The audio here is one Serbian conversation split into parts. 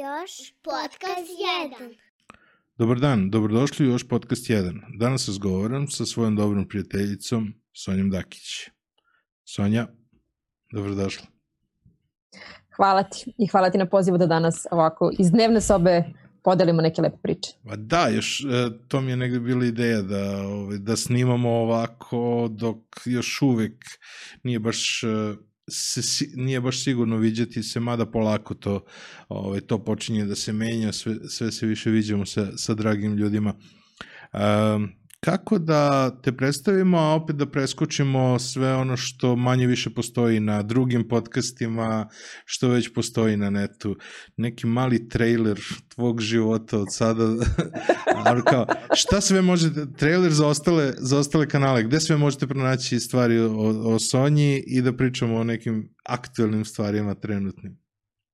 Još podcast 1. Dobar dan, dobrodošli u još podcast 1. Danas razgovaram sa svojom dobrom prijateljicom Sonjom Dakić. Sonja, dobrodošla. Hvala ti i hvala ti na pozivu da danas ovako iz dnevne sobe podelimo neke lepe priče. Ma da, još, e, to mi je negde bila ideja da, ovaj, da snimamo ovako dok još uvek nije baš e, se nije baš sigurno viđati se, mada polako to, ovaj, to počinje da se menja, sve, sve se više viđamo sa, sa dragim ljudima. Um, kako da te predstavimo, a opet da preskočimo sve ono što manje više postoji na drugim podcastima, što već postoji na netu. Neki mali trailer tvog života od sada. Ali kao, šta sve možete, trailer za ostale, za ostale kanale, gde sve možete pronaći stvari o, o Sonji i da pričamo o nekim aktuelnim stvarima trenutnim?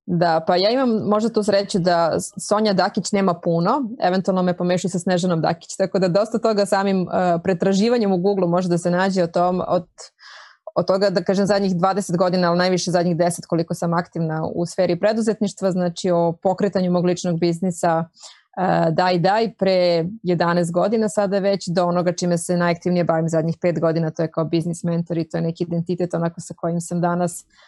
Da, pa ja imam možda tu sreću da Sonja Dakić nema puno, eventualno me pomešaju sa Snežanom Dakić, tako da dosta toga samim uh, pretraživanjem u Google može da se nađe o tom, od, od toga da kažem zadnjih 20 godina, ali najviše zadnjih 10 koliko sam aktivna u sferi preduzetništva, znači o pokretanju mog ličnog biznisa uh, daj daj pre 11 godina sada već do onoga čime se najaktivnije bavim zadnjih 5 godina, to je kao biznis mentor i to je neki identitet onako sa kojim sam danas uh,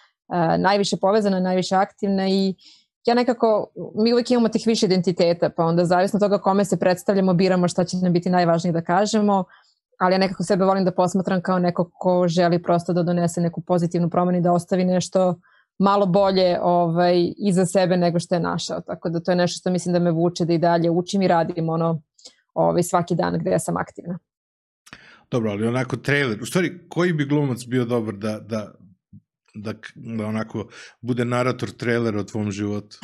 najviše povezana, najviše aktivna i ja nekako, mi uvijek imamo tih više identiteta, pa onda zavisno toga kome se predstavljamo, biramo šta će nam biti najvažnije da kažemo, ali ja nekako sebe volim da posmatram kao neko ko želi prosto da donese neku pozitivnu promenu i da ostavi nešto malo bolje ovaj, iza sebe nego što je našao. Tako da to je nešto što mislim da me vuče da i dalje učim i radim ono ovaj, svaki dan gde ja sam aktivna. Dobro, ali onako trailer, u stvari koji bi glumac bio dobar da, da da, da onako bude narator trailera o tvom životu?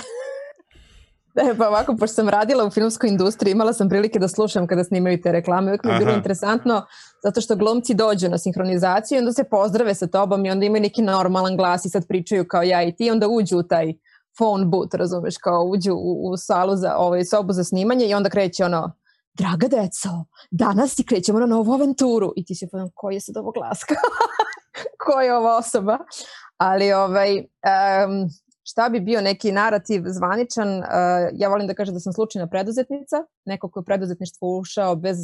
Ne, pa ovako, pošto sam radila u filmskoj industriji, imala sam prilike da slušam kada snimaju te reklame. Uvijek mi je bilo interesantno zato što glumci dođu na sinhronizaciju i onda se pozdrave sa tobom i onda imaju neki normalan glas i sad pričaju kao ja i ti onda uđu u taj phone booth, razumeš, kao uđu u, u salu za ovaj, sobu za snimanje i onda kreće ono draga deco, danas ti krećemo na novu aventuru i ti se podam koji je sad ovo glas ko je ova osoba? Ali ovaj, um, šta bi bio neki narativ zvaničan, uh, ja volim da kažem da sam slučajna preduzetnica, neko ko je preduzetništvo ušao bez,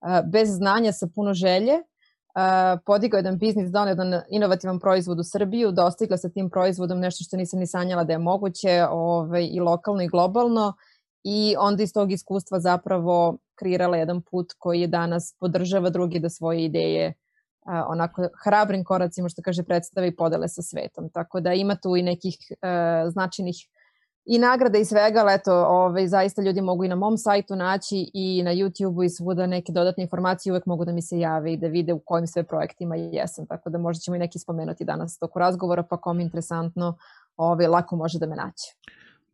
uh, bez znanja sa puno želje, uh, podigao jedan biznis, donao jedan inovativan proizvod u Srbiju, dostigla sa tim proizvodom nešto što nisam ni sanjala da je moguće ovaj, i lokalno i globalno. I onda iz tog iskustva zapravo kreirala jedan put koji je danas podržava drugi da svoje ideje a, onako hrabrim koracima što kaže predstave i podele sa svetom. Tako da ima tu i nekih uh, značajnih i nagrada i svega, ali eto, ovaj, zaista ljudi mogu i na mom sajtu naći i na YouTube-u i svuda neke dodatne informacije uvek mogu da mi se jave i da vide u kojim sve projektima jesam, tako da možda ćemo i neki spomenuti danas toku razgovora, pa kom interesantno, ovaj, lako može da me naći.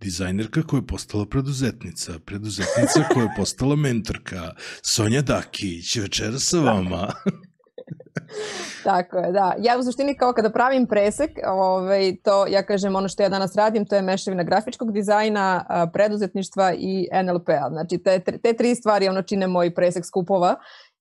Dizajnerka koja je postala preduzetnica, preduzetnica koja je postala mentorka, Sonja Dakić, večera sa vama. Tako je, da. Ja u suštini kao kada pravim presek, ovaj, to ja kažem ono što ja danas radim, to je mešavina grafičkog dizajna, preduzetništva i NLP-a. Znači te, te tri stvari ono čine moj presek skupova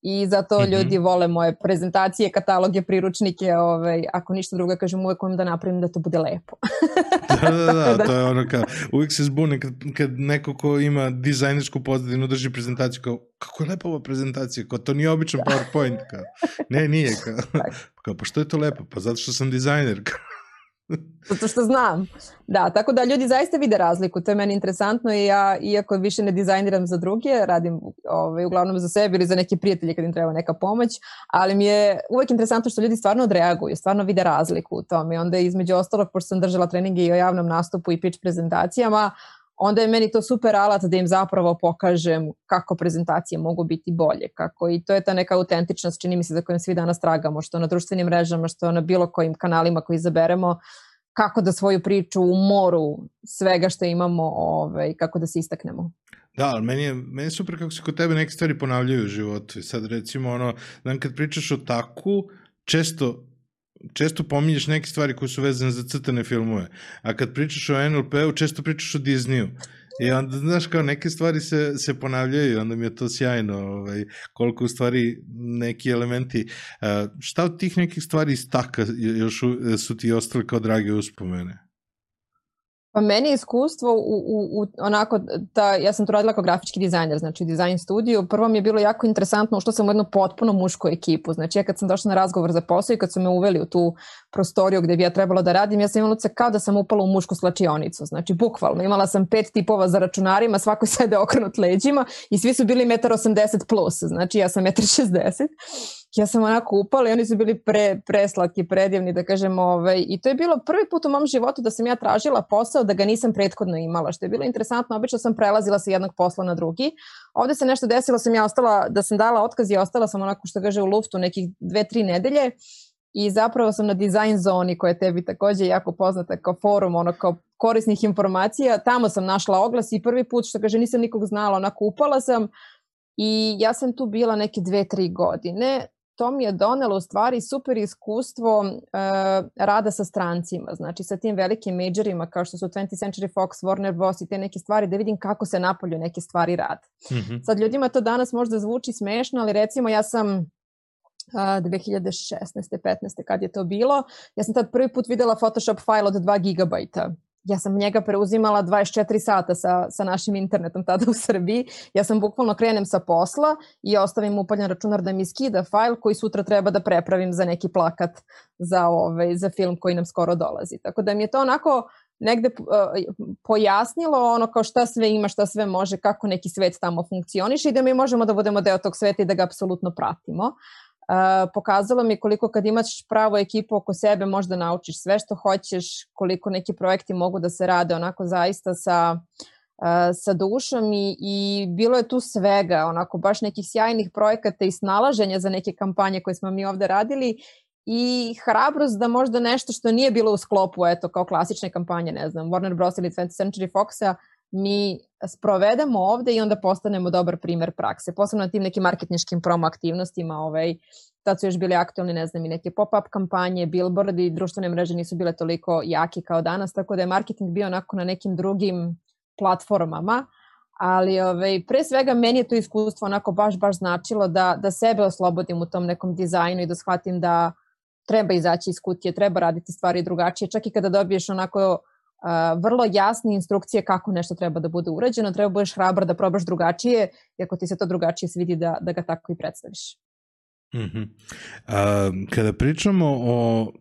i zato mm -hmm. ljudi vole moje prezentacije, kataloge, priručnike, ovaj, ako ništa drugo kažem uvek im da napravim da to bude lepo. da, da, da, da, to je ono kao, uvijek se zbune kad, kad neko ko ima dizajnersku pozadinu drži prezentaciju kao, kako je lepa ova prezentacija, kao to nije običan PowerPoint, kao, ne, nije, kao, kao, pa što je to lepo, pa zato što sam dizajner, kao. Zato što znam. Da, tako da ljudi zaista vide razliku. To je meni interesantno i ja, iako više ne dizajniram za druge, radim ovaj, uglavnom za sebe ili za neke prijatelje kad im treba neka pomoć, ali mi je uvek interesantno što ljudi stvarno odreaguju, stvarno vide razliku u tome. I onda između ostalog, pošto sam držala treninge i o javnom nastupu i pitch prezentacijama, onda je meni to super alat da im zapravo pokažem kako prezentacije mogu biti bolje, kako i to je ta neka autentičnost, čini mi se za kojim svi danas tragamo, što na društvenim mrežama, što na bilo kojim kanalima koji izaberemo, kako da svoju priču u moru svega što imamo, ovaj, kako da se istaknemo. Da, ali meni je, meni je super kako se kod tebe neke stvari ponavljaju u životu. I sad recimo ono, znam kad pričaš o taku, često često pominješ neke stvari koje su vezane za crtane filmove, a kad pričaš o NLP-u, često pričaš o Disneyu. I onda, znaš, kao neke stvari se, se ponavljaju i onda mi je to sjajno, ovaj, koliko u stvari neki elementi. Uh, šta od tih nekih stvari iz taka još su ti ostali kao drage uspomene? Pa meni je iskustvo u, u, u onako, da, ja sam tu radila kao grafički dizajner, znači u dizajn studiju. Prvo mi je bilo jako interesantno, ušla sam u jednu potpuno mušku ekipu. Znači ja kad sam došla na razgovor za posao i kad su me uveli u tu prostoriju gde bi ja trebalo da radim, ja sam imala se kao da sam upala u mušku slačionicu. Znači bukvalno, imala sam pet tipova za računarima, svako sede okrenut leđima i svi su bili 1,80 plus, znači ja sam 1,60 ja sam onako upala i oni su bili pre, preslatki, predivni, da kažem, ovaj, i to je bilo prvi put u mom životu da sam ja tražila posao da ga nisam prethodno imala, što je bilo interesantno, obično sam prelazila sa jednog posla na drugi. Ovde se nešto desilo, sam ja ostala, da sam dala otkaz i ostala sam onako što kaže u luftu nekih dve, tri nedelje. I zapravo sam na design zoni koja je tebi takođe jako poznata kao forum, ono kao korisnih informacija, tamo sam našla oglas i prvi put što kaže nisam nikog znala, onako upala sam. I ja sam tu bila neke dve, tri godine to mi je donelo u stvari super iskustvo uh, rada sa strancima, znači sa tim velikim majorima kao što su 20th Century Fox, Warner Bros. i te neke stvari da vidim kako se napolju neke stvari rade. Mm -hmm. Sad ljudima to danas možda zvuči smešno, ali recimo ja sam uh, 2016. 15. kad je to bilo, ja sam tad prvi put videla Photoshop file od 2 gigabajta ja sam njega preuzimala 24 sata sa, sa našim internetom tada u Srbiji. Ja sam bukvalno krenem sa posla i ostavim upaljen računar da mi skida fajl koji sutra treba da prepravim za neki plakat za, ovaj, za film koji nam skoro dolazi. Tako da mi je to onako negde uh, pojasnilo ono kao šta sve ima, šta sve može, kako neki svet tamo funkcioniše i da mi možemo da budemo deo tog sveta i da ga apsolutno pratimo. Uh, pokazalo mi koliko kad imaš pravu ekipu oko sebe možda naučiš sve što hoćeš, koliko neki projekti mogu da se rade onako zaista sa, uh, sa dušom i, i bilo je tu svega, onako baš nekih sjajnih projekata i snalaženja za neke kampanje koje smo mi ovde radili i hrabrost da možda nešto što nije bilo u sklopu, eto, kao klasične kampanje, ne znam, Warner Bros. ili 20th Century Foxa, mi sprovedemo ovde i onda postanemo dobar primer prakse. Posebno na tim nekim marketničkim promo aktivnostima, ovaj, tad su još bili aktualni, ne znam, i neke pop-up kampanje, billboardi, društvene mreže nisu bile toliko jaki kao danas, tako da je marketing bio onako na nekim drugim platformama, ali ovaj, pre svega meni je to iskustvo onako baš, baš značilo da, da sebe oslobodim u tom nekom dizajnu i da shvatim da treba izaći iz kutije, treba raditi stvari drugačije, čak i kada dobiješ onako vrlo jasne instrukcije kako nešto treba da bude urađeno, treba da budeš hrabar da probaš drugačije i ako ti se to drugačije svidi da, da ga tako i predstaviš. Mm kada pričamo o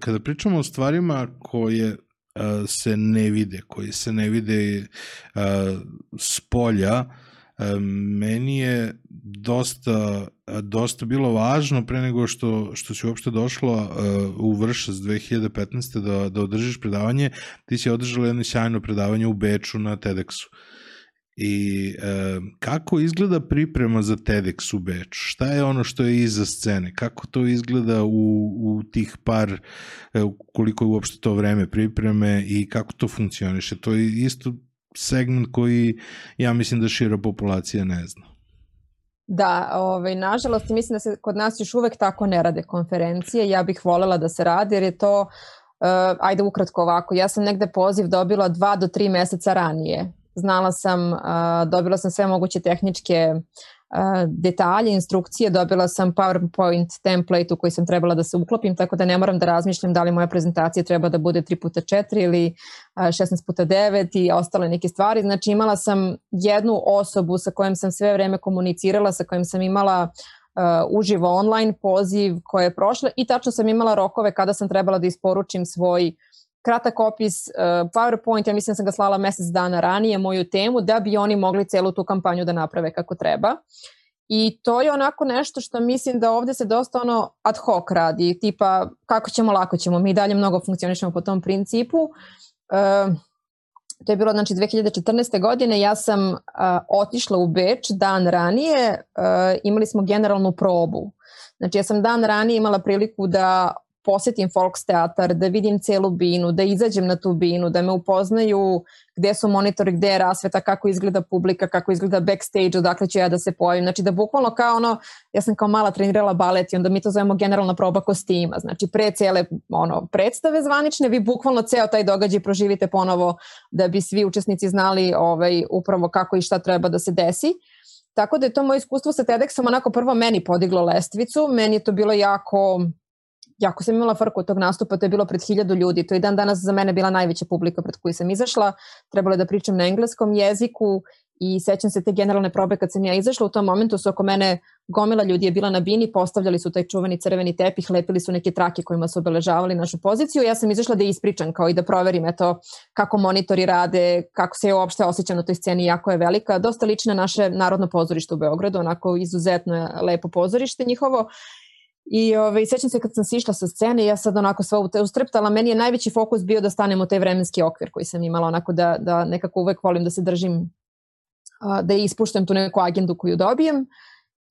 kada pričamo o stvarima koje se ne vide, koji se ne vide a, s polja, meni je dosta, dosta bilo važno pre nego što, što si uopšte došla u Vršac 2015. da, da održiš predavanje, ti si održala jedno sjajno predavanje u Beču na TEDxu. I e, kako izgleda priprema za TEDx u Beču? Šta je ono što je iza scene? Kako to izgleda u, u tih par, e, koliko je uopšte to vreme pripreme i kako to funkcioniše? To je isto segment koji ja mislim da šira populacija ne zna. Da, ovaj, nažalost, mislim da se kod nas još uvek tako ne rade konferencije. Ja bih volela da se radi jer je to, uh, ajde ukratko ovako, ja sam negde poziv dobila dva do tri meseca ranije. Znala sam, uh, dobila sam sve moguće tehničke uh, detalje, instrukcije, dobila sam PowerPoint template u koji sam trebala da se uklopim, tako da ne moram da razmišljam da li moja prezentacija treba da bude 3x4 ili 16x9 i ostale neke stvari. Znači imala sam jednu osobu sa kojom sam sve vreme komunicirala, sa kojom sam imala uh, uživo online poziv koje je prošla i tačno sam imala rokove kada sam trebala da isporučim svoj uh, kratak opis, uh, PowerPoint, ja mislim da sam ga slala mesec dana ranije, moju temu, da bi oni mogli celu tu kampanju da naprave kako treba. I to je onako nešto što mislim da ovde se dosta ono ad hoc radi, tipa kako ćemo, lako ćemo, mi dalje mnogo funkcionišemo po tom principu. Uh, to je bilo znači 2014. godine, ja sam uh, otišla u Beč dan ranije, uh, imali smo generalnu probu. Znači ja sam dan ranije imala priliku da posetim Volksteatar, da vidim celu binu, da izađem na tu binu, da me upoznaju gde su monitori, gde je rasveta, kako izgleda publika, kako izgleda backstage, odakle ću ja da se pojavim. Znači da bukvalno kao ono, ja sam kao mala trenirala balet i onda mi to zovemo generalna proba kostima. Znači pre cele ono, predstave zvanične vi bukvalno ceo taj događaj proživite ponovo da bi svi učesnici znali ovaj, upravo kako i šta treba da se desi. Tako da je to moje iskustvo sa TEDxom onako prvo meni podiglo lestvicu, meni je to bilo jako jako sam imala frku od tog nastupa, to je bilo pred hiljadu ljudi, to je dan danas za mene bila najveća publika pred koju sam izašla, trebalo je da pričam na engleskom jeziku i sećam se te generalne probe kad sam ja izašla, u tom momentu su oko mene gomila ljudi je bila na bini, postavljali su taj čuveni crveni tepih, lepili su neke trake kojima su obeležavali našu poziciju. Ja sam izašla da ispričam kao i da proverim eto, kako monitori rade, kako se je uopšte osjećam na toj sceni, jako je velika. Dosta lična naše narodno pozorište u Beogradu, onako izuzetno je lepo pozorište njihovo. I ovaj, sećam se kad sam sišla sa scene, ja sad onako sva ustreptala, meni je najveći fokus bio da stanem u taj vremenski okvir koji sam imala, onako da, da nekako uvek volim da se držim, da ispuštam tu neku agendu koju dobijem.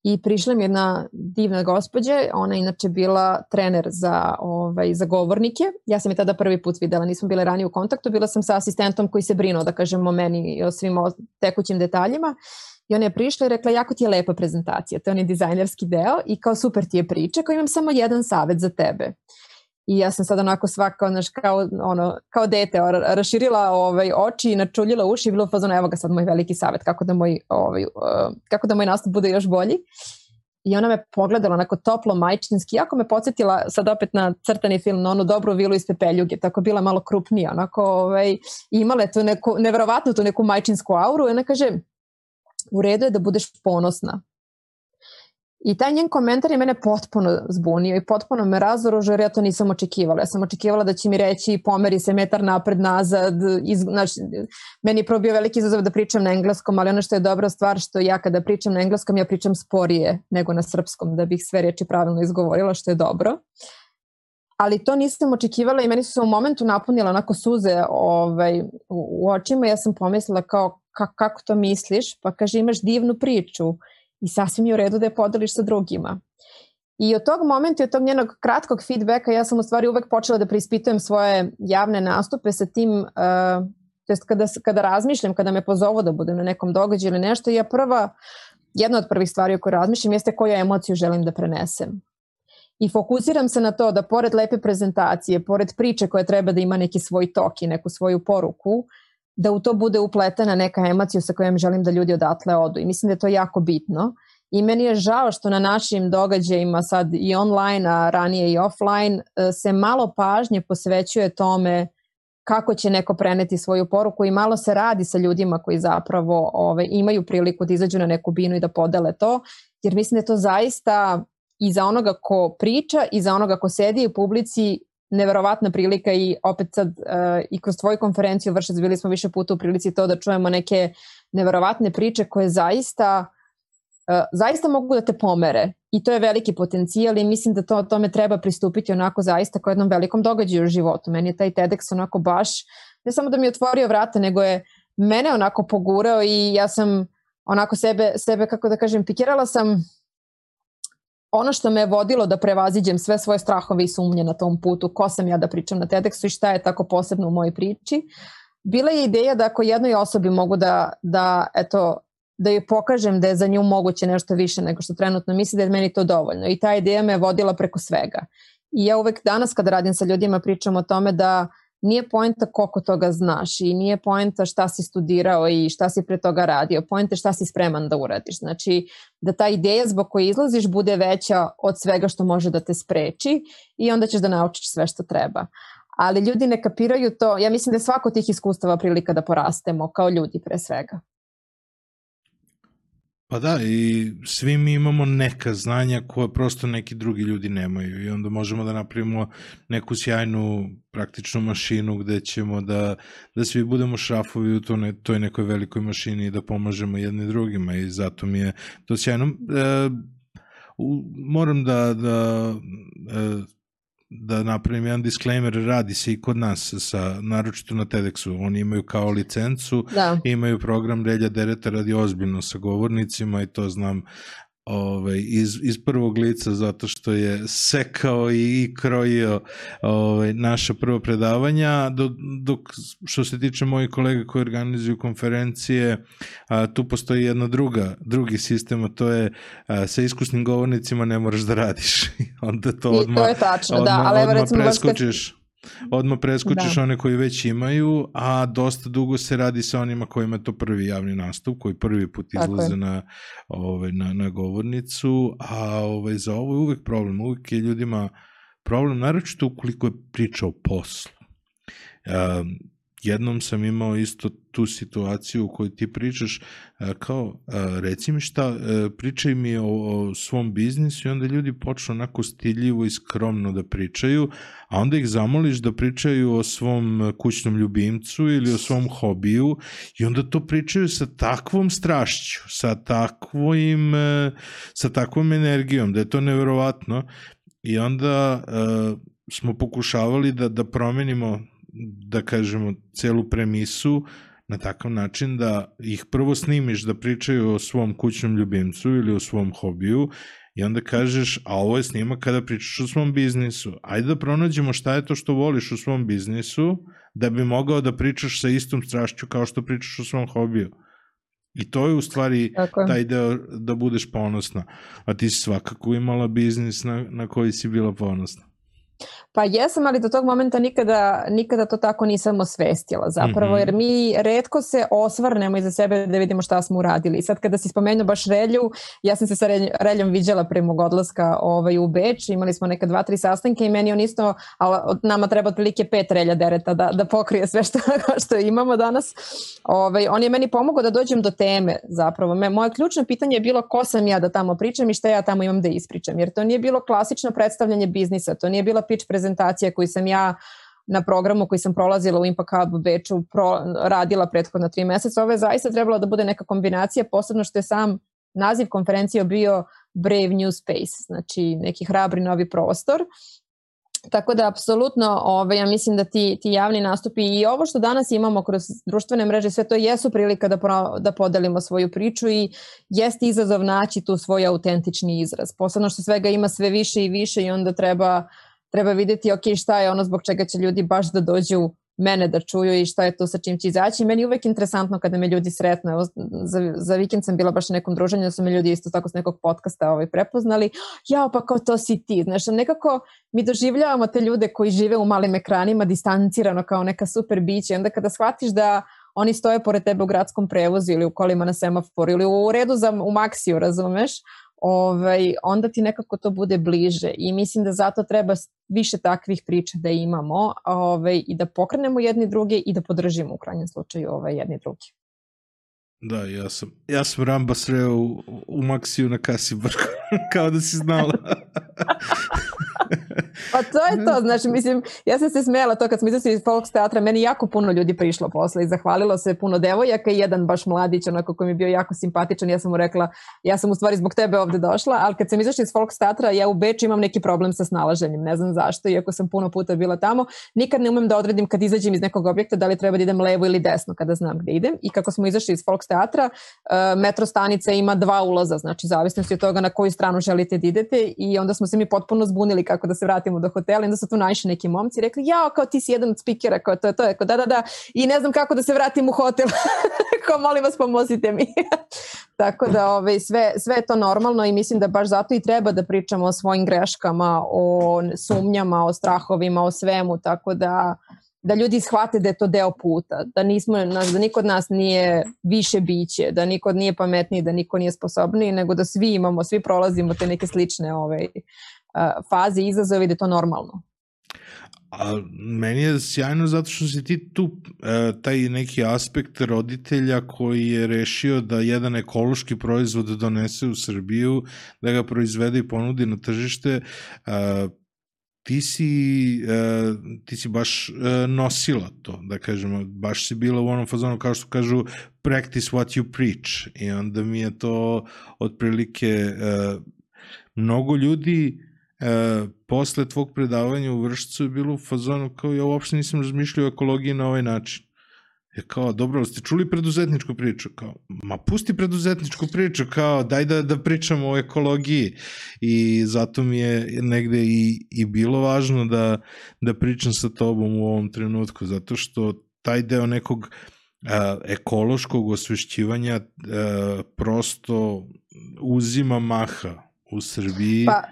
I prišla mi jedna divna gospođa, ona je inače bila trener za, ovaj, za govornike. Ja sam je tada prvi put videla, nismo bile ranije u kontaktu, bila sam sa asistentom koji se brinuo, da kažem, o meni i o svim tekućim detaljima. I ona je prišla i rekla, jako ti je lepa prezentacija, to je onaj dizajnerski deo i kao super ti je priča, kao imam samo jedan savet za tebe. I ja sam sad onako svaka, znaš, kao, ono, kao dete, raširila ovaj, oči i načuljila uši i bilo fazono, evo ga sad moj veliki savet, kako da moj, ovaj, kako da moj nastup bude još bolji. I ona me pogledala onako toplo majčinski, jako me podsjetila sad opet na crtani film, na onu dobru vilu iz Pepeljuge, tako bila malo krupnija, onako ovaj, imala je tu neku, neverovatnu tu neku majčinsku auru i ona kaže, u redu je da budeš ponosna. I taj njen komentar je mene potpuno zbunio i potpuno me razoružio jer ja to nisam očekivala. Ja sam očekivala da će mi reći pomeri se metar napred nazad. Iz, znači, meni je prvo bio veliki izazov da pričam na engleskom, ali ono što je dobra stvar što ja kada pričam na engleskom ja pričam sporije nego na srpskom da bih sve reči pravilno izgovorila što je dobro. Ali to nisam očekivala i meni su se u momentu napunila onako suze ovaj, u, u očima. Ja sam pomislila kao kako to misliš? Pa kaže imaš divnu priču i sasvim je u redu da je podeliš sa drugima. I od tog momenta i od tog njenog kratkog feedbacka ja sam u stvari uvek počela da preispitujem svoje javne nastupe sa tim, uh, to jest kada, kada razmišljam, kada me pozovu da budem na nekom događaju ili nešto, ja prva, jedna od prvih stvari o kojoj razmišljam jeste koju emociju želim da prenesem. I fokusiram se na to da pored lepe prezentacije, pored priče koja treba da ima neki svoj tok i neku svoju poruku, da u to bude upletena neka emocija sa kojom želim da ljudi odatle odu. I mislim da je to jako bitno. I meni je žao što na našim događajima sad i online, a ranije i offline, e, se malo pažnje posvećuje tome kako će neko preneti svoju poruku i malo se radi sa ljudima koji zapravo ove, imaju priliku da izađu na neku binu i da podele to, jer mislim da je to zaista i za onoga ko priča i za onoga ko sedi u publici neverovatna prilika i opet sad uh, i kroz tvoju konferenciju Vršac bili smo više puta u prilici to da čujemo neke neverovatne priče koje zaista uh, zaista mogu da te pomere i to je veliki potencijal i mislim da to tome treba pristupiti onako zaista kao jednom velikom događaju u životu. Meni je taj TEDx onako baš ne samo da mi je otvorio vrata, nego je mene onako pogurao i ja sam onako sebe, sebe kako da kažem, pikirala sam ono što me je vodilo da prevaziđem sve svoje strahove i sumnje na tom putu, ko sam ja da pričam na TEDxu i šta je tako posebno u mojoj priči, bila je ideja da ako jednoj osobi mogu da, da eto, da joj pokažem da je za nju moguće nešto više nego što trenutno misli da je meni to dovoljno. I ta ideja me je vodila preko svega. I ja uvek danas kada radim sa ljudima pričam o tome da nije poenta koliko toga znaš i nije poenta šta si studirao i šta si pre toga radio, poenta šta si spreman da uradiš. Znači da ta ideja zbog koje izlaziš bude veća od svega što može da te spreči i onda ćeš da naučiš sve što treba. Ali ljudi ne kapiraju to, ja mislim da je svako tih iskustava prilika da porastemo kao ljudi pre svega. Pa da, i svi mi imamo neka znanja koje prosto neki drugi ljudi nemaju i onda možemo da napravimo neku sjajnu praktičnu mašinu gde ćemo da, da svi budemo šrafovi u to ne, toj nekoj velikoj mašini i da pomažemo jedni drugima i zato mi je to sjajno. E, moram da, da e, da napravim jedan disclaimer, radi se i kod nas, sa, naročito na TEDxu. Oni imaju kao licencu, da. imaju program Relja Dereta radi ozbiljno sa govornicima i to znam ovaj, iz, iz prvog lica zato što je sekao i krojio ovaj, naša prva predavanja dok, dok što se tiče mojih kolega koji organizuju konferencije a, tu postoji jedna druga drugi sistem a to je a, sa iskusnim govornicima ne moraš da radiš. Onda to odmah, I to je tačno, odmah, da, ali odmah recimo preskočiš odmah preskučiš da. one koji već imaju, a dosta dugo se radi sa onima kojima je to prvi javni nastup, koji prvi put izlaze na, ovaj, na, na govornicu, a ovaj, za ovo je uvek problem, uvek je ljudima problem, naročito ukoliko je priča o poslu. Um, jednom sam imao isto tu situaciju u kojoj ti pričaš kao reci mi šta pričaj mi o, o svom biznisu i onda ljudi počnu onako stiljivo i skromno da pričaju a onda ih zamoliš da pričaju o svom kućnom ljubimcu ili o svom hobiju i onda to pričaju sa takvom strašću sa takvim sa takvom energijom da je to neverovatno i onda smo pokušavali da da promenimo da kažemo, celu premisu na takav način da ih prvo snimiš da pričaju o svom kućnom ljubimcu ili o svom hobiju i onda kažeš, a ovo je snimak kada pričaš o svom biznisu. Ajde da pronađemo šta je to što voliš u svom biznisu da bi mogao da pričaš sa istom strašću kao što pričaš o svom hobiju. I to je u stvari Tako. taj deo da budeš ponosna. A ti si svakako imala biznis na, na koji si bila ponosna. Pa jesam, ali do tog momenta nikada, nikada to tako nisam osvestila zapravo, jer mi redko se osvrnemo iza sebe da vidimo šta smo uradili. I sad kada si spomenuo baš Relju, ja sam se sa Reljom viđala pre mog odlaska ovaj, u Beč, imali smo neka dva, tri sastanke i meni on isto, a od nama treba otprilike pet Relja dereta da, da pokrije sve što, što imamo danas. Ovaj, on je meni pomogao da dođem do teme zapravo. Me, moje ključno pitanje je bilo ko sam ja da tamo pričam i šta ja tamo imam da ispričam, jer to nije bilo klasično predstavljanje biznisa, to nije bila pitch prezentacija koju sam ja na programu koji sam prolazila u Impact Hub u Beču pro, radila prethodno tri meseca. Ovo je zaista trebalo da bude neka kombinacija, posebno što je sam naziv konferencije bio Brave New Space, znači neki hrabri novi prostor. Tako da, apsolutno, ovaj, ja mislim da ti, ti javni nastupi i ovo što danas imamo kroz društvene mreže, sve to jesu prilika da, pro, da podelimo svoju priču i jeste izazov naći tu svoj autentični izraz. Posebno što svega ima sve više i više i onda treba uh, treba videti ok šta je ono zbog čega će ljudi baš da dođu mene da čuju i šta je to sa čim će izaći. Meni je uvek interesantno kada me ljudi sretnu. Evo, za, za vikend sam bila baš na nekom druženju, da su me ljudi isto tako s nekog podcasta ovaj, prepoznali. Ja, pa kao to si ti. Znaš, nekako mi doživljavamo te ljude koji žive u malim ekranima distancirano kao neka super biće. Onda kada shvatiš da oni stoje pored tebe u gradskom prevozu ili u kolima na semaforu ili u redu za, u maksiju, razumeš? Ovaj, onda ti nekako to bude bliže i mislim da zato treba više takvih priča da imamo ovaj, i da pokrenemo jedni druge i da podržimo u krajnjem slučaju ovaj, jedni drugi. Da, ja sam, ja sam Ramba sreo u, u Maksiju na kasi Brku, kao da si znala. Pa to je to, znači mislim, ja sam se smela to kad smo izašli iz Folks teatra, meni jako puno ljudi prišlo posle i zahvalilo se puno devojaka i jedan baš mladić, onako koji mi je bio jako simpatičan, ja sam mu rekla, ja sam u stvari zbog tebe ovde došla, ali kad sam izašla iz Folks teatra, ja u Beču imam neki problem sa snalaženjem, ne znam zašto, iako sam puno puta bila tamo, nikad ne umem da odredim kad izađem iz nekog objekta da li treba da idem levo ili desno kada znam gde idem. I kako smo izašli iz Folks teatra, uh, metro stanica ima dva ulaza, znači zavisnosti od toga na koju stranu želite da idete i onda smo se mi potpuno zbunili kako da se vratimo do hotela i onda su tu naišli neki momci i rekli, ja, kao ti si jedan od spikera, kao to je to, kao da, da, da, i ne znam kako da se vratim u hotel, kao molim vas pomozite mi. Tako da ovaj, sve, sve je to normalno i mislim da baš zato i treba da pričamo o svojim greškama, o sumnjama, o strahovima, o svemu, tako da da ljudi shvate da je to deo puta, da nismo, da niko od nas nije više biće, da niko nije pametniji, da niko nije sposobniji, nego da svi imamo, svi prolazimo te neke slične ovaj, faze izazove da je to normalno. A meni je sjajno zato što si ti tu e, taj neki aspekt roditelja koji je rešio da jedan ekološki proizvod donese u Srbiju, da ga proizvede i ponudi na tržište, e, ti si, e, ti si baš e, nosila to, da kažemo, baš si bila u onom fazonu kao što kažu practice what you preach. I onda mi je to otprilike e, mnogo ljudi e, posle tvog predavanja u Vršcu je bilo u fazonu kao ja uopšte nisam razmišljao o ekologiji na ovaj način. Je kao, dobro, ste čuli preduzetničku priču? Kao, ma pusti preduzetničku priču, kao, daj da, da pričamo o ekologiji. I zato mi je negde i, i bilo važno da, da pričam sa tobom u ovom trenutku, zato što taj deo nekog a, ekološkog osvešćivanja a, prosto uzima maha u Srbiji. Pa,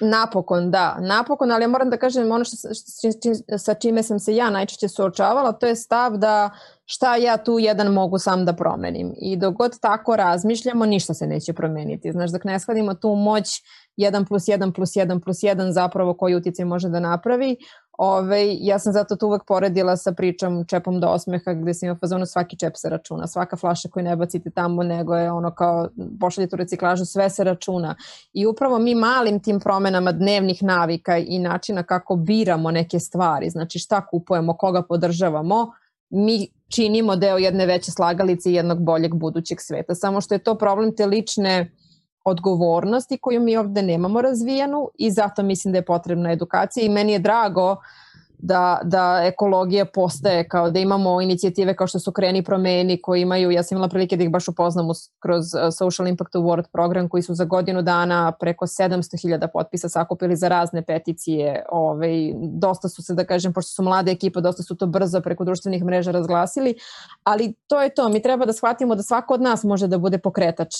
Napokon, da, napokon, ali ja moram da kažem ono što, što, sa čime sam se ja najčešće suočavala, to je stav da šta ja tu jedan mogu sam da promenim. I dok god tako razmišljamo, ništa se neće promeniti. Znaš, dok ne shvatimo tu moć 1 plus 1 plus 1 plus 1 zapravo koji uticaj može da napravi, Ove, ja sam zato to uvek poredila sa pričom čepom do osmeha gde se ima fazonu svaki čep se računa, svaka flaša koju ne bacite tamo nego je ono kao pošaljete u reciklažu, sve se računa. I upravo mi malim tim promenama dnevnih navika i načina kako biramo neke stvari, znači šta kupujemo, koga podržavamo, mi činimo deo jedne veće slagalice i jednog boljeg budućeg sveta. Samo što je to problem te lične odgovornosti koju mi ovde nemamo razvijenu i zato mislim da je potrebna edukacija i meni je drago da, da ekologija postaje kao da imamo inicijative kao što su Kreni promeni koji imaju, ja sam imala prilike da ih baš upoznam kroz uh, Social Impact Award program koji su za godinu dana preko 700.000 potpisa sakupili za razne peticije. Ovaj, dosta su se, da kažem, pošto su mlade ekipa, dosta su to brzo preko društvenih mreža razglasili, ali to je to. Mi treba da shvatimo da svako od nas može da bude pokretač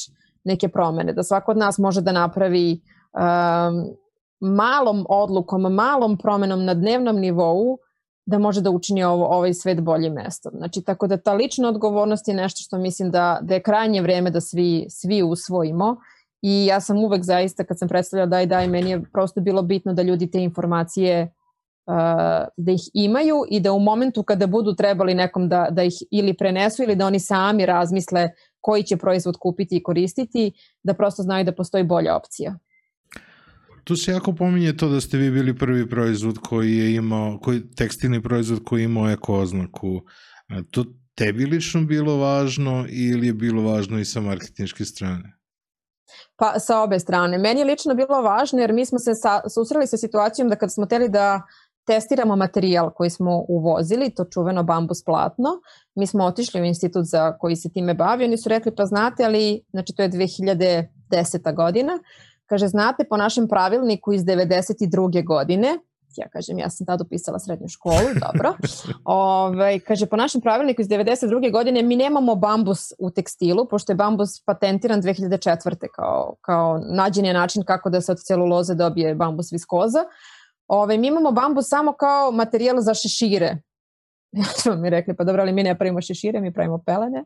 neke promene, da svako od nas može da napravi um, malom odlukom, malom promenom na dnevnom nivou da može da učini ovo, ovaj svet boljim mestom. Znači, tako da ta lična odgovornost je nešto što mislim da, da je krajnje vreme da svi, svi usvojimo i ja sam uvek zaista kad sam predstavljala Daj Daj, meni je prosto bilo bitno da ljudi te informacije uh, da ih imaju i da u momentu kada budu trebali nekom da, da ih ili prenesu ili da oni sami razmisle koji će proizvod kupiti i koristiti, da prosto znaju da postoji bolja opcija. Tu se jako pominje to da ste vi bili prvi proizvod koji je imao, koji, tekstilni proizvod koji je imao eko oznaku. To tebi lično bilo važno ili je bilo važno i sa marketinjske strane? Pa sa obe strane. Meni je lično bilo važno jer mi smo se sa, susreli sa situacijom da kad smo teli da testiramo materijal koji smo uvozili, to čuveno bambus platno. Mi smo otišli u institut za koji se time bavi, oni su rekli pa znate, ali znači to je 2010. godina, kaže znate po našem pravilniku iz 92. godine, ja kažem, ja sam tada upisala srednju školu, dobro. Ove, ovaj, kaže, po našem pravilniku iz 92. godine mi nemamo bambus u tekstilu, pošto je bambus patentiran 2004. kao, kao nađen je način kako da se od celuloze dobije bambus viskoza. Ove, mi imamo bambus samo kao materijal za šešire. Ja mi rekli, pa dobro, ali mi ne pravimo šešire, mi pravimo pelene.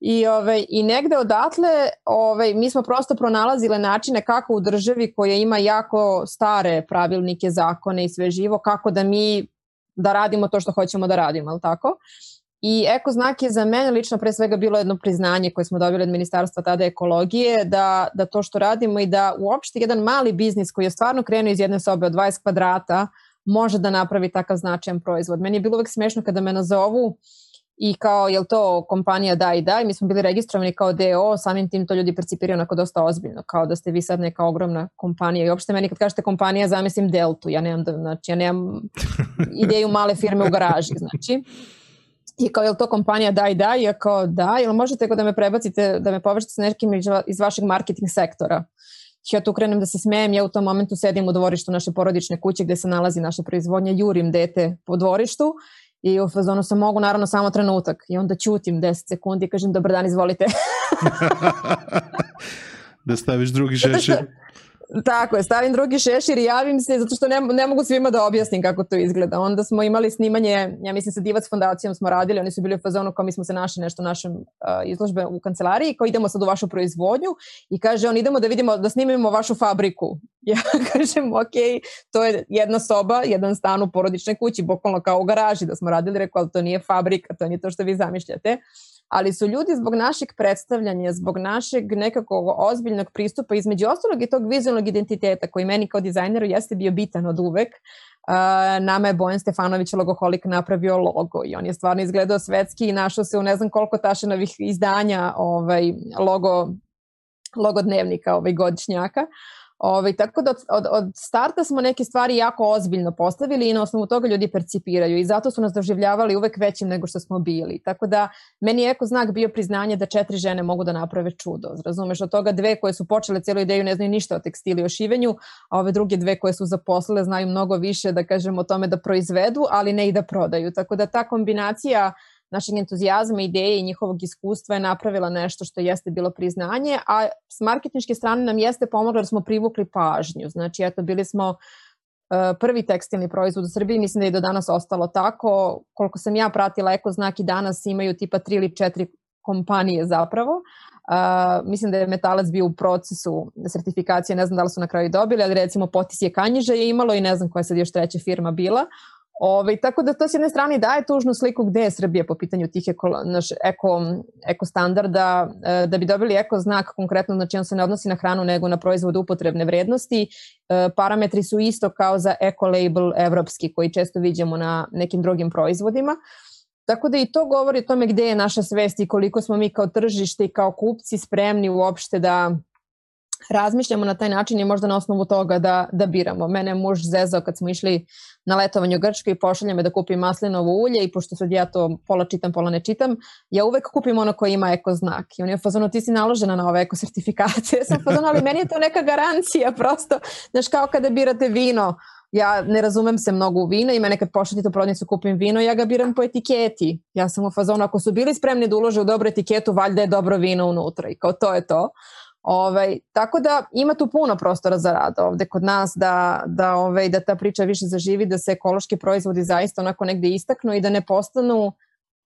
I, ove, i negde odatle ove, mi smo prosto pronalazile načine kako u državi koja ima jako stare pravilnike, zakone i sve živo, kako da mi da radimo to što hoćemo da radimo, ali tako? I eko znak je za mene lično pre svega bilo jedno priznanje koje smo dobili od ministarstva tada ekologije da, da to što radimo i da uopšte jedan mali biznis koji je stvarno krenuo iz jedne sobe od 20 kvadrata može da napravi takav značajan proizvod. Meni je bilo uvek smešno kada me nazovu i kao, jel to kompanija da i da, i mi smo bili registrovani kao DO, samim tim to ljudi percipiraju onako dosta ozbiljno, kao da ste vi sad neka ogromna kompanija i uopšte meni kad kažete kompanija zamislim Deltu, ja nemam, da, znači, ja nemam ideju male firme u garaži, znači. I kao, je li to kompanija da i da? I ja kao, da, jel možete da me prebacite, da me povežete sa nekim iz vašeg marketing sektora? Ja tu krenem da se smejem, ja u tom momentu sedim u dvorištu naše porodične kuće gde se nalazi naša proizvodnja, jurim dete po dvorištu i u fazonu sam mogu naravno samo trenutak i onda ćutim 10 sekundi i kažem dobar dan, izvolite. da staviš drugi šešir. Tako je, stavim drugi šešir i javim se zato što ne, ne mogu svima da objasnim kako to izgleda. Onda smo imali snimanje, ja mislim sa Divac fondacijom smo radili, oni su bili u fazonu kao mi smo se našli nešto u našem uh, izložbe u kancelariji, kao idemo sad u vašu proizvodnju i kaže on idemo da vidimo, da snimimo vašu fabriku. Ja kažem ok, to je jedna soba, jedan stan u porodičnoj kući, bukvalno kao u garaži da smo radili, rekao ali to nije fabrika, to nije to što vi zamišljate ali su ljudi zbog našeg predstavljanja, zbog našeg nekakvog ozbiljnog pristupa, između ostalog i tog vizualnog identiteta koji meni kao dizajneru jeste bio bitan od uvek, Uh, nama je Bojan Stefanović logoholik napravio logo i on je stvarno izgledao svetski i našao se u ne znam koliko tašenovih izdanja ovaj, logo, logo dnevnika ovaj, godišnjaka. Ovaj, tako da od, od, od starta smo neke stvari jako ozbiljno postavili i na osnovu toga ljudi percipiraju i zato su nas doživljavali uvek većim nego što smo bili. Tako da meni je eko znak bio priznanje da četiri žene mogu da naprave čudo. Razumeš, od toga dve koje su počele cijelu ideju ne znaju ništa o tekstili i o šivenju, a ove druge dve koje su zaposlile znaju mnogo više da kažem o tome da proizvedu, ali ne i da prodaju. Tako da ta kombinacija našeg entuzijazma, ideje i njihovog iskustva je napravila nešto što jeste bilo priznanje, a s marketinške strane nam jeste pomoglo jer smo privukli pažnju. Znači, eto, bili smo prvi tekstilni proizvod u Srbiji, mislim da je do danas ostalo tako. Koliko sam ja pratila Eko znak i danas imaju tipa tri ili četiri kompanije zapravo. Uh, mislim da je Metalac bio u procesu sertifikacije, ne znam da li su na kraju dobili, ali recimo Potis je Kanjiža je imalo i ne znam koja je sad još treća firma bila. Ove, ovaj, tako da to s jedne strane daje tužnu sliku gde je Srbija po pitanju tih eko, naš, eko, eko standarda, e, da bi dobili eko znak konkretno, znači on se ne odnosi na hranu nego na proizvod upotrebne vrednosti. E, parametri su isto kao za eko label evropski koji često vidimo na nekim drugim proizvodima. Tako da i to govori o tome gde je naša svest i koliko smo mi kao tržište i kao kupci spremni uopšte da razmišljamo na taj način i možda na osnovu toga da, da biramo. Mene muž zezao kad smo išli na letovanje u Grčkoj i pošalja me da kupim maslinovo ulje i pošto sad ja to pola čitam, pola ne čitam, ja uvek kupim ono koje ima eko znak. I on je fazonu, ti si naložena na ove eko sertifikacije. Ja sam fazonu, ali meni je to neka garancija prosto. Znaš, kao kada birate vino, ja ne razumem se mnogo u vino i mene kad pošaljete u prodnicu kupim vino, ja ga biram po etiketi. Ja sam u fazonu, ako su bili spremni da ulože u dobru etiketu, valjda je dobro vino unutra i kao to je to. Ovaj, tako da ima tu puno prostora za rad ovde kod nas da, da, ovaj, da ta priča više zaživi, da se ekološki proizvodi zaista onako negde istaknu i da ne postanu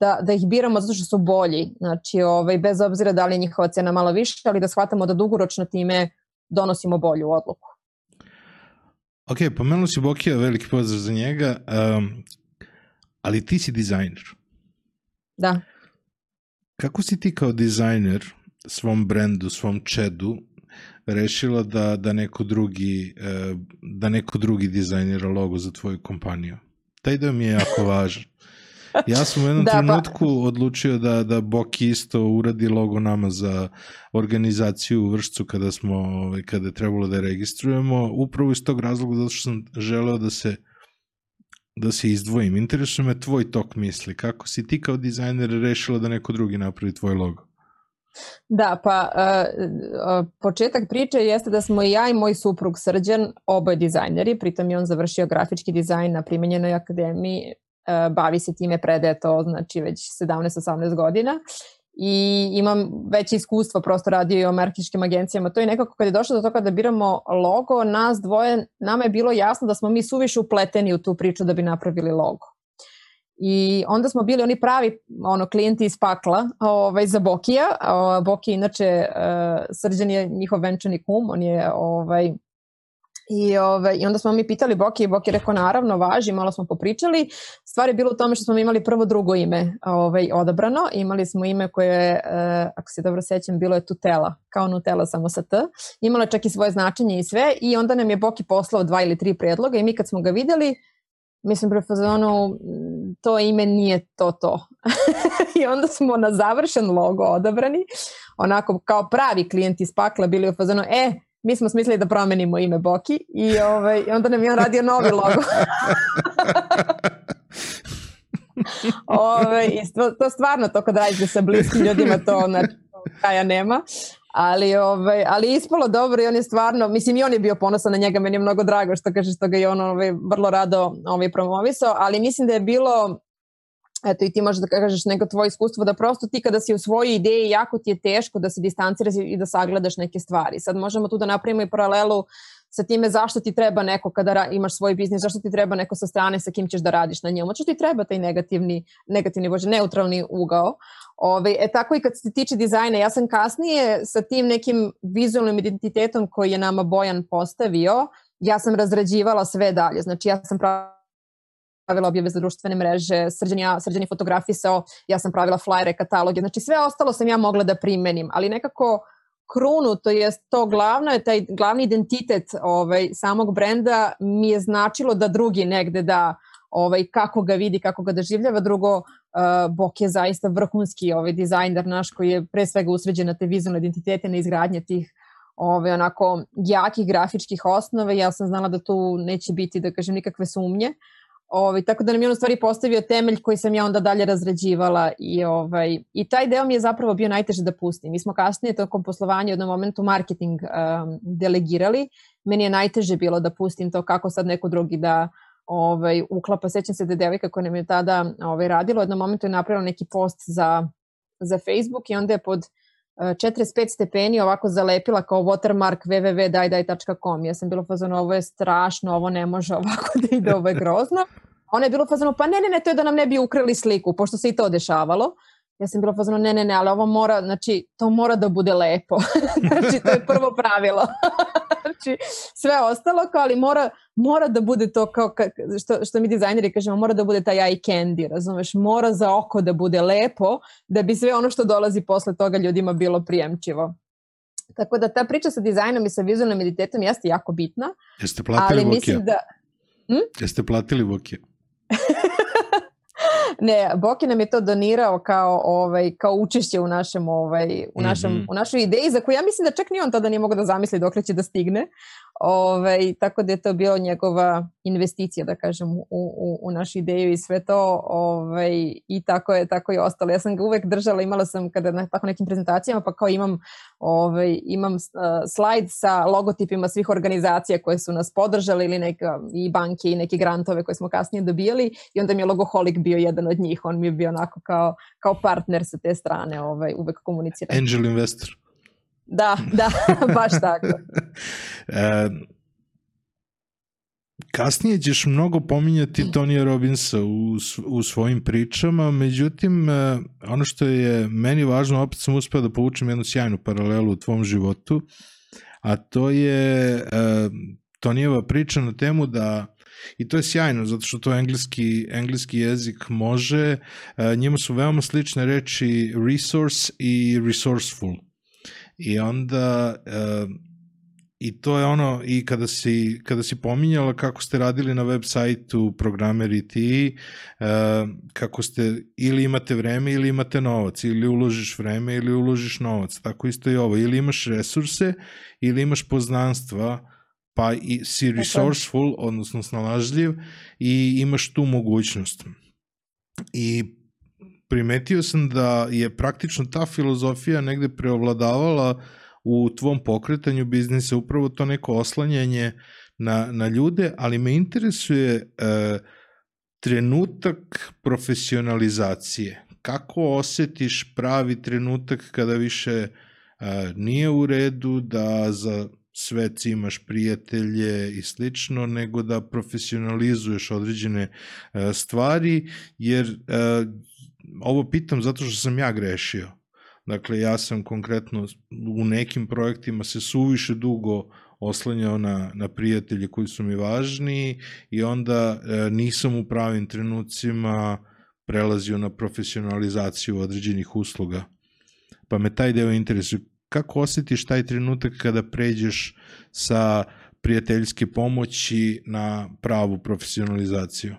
da, da ih biramo zato što su bolji. Znači, ovaj, bez obzira da li je njihova cena malo više, ali da shvatamo da dugoročno time donosimo bolju odluku. Ok, pomenuo si Bokija, veliki pozdrav za njega, um, ali ti si dizajner. Da. Kako si ti kao dizajner svom brendu, svom čedu rešila da, da neko drugi e, da neko drugi dizajnira logo za tvoju kompaniju. Taj deo mi je jako važan. Ja sam u jednom da, pa- trenutku pa... odlučio da, da Boki isto uradi logo nama za organizaciju u Vršcu kada smo, ovaj, kada je trebalo da je registrujemo, upravo iz tog razloga zato što sam želeo da se da se izdvojim. Interesuje me tvoj tok misli. Kako si ti kao dizajner rešila da neko drugi napravi tvoj logo? Da, pa uh, početak priče jeste da smo i ja i moj suprug Srđan oboje dizajneri, pritom je on završio grafički dizajn na primenjenoj akademiji, uh, bavi se time, predaje to znači već 17-18 godina i imam veće iskustvo, prosto radio i o marketičkim agencijama. To je nekako kad je došlo do toga da biramo logo, nas dvoje, nama je bilo jasno da smo mi suviše upleteni u tu priču da bi napravili logo. I onda smo bili oni pravi ono klijenti iz pakla ovaj, za Bokija. Boki inače uh, Srđan je njihov venčani kum, on je ovaj, I, ove, ovaj, I onda smo mi pitali Boki i Boki rekao naravno važi, malo smo popričali. Stvar je bilo u tome što smo imali prvo drugo ime ovaj, odabrano. Imali smo ime koje, uh, ako se dobro sećam, bilo je Tutela, kao Nutella samo sa T. Imalo je čak i svoje značenje i sve i onda nam je Boki poslao dva ili tri predloga i mi kad smo ga videli, mislim pre fazonu to ime nije to to. I onda smo na završen logo odabrani, onako kao pravi klijenti iz pakla bili u fazonu, e, mi smo smislili da promenimo ime Boki i ovaj, onda nam je on radio novi logo. Ove, ovaj, to, to stvarno to kad radite sa bliskim ljudima to znači, kaja nema ali, ovaj, ali ispalo dobro i on je stvarno, mislim i on je bio ponosan na njega, meni je mnogo drago što kaže što ga je on ovaj, vrlo rado ovaj, promovisao, ali mislim da je bilo eto i ti možeš da kažeš neko tvoje iskustvo da prosto ti kada si u svojoj ideji jako ti je teško da se distanciraš i da sagledaš neke stvari. Sad možemo tu da napravimo i paralelu sa time zašto ti treba neko kada imaš svoj biznis, zašto ti treba neko sa strane sa kim ćeš da radiš na njemu, zašto ti treba taj negativni, negativni, bože, neutralni ugao. Ove, e tako i kad se tiče dizajna, ja sam kasnije sa tim nekim vizualnim identitetom koji je nama Bojan postavio, ja sam razrađivala sve dalje. Znači ja sam pravila objave za društvene mreže, srđan, ja, srđan je fotografisao, ja sam pravila flajere, kataloge, znači sve ostalo sam ja mogla da primenim, ali nekako krunu, to je to glavno je taj glavni identitet ovaj, samog brenda mi je značilo da drugi negde da ovaj, kako ga vidi, kako ga doživljava. Drugo, uh, Bok je zaista vrhunski ovaj, dizajner naš koji je pre svega usređen na te vizualne identitete, na izgradnje tih ovaj, onako jakih grafičkih osnova. Ja sam znala da tu neće biti, da kažem, nikakve sumnje. Uh, Ovaj, tako da nam je on u stvari postavio temelj koji sam ja onda dalje razrađivala i, ovaj, i taj deo mi je zapravo bio najteže da pustim. Mi smo kasnije tokom poslovanja u jednom momentu marketing um, delegirali. Meni je najteže bilo da pustim to kako sad neko drugi da ovaj, uklapa. Sećam se da devojka koja nam je tada ovaj, radila, u jednom momentu je napravila neki post za, za Facebook i onda je pod 45 stepeni ovako zalepila kao watermark www.dajdaj.com. Ja sam bila fazona, ovo je strašno, ovo ne može ovako da ide, ovo je grozno. Ona je bilo fazona, pa ne, ne, ne, to je da nam ne bi ukrali sliku, pošto se i to dešavalo. Ja sam bila fazona, ne, ne, ne, ali ovo mora, znači, to mora da bude lepo. znači, to je prvo pravilo. znači, sve ostalo, kao, ali mora, mora da bude to kao, što, što mi dizajneri kažemo, mora da bude taj eye candy, razumeš? Mora za oko da bude lepo, da bi sve ono što dolazi posle toga ljudima bilo prijemčivo. Tako da ta priča sa dizajnom i sa vizualnom identitetom jeste jako bitna. Jeste platili ali mislim da... Hm? Jeste platili Vokija? ne, Boki nam je to donirao kao ovaj kao učešće u našem ovaj u našem mm -hmm. u našoj ideji za koju ja mislim da čak ni on tada nije mogao da zamisli dokle će da stigne. Ovaj tako da je to bio njegova investicija da kažem u, u, u našu ideju i sve to ovaj i tako je tako je ostalo. Ja sam ga uvek držala, imala sam kada na tako nekim prezentacijama pa kao imam ovaj imam uh, slajd sa logotipima svih organizacija koje su nas podržale ili neka i banke i neke grantove koje smo kasnije dobijali i onda mi je logoholik bio jedan od njih. On mi je bio onako kao, kao partner sa te strane, ovaj, uvek komunicira. Angel investor. Da, da, baš tako. e, kasnije ćeš mnogo pominjati Tonija Robinsa u, u svojim pričama, međutim, e, ono što je meni važno, opet sam uspeo da povučem jednu sjajnu paralelu u tvom životu, a to je e, Tonijeva priča na temu da I to je sjajno, zato što to engleski, engleski jezik može. E, njima su veoma slične reči resource i resourceful. I onda i to je ono i kada si, kada si pominjala kako ste radili na web sajtu programeri ti, e, kako ste ili imate vreme ili imate novac, ili uložiš vreme ili uložiš novac, tako isto i ovo, ili imaš resurse ili imaš poznanstva pa i si resourceful, odnosno snalažljiv i imaš tu mogućnost. I primetio sam da je praktično ta filozofija negde preovladavala u tvom pokretanju biznisa, upravo to neko oslanjanje na, na ljude, ali me interesuje e, trenutak profesionalizacije. Kako osetiš pravi trenutak kada više e, nije u redu da za sve cimaš prijatelje i slično, nego da profesionalizuješ određene e, stvari, jer e, ovo pitam zato što sam ja grešio. Dakle, ja sam konkretno u nekim projektima se suviše dugo oslanjao na, na prijatelje koji su mi važni i onda e, nisam u pravim trenucima prelazio na profesionalizaciju određenih usluga. Pa me taj deo interesuje kako osjetiš taj trenutak kada pređeš sa prijateljske pomoći na pravu profesionalizaciju?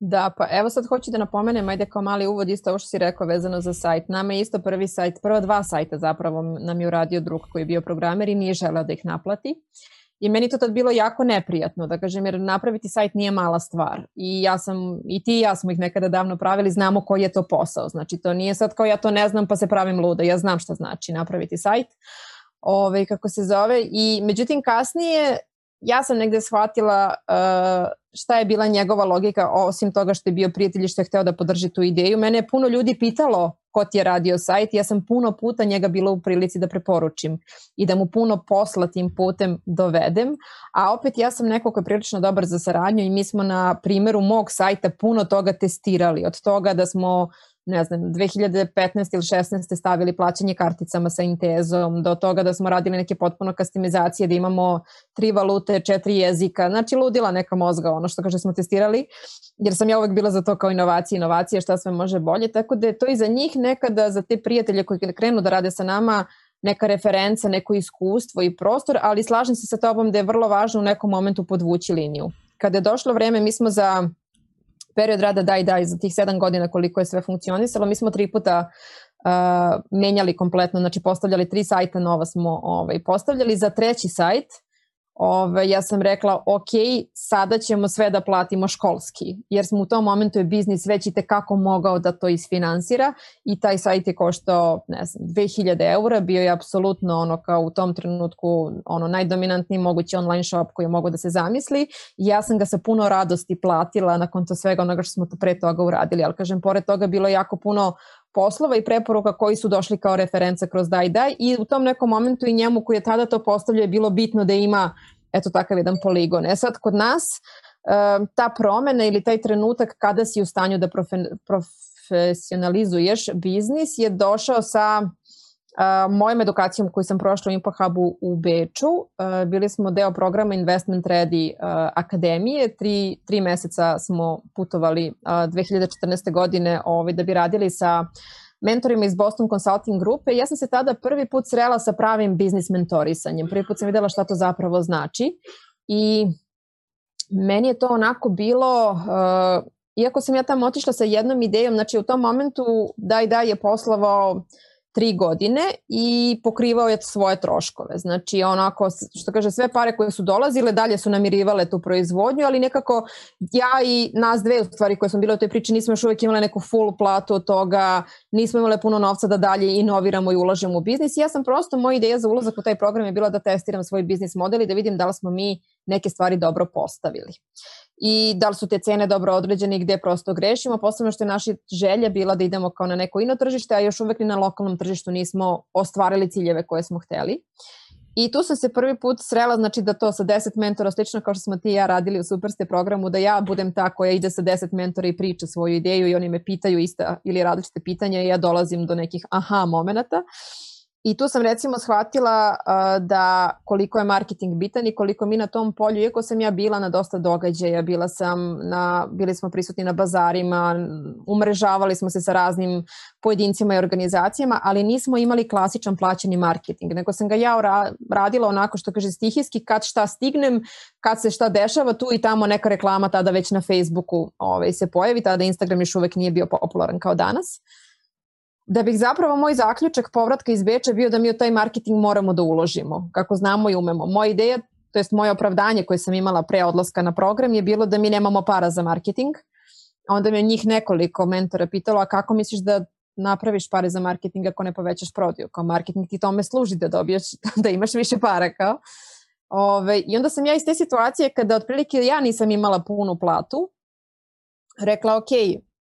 Da, pa evo sad hoću da napomenem, ajde kao mali uvod isto ovo što si rekao vezano za sajt. Nama je isto prvi sajt, prva dva sajta zapravo nam je uradio drug koji je bio programer i nije želeo da ih naplati. I meni to tad bilo jako neprijatno, da kažem, jer napraviti sajt nije mala stvar. I ja sam, i ti i ja smo ih nekada davno pravili, znamo koji je to posao. Znači, to nije sad kao ja to ne znam pa se pravim luda. Ja znam šta znači napraviti sajt, ovaj, kako se zove. I međutim, kasnije ja sam negde shvatila uh, šta je bila njegova logika, osim toga što je bio prijatelj i što je hteo da podrži tu ideju. Mene je puno ljudi pitalo ko ti je radio sajt, ja sam puno puta njega bila u prilici da preporučim i da mu puno posla tim putem dovedem, a opet ja sam neko ko je prilično dobar za saradnju i mi smo na primjeru mog sajta puno toga testirali, od toga da smo ne znam, 2015 ili 16 stavili plaćanje karticama sa Intezom, do toga da smo radili neke potpuno kastimizacije, da imamo tri valute, četiri jezika, znači ludila neka mozga, ono što kaže smo testirali, jer sam ja uvek bila za to kao inovacije, inovacije, šta sve može bolje, tako da je to i za njih nekada, za te prijatelje koji krenu da rade sa nama, neka referenca, neko iskustvo i prostor, ali slažem se sa tobom da je vrlo važno u nekom momentu podvući liniju. Kada je došlo vreme, mi smo za period rada daj daj za tih sedam godina koliko je sve funkcionisalo, mi smo tri puta uh, menjali kompletno, znači postavljali tri sajta nova smo ovaj, postavljali. Za treći sajt ove, ja sam rekla, ok, sada ćemo sve da platimo školski, jer smo u tom momentu je biznis već i tekako mogao da to isfinansira i taj sajt je koštao, ne znam, 2000 eura, bio je apsolutno ono kao u tom trenutku ono najdominantniji mogući online shop koji je mogao da se zamisli i ja sam ga sa puno radosti platila nakon to svega onoga što smo to pre toga uradili, ali kažem, pored toga bilo jako puno poslova i preporuka koji su došli kao reference kroz Daj Daj i u tom nekom momentu i njemu koji je tada to postavljao je bilo bitno da ima eto takav jedan poligon. E sad kod nas ta promena ili taj trenutak kada si u stanju da profe, profesionalizuješ biznis je došao sa Uh, mojom edukacijom koju sam prošla u Impact Hubu u Beču, uh, bili smo deo programa Investment Ready uh, akademije, tri, tri meseca smo putovali 2014. godine ovaj, da bi radili sa mentorima iz Boston Consulting grupe. Ja sam se tada prvi put srela sa pravim biznis mentorisanjem. Prvi put sam videla šta to zapravo znači i meni je to onako bilo, uh, iako sam ja tamo otišla sa jednom idejom, znači u tom momentu Daj Daj je poslovao tri godine i pokrivao je svoje troškove. Znači onako, što kaže, sve pare koje su dolazile dalje su namirivale tu proizvodnju, ali nekako ja i nas dve u stvari koje smo bile u toj priči nismo još uvek imale neku full platu od toga, nismo imale puno novca da dalje inoviramo i ulažemo u biznis. Ja sam prosto, moja ideja za ulazak u taj program je bila da testiram svoj biznis model i da vidim da li smo mi neke stvari dobro postavili i da li su te cene dobro određene i gde prosto grešimo, posebno što je naša želja bila da idemo kao na neko ino tržište, a još uvek ni na lokalnom tržištu nismo ostvarili ciljeve koje smo hteli. I tu sam se prvi put srela, znači da to sa 10 mentora, slično kao što smo ti i ja radili u Superste programu, da ja budem ta koja ide sa 10 mentora i priča svoju ideju i oni me pitaju ista ili različite pitanja i ja dolazim do nekih aha momenata. Uh, I tu sam recimo shvatila uh, da koliko je marketing bitan i koliko mi na tom polju, iako sam ja bila na dosta događaja, bila sam na, bili smo prisutni na bazarima, umrežavali smo se sa raznim pojedincima i organizacijama, ali nismo imali klasičan plaćeni marketing, nego sam ga ja ra radila onako što kaže stihijski, kad šta stignem, kad se šta dešava, tu i tamo neka reklama tada već na Facebooku ovaj, se pojavi, tada Instagram još uvek nije bio popularan kao danas da bih zapravo moj zaključak povratka iz Beča bio da mi u taj marketing moramo da uložimo, kako znamo i umemo. Moja ideja, to jest moje opravdanje koje sam imala pre odlaska na program je bilo da mi nemamo para za marketing. Onda me njih nekoliko mentora pitalo, a kako misliš da napraviš pare za marketing ako ne povećaš prodaju? Kao marketing ti tome služi da dobiješ, da imaš više para kao. Ove, I onda sam ja iz te situacije kada otprilike ja nisam imala punu platu, rekla ok,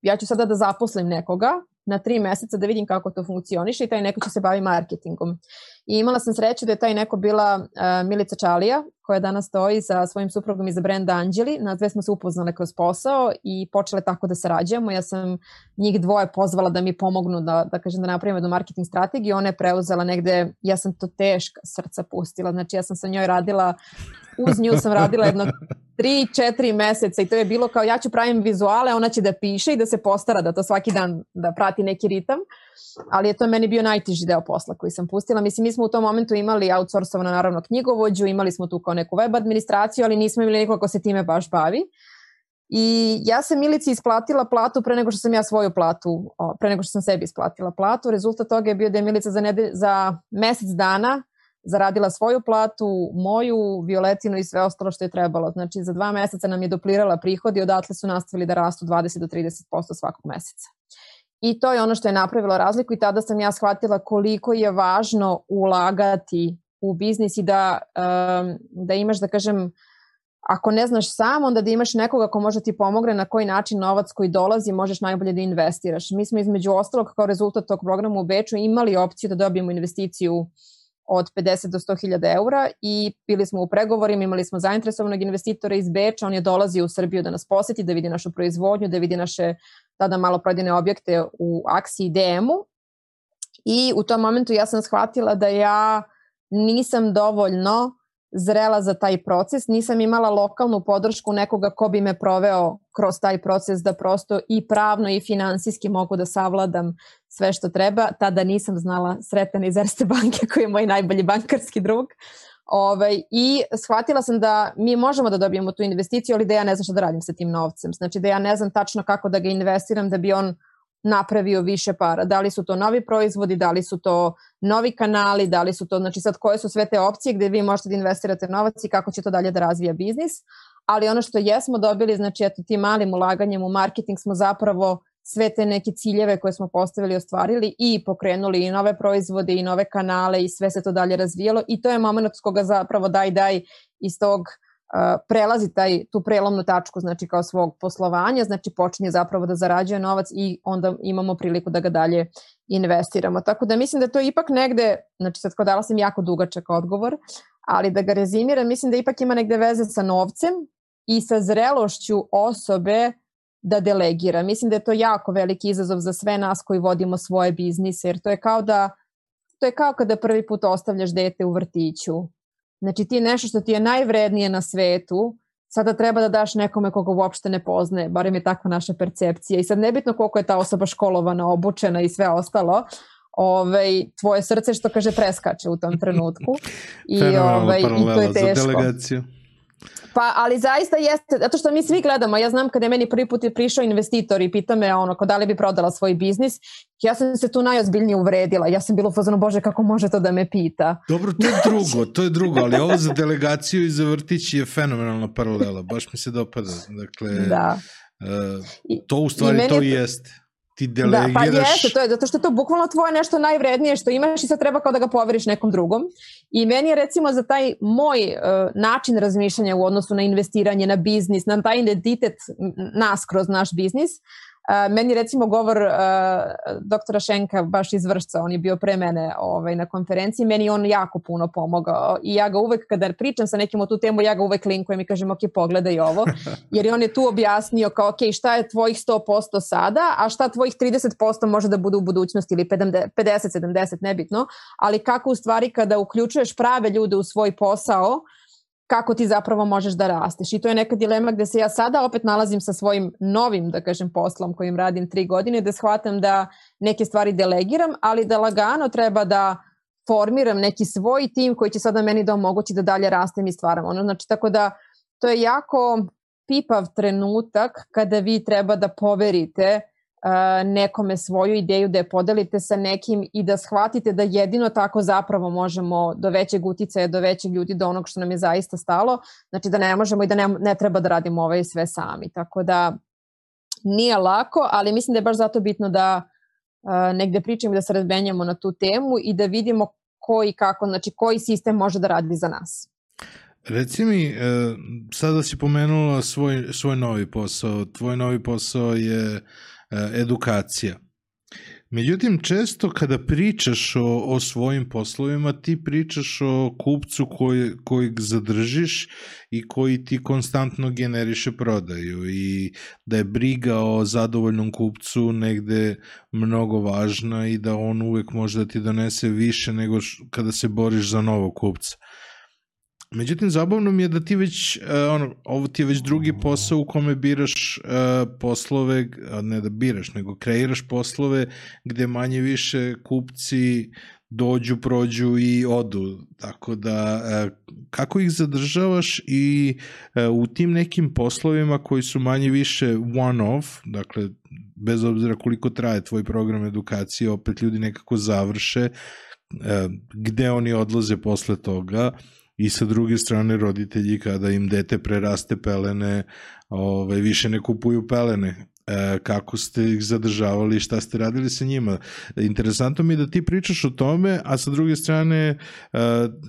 ja ću sada da zaposlim nekoga na tri meseca da vidim kako to funkcioniše i taj neko će se bavi marketingom. I imala sam sreću da je taj neko bila uh, Milica Čalija, koja danas stoji sa svojim suprugom iza brenda Anđeli. Na dve smo se upoznale kroz posao i počele tako da sarađujemo. Ja sam njih dvoje pozvala da mi pomognu da, da kažem da napravimo jednu marketing strategiju. Ona je preuzela negde, ja sam to teška srca pustila. Znači ja sam sa njoj radila uz nju sam radila jedno 3-4 meseca i to je bilo kao ja ću pravim vizuale, ona će da piše i da se postara da to svaki dan da prati neki ritam, ali je to meni bio najtiži deo posla koji sam pustila. Mislim, mi smo u tom momentu imali outsourcovano naravno knjigovođu, imali smo tu kao neku web administraciju, ali nismo imali nekoga ko se time baš bavi. I ja sam Milici isplatila platu pre nego što sam ja svoju platu, pre nego što sam sebi isplatila platu. Rezultat toga je bio da je Milica za, nede, za mesec dana zaradila svoju platu, moju, Violetinu i sve ostalo što je trebalo. Znači za dva meseca nam je duplirala prihod i odatle su nastavili da rastu 20 do 30% svakog meseca. I to je ono što je napravilo razliku i tada sam ja shvatila koliko je važno ulagati u biznis i da, um, da imaš, da kažem, ako ne znaš sam, onda da imaš nekoga ko može ti pomogne na koji način novac koji dolazi možeš najbolje da investiraš. Mi smo između ostalog kao rezultat tog programa u Beču imali opciju da dobijemo investiciju od 50 do 100 hiljada eura i bili smo u pregovorima, imali smo zainteresovanog investitora iz Beča, on je dolazio u Srbiju da nas poseti, da vidi našu proizvodnju, da vidi naše tada malo prodaljene objekte u akciji DM-u i u tom momentu ja sam shvatila da ja nisam dovoljno zrela za taj proces, nisam imala lokalnu podršku nekoga ko bi me proveo kroz taj proces da prosto i pravno i finansijski mogu da savladam sve što treba. Tada nisam znala Sretan iz Erste banke koji je moj najbolji bankarski drug. Ovaj, I shvatila sam da mi možemo da dobijemo tu investiciju, ali da ja ne znam šta da radim sa tim novcem. Znači da ja ne znam tačno kako da ga investiram da bi on napravio više para. Da li su to novi proizvodi, da li su to novi kanali, da li su to, znači sad koje su sve te opcije gde vi možete da investirate novac i kako će to dalje da razvija biznis. Ali ono što jesmo dobili, znači eto tim malim ulaganjem u marketing smo zapravo sve te neke ciljeve koje smo postavili ostvarili i pokrenuli i nove proizvode i nove kanale i sve se to dalje razvijalo i to je moment s koga zapravo daj daj iz tog prelazi taj, tu prelomnu tačku znači kao svog poslovanja, znači počinje zapravo da zarađuje novac i onda imamo priliku da ga dalje investiramo. Tako da mislim da to ipak negde, znači sad kao dala sam jako dugačak odgovor, ali da ga rezimiram, mislim da ipak ima negde veze sa novcem i sa zrelošću osobe da delegira. Mislim da je to jako veliki izazov za sve nas koji vodimo svoje biznise, jer to je kao da to je kao kada prvi put ostavljaš dete u vrtiću. Znači ti nešto što ti je najvrednije na svetu, sada treba da daš nekome koga uopšte ne poznaje, barem je takva naša percepcija. I sad nebitno koliko je ta osoba školovana, obučena i sve ostalo, ovaj, tvoje srce što kaže preskače u tom trenutku. I, ovaj, i to je teško. Za delegaciju. Pa, ali zaista jeste, zato što mi svi gledamo, ja znam kada je meni prvi put je prišao investitor i pita me ono, da li bi prodala svoj biznis, ja sam se tu najozbiljnije uvredila, ja sam bila u bože, kako može to da me pita? Dobro, to je drugo, to je drugo, ali ovo za delegaciju i za vrtić je fenomenalna paralela, baš mi se dopada, dakle, da. Uh, to u stvari meni... to jeste ti delegiraš... Da, pa jeste, to je zato što je to bukvalno tvoje nešto najvrednije što imaš i sad treba kao da ga poveriš nekom drugom. I meni je recimo za taj moj uh, način razmišljanja u odnosu na investiranje, na biznis, na taj identitet nas kroz naš biznis, Uh, meni recimo govor uh, doktora Šenka baš iz Vršca, on je bio pre mene ovaj, na konferenciji, meni on jako puno pomogao i ja ga uvek kada pričam sa nekim o tu temu, ja ga uvek linkujem i kažem ok, pogledaj ovo, jer on je tu objasnio kao ok, šta je tvojih 100% sada, a šta tvojih 30% može da bude u budućnosti ili 50-70, nebitno, ali kako u stvari kada uključuješ prave ljude u svoj posao, kako ti zapravo možeš da rasteš. I to je neka dilema gde se ja sada opet nalazim sa svojim novim, da kažem, poslom kojim radim tri godine, da shvatam da neke stvari delegiram, ali da lagano treba da formiram neki svoj tim koji će sada meni da omogući da dalje rastem i stvaram. Ono, znači, tako da to je jako pipav trenutak kada vi treba da poverite nekome svoju ideju, da je podelite sa nekim i da shvatite da jedino tako zapravo možemo do većeg uticaja, do većeg ljudi, do onog što nam je zaista stalo. Znači da ne možemo i da ne, ne treba da radimo ovaj sve sami. Tako da nije lako, ali mislim da je baš zato bitno da uh, negde pričamo i da se razbenjamo na tu temu i da vidimo ko i kako, znači koji sistem može da radi za nas. Reci mi, sada si pomenula svoj, svoj novi posao. Tvoj novi posao je E, edukacija. Međutim, često kada pričaš o, o svojim poslovima, ti pričaš o kupcu koji, kojeg zadržiš i koji ti konstantno generiše prodaju i da je briga o zadovoljnom kupcu negde mnogo važna i da on uvek može da ti donese više nego kada se boriš za novog kupca. Međutim, zabavno mi je da ti već, uh, ono, ovo ti je već drugi posao u kome biraš uh, poslove, ne da biraš, nego kreiraš poslove gde manje više kupci dođu, prođu i odu. Tako da, uh, kako ih zadržavaš i uh, u tim nekim poslovima koji su manje više one-off, dakle, bez obzira koliko traje tvoj program edukacije, opet ljudi nekako završe, uh, gde oni odlaze posle toga, i sa druge strane roditelji kada im dete preraste pelene ovaj, više ne kupuju pelene e, kako ste ih zadržavali šta ste radili sa njima. Interesantno mi je da ti pričaš o tome, a sa druge strane e,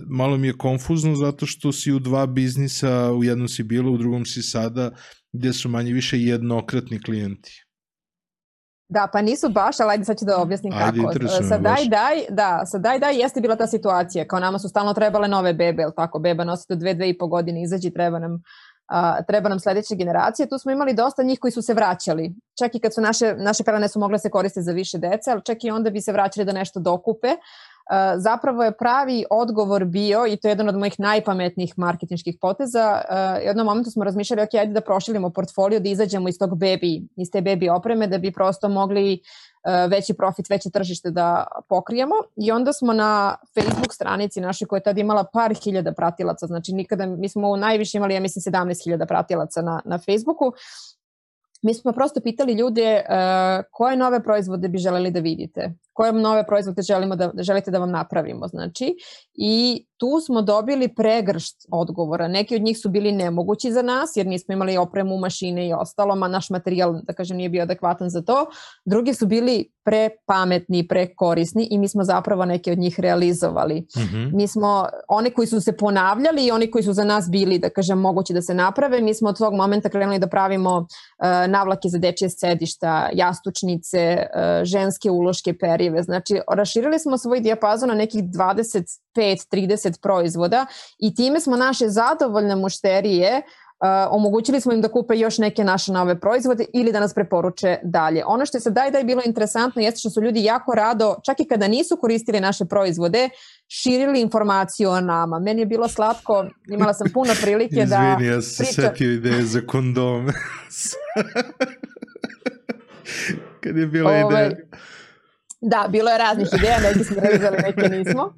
malo mi je konfuzno zato što si u dva biznisa, u jednom si bilo, u drugom si sada, gde su manje više jednokratni klijenti. Da, pa nisu baš, ali ajde sad ću da objasnim ajde, kako. Sa daj, daj, da, sa daj, daj jeste bila ta situacija, kao nama su stalno trebale nove bebe, ili tako, beba nosi do dve, dve i po godine, izađi, treba nam, a, treba nam sledeće generacije. Tu smo imali dosta njih koji su se vraćali. Čak i kad su naše, naše pelene su mogle se koristiti za više dece, ali čak i onda bi se vraćali da nešto dokupe, zapravo je pravi odgovor bio, i to je jedan od mojih najpametnijih marketinških poteza, uh, jednom momentu smo razmišljali, ok, ajde da proširimo portfolio, da izađemo iz tog baby, iz te baby opreme, da bi prosto mogli veći profit, veće tržište da pokrijemo. I onda smo na Facebook stranici naše koja je tada imala par hiljada pratilaca, znači nikada, mi smo najviše imali, ja mislim, 17.000 pratilaca na, na Facebooku, mi smo prosto pitali ljude uh, koje nove proizvode bi želeli da vidite koje nove proizvode želimo da, želite da vam napravimo. Znači, i tu smo dobili pregršt odgovora. Neki od njih su bili nemogući za nas jer nismo imali opremu, mašine i ostalo, ma naš materijal, da kažem, nije bio adekvatan za to. Drugi su bili prepametni, prekorisni i mi smo zapravo neke od njih realizovali. Mm -hmm. Mi smo, oni koji su se ponavljali i oni koji su za nas bili, da kažem, mogući da se naprave, mi smo od tog momenta krenuli da pravimo uh, navlake za dečje sedišta, jastučnice, uh, ženske uloške, perive. Znači, raširili smo svoj dijapazon na nekih 25-30 proizvoda i time smo naše zadovoljne mušterije Uh, omogućili smo im da kupe još neke naše nove proizvode ili da nas preporuče dalje. Ono što je sad daj da je bilo interesantno jeste što su ljudi jako rado, čak i kada nisu koristili naše proizvode, širili informaciju o nama. Meni je bilo slatko, imala sam puno prilike Izvini, da... Izvini, ja sam pričam... setio ideje za kondome. Kad je bila Ove, ideja. Da, bilo je raznih ideja, neki smo realizali, neke nismo.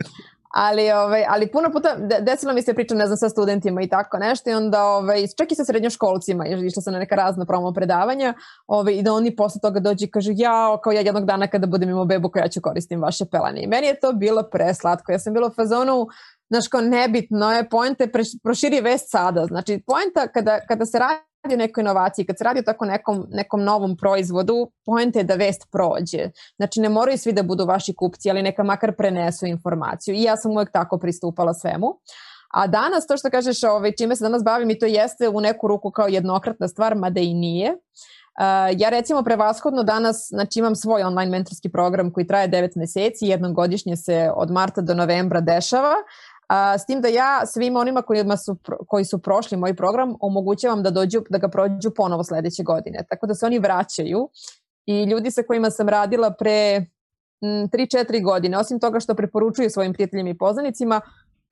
Ali, ovaj, ali puno puta desilo mi se pričam, ne znam, sa studentima i tako nešto i onda, ovaj, čak i sa srednjoškolcima, išla sam na neka razna promo predavanja ovaj, i da oni posle toga dođu i kažu ja, kao ja jednog dana kada budem imao bebu koja ću koristim vaše pelane. I meni je to bilo preslatko. Ja sam bila u fazonu, znaš, kao nebitno je, pojente proširi vest sada. Znači, pojenta kada, kada se radi radi o nekoj inovaciji, kad se radi o tako nekom, nekom novom proizvodu, pojenta je da vest prođe. Znači ne moraju svi da budu vaši kupci, ali neka makar prenesu informaciju. I ja sam uvek tako pristupala svemu. A danas, to što kažeš, ovaj, čime se danas bavim i to jeste u neku ruku kao jednokratna stvar, mada i nije. Uh, ja recimo prevashodno danas znači imam svoj online mentorski program koji traje 9 meseci, jednom godišnje se od marta do novembra dešava s tim da ja svima onima kojima su, koji su prošli moj program omogućavam da dođu, da ga prođu ponovo sledeće godine. Tako da se oni vraćaju i ljudi sa kojima sam radila pre 3-4 godine, osim toga što preporučuju svojim prijateljima i poznanicima,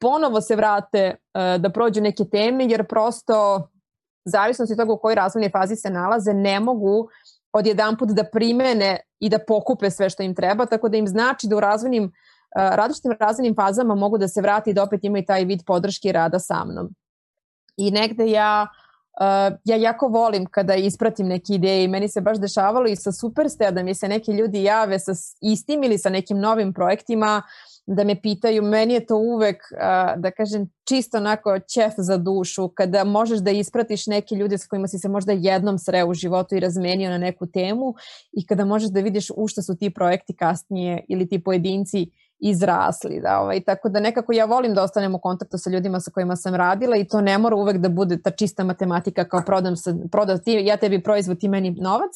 ponovo se vrate uh, da prođu neke teme, jer prosto zavisnosti od toga u kojoj razvojnoj fazi se nalaze, ne mogu odjedan put da primene i da pokupe sve što im treba, tako da im znači da u razvojnim različitim razvojnim fazama mogu da se vrati i da opet imaju taj vid podrške rada sa mnom. I negde ja Uh, ja jako volim kada ispratim neke ideje i meni se baš dešavalo i sa Superste da mi se neki ljudi jave sa istim ili sa nekim novim projektima da me pitaju, meni je to uvek, uh, da kažem, čisto onako ćef za dušu, kada možeš da ispratiš neke ljude s kojima si se možda jednom sreo u životu i razmenio na neku temu i kada možeš da vidiš u šta su ti projekti kasnije ili ti pojedinci izrasli. Da, ovaj, tako da nekako ja volim da ostanem u kontaktu sa ljudima sa kojima sam radila i to ne mora uvek da bude ta čista matematika kao prodam, sa, prodam ti, ja tebi proizvod, ti meni novac,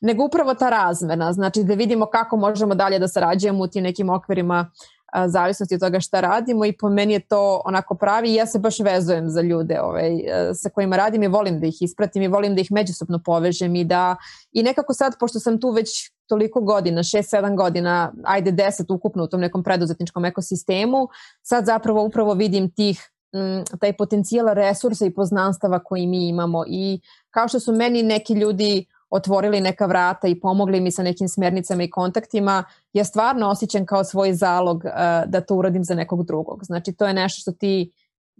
nego upravo ta razmena, znači da vidimo kako možemo dalje da sarađujemo u tim nekim okvirima a, zavisnosti od toga šta radimo i po meni je to onako pravi i ja se baš vezujem za ljude ovaj, sa kojima radim i volim da ih ispratim i volim da ih međusobno povežem i da i nekako sad pošto sam tu već toliko godina, 6-7 godina, ajde 10 ukupno u tom nekom preduzetničkom ekosistemu, sad zapravo upravo vidim tih m, taj potencijal resursa i poznanstava koji mi imamo i kao što su meni neki ljudi otvorili neka vrata i pomogli mi sa nekim smernicama i kontaktima, ja stvarno osjećam kao svoj zalog uh, da to uradim za nekog drugog. Znači to je nešto što ti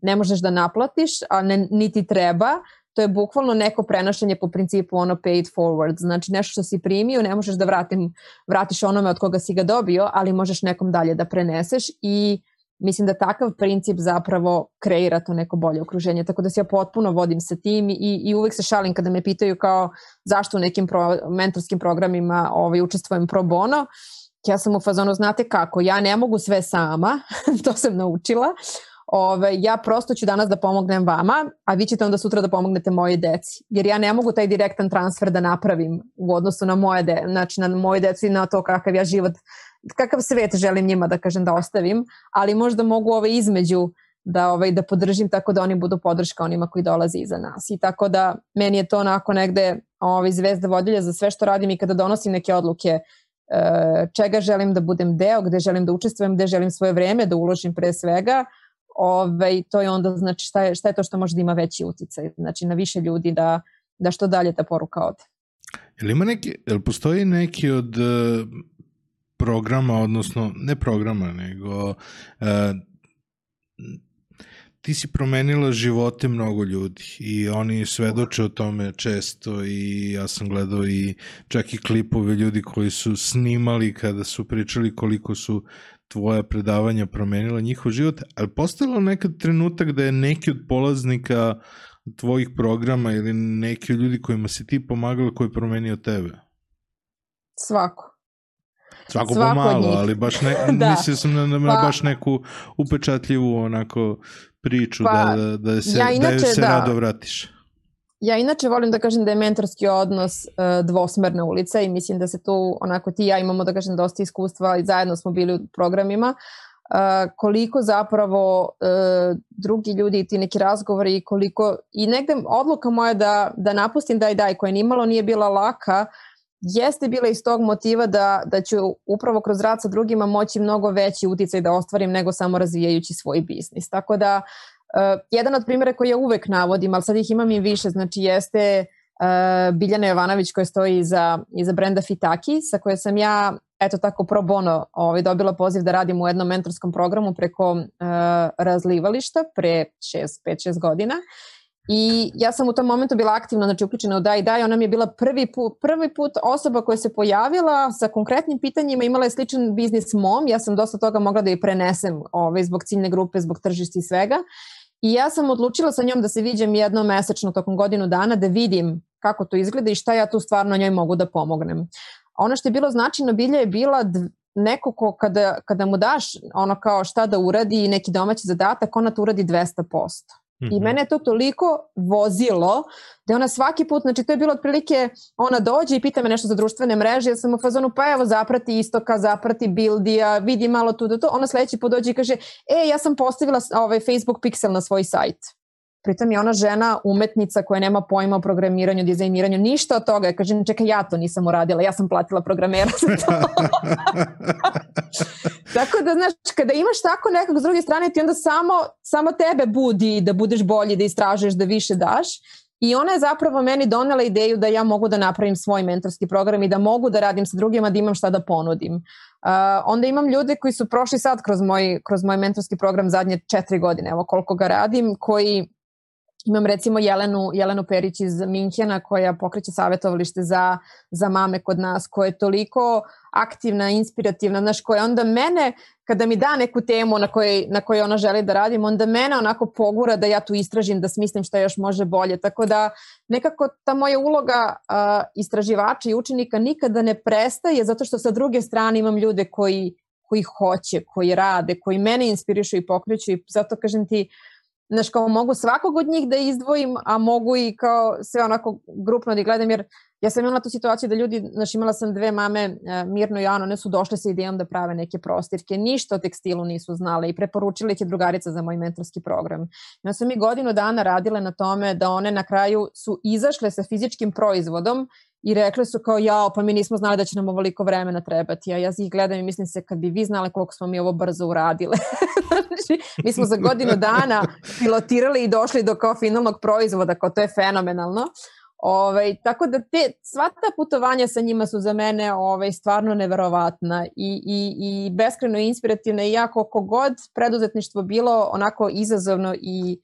ne možeš da naplatiš, a ne, niti treba, to je bukvalno neko prenošenje po principu ono paid forward, znači nešto što si primio ne možeš da vratim, vratiš onome od koga si ga dobio, ali možeš nekom dalje da preneseš i mislim da takav princip zapravo kreira to neko bolje okruženje, tako da se ja potpuno vodim sa tim i, i uvek se šalim kada me pitaju kao zašto u nekim pro, mentorskim programima ovaj, učestvujem pro bono, ja sam u fazonu, znate kako, ja ne mogu sve sama, to sam naučila, Ove, ja prosto ću danas da pomognem vama, a vi ćete onda sutra da pomognete moje deci. Jer ja ne mogu taj direktan transfer da napravim u odnosu na moje, de, znači na moje deci i na to kakav ja život, kakav svet želim njima da kažem da ostavim, ali možda mogu ove između da ovaj da podržim tako da oni budu podrška onima koji dolaze iza nas. I tako da meni je to onako negde ovaj zvezda vodilja za sve što radim i kada donosim neke odluke e, čega želim da budem deo, gde želim da učestvujem, gde želim svoje vreme da uložim pre svega, ovaj, to je onda znači šta je, šta je to što može da ima veći uticaj, znači na više ljudi da, da što dalje ta poruka ode. Jel ima neki, jel postoji neki od uh, programa, odnosno ne programa, nego uh, ti si promenila živote mnogo ljudi i oni svedoče o tome često i ja sam gledao i čak i klipove ljudi koji su snimali kada su pričali koliko su tvoja predavanja promenila njihov život, ali postojalo nekad trenutak da je neki od polaznika tvojih programa ili neki od ljudi kojima si ti pomagala koji je promenio tebe? Svako. Svako, Svako pomalo, ali baš ne, da. mislio sam na, na, pa, baš neku upečatljivu onako priču pa, da, da, da, se, ja inače, da se da. rado vratiš. Ja inače volim da kažem da je mentorski odnos uh, dvosmerna ulica i mislim da se tu onako ti i ja imamo da kažem dosta iskustva i zajedno smo bili u programima uh, koliko zapravo uh, drugi ljudi i ti neki razgovori i koliko i negde odluka moja da, da napustim daj daj koja nimalo nije bila laka jeste bila iz tog motiva da, da ću upravo kroz rad sa drugima moći mnogo veći uticaj da ostvarim nego samo razvijajući svoj biznis. Tako da jedan od primjera koji ja uvek navodim, ali sad ih imam i više, znači jeste uh, Biljana Jovanović koja stoji iza, iza brenda Fitaki, sa koje sam ja eto tako pro bono ovaj, dobila poziv da radim u jednom mentorskom programu preko uh, razlivališta pre 5-6 godina I ja sam u tom momentu bila aktivna, znači uključena u Daj Daj, ona mi je bila prvi put, prvi put osoba koja se pojavila sa konkretnim pitanjima, imala je sličan biznis mom, ja sam dosta toga mogla da je prenesem ovaj, zbog ciljne grupe, zbog tržišta i svega. I ja sam odlučila sa njom da se viđem jednom mesečno tokom godinu dana, da vidim kako to izgleda i šta ja tu stvarno njoj mogu da pomognem. Ono što je bilo značajno bilje je bila neko ko kada, kada mu daš ono kao šta da uradi i neki domaći zadatak, ona to uradi 200%. I mhm. mene je to toliko vozilo da ona svaki put, znači to je bilo otprilike, ona dođe i pita me nešto za društvene mreže, ja sam u fazonu, pa evo zaprati istoka, zaprati bildija, vidi malo tu da to, ona sledeći put dođe i kaže, e, ja sam postavila ovaj Facebook pixel na svoj sajt. Pritom je ona žena umetnica koja nema pojma o programiranju, dizajniranju, ništa od toga. Ja kažem, čekaj, ja to nisam uradila, ja sam platila programera za to. tako da, znaš, kada imaš tako nekog s druge strane, ti onda samo, samo tebe budi da budeš bolji, da istražuješ, da više daš. I ona je zapravo meni donela ideju da ja mogu da napravim svoj mentorski program i da mogu da radim sa drugima, da imam šta da ponudim. Uh, onda imam ljude koji su prošli sad kroz moj, kroz moj mentorski program zadnje četiri godine, evo koliko ga radim, koji Imam recimo Jelenu, Jelenu Perić iz Minhena koja pokreće savjetovalište za, za mame kod nas, koja je toliko aktivna, inspirativna, znaš, koja onda mene, kada mi da neku temu na kojoj, na kojoj ona želi da radim, onda mene onako pogura da ja tu istražim, da smislim šta još može bolje. Tako da nekako ta moja uloga uh, istraživača i učenika nikada ne prestaje, zato što sa druge strane imam ljude koji, koji hoće, koji rade, koji mene inspirišu i pokreću i zato kažem ti, uh, znaš, kao mogu svakog od njih da izdvojim, a mogu i kao sve onako grupno da gledam, jer ja sam imala tu situaciju da ljudi, znaš, imala sam dve mame, e, Mirno i Ano, one su došle sa idejom da prave neke prostirke, ništa o tekstilu nisu znale i preporučili ih je drugarica za moj mentorski program. Ja sam mi godinu dana radile na tome da one na kraju su izašle sa fizičkim proizvodom i rekli su kao jao, pa mi nismo znali da će nam ovoliko vremena trebati. A ja ih gledam i mislim se kad bi vi znali koliko smo mi ovo brzo uradile. znači, mi smo za godinu dana pilotirali i došli do kao finalnog proizvoda, kao to je fenomenalno. Ovaj, tako da te, sva ta putovanja sa njima su za mene ovaj, stvarno neverovatna i, i, i beskreno inspirativna i jako kogod preduzetništvo bilo onako izazovno i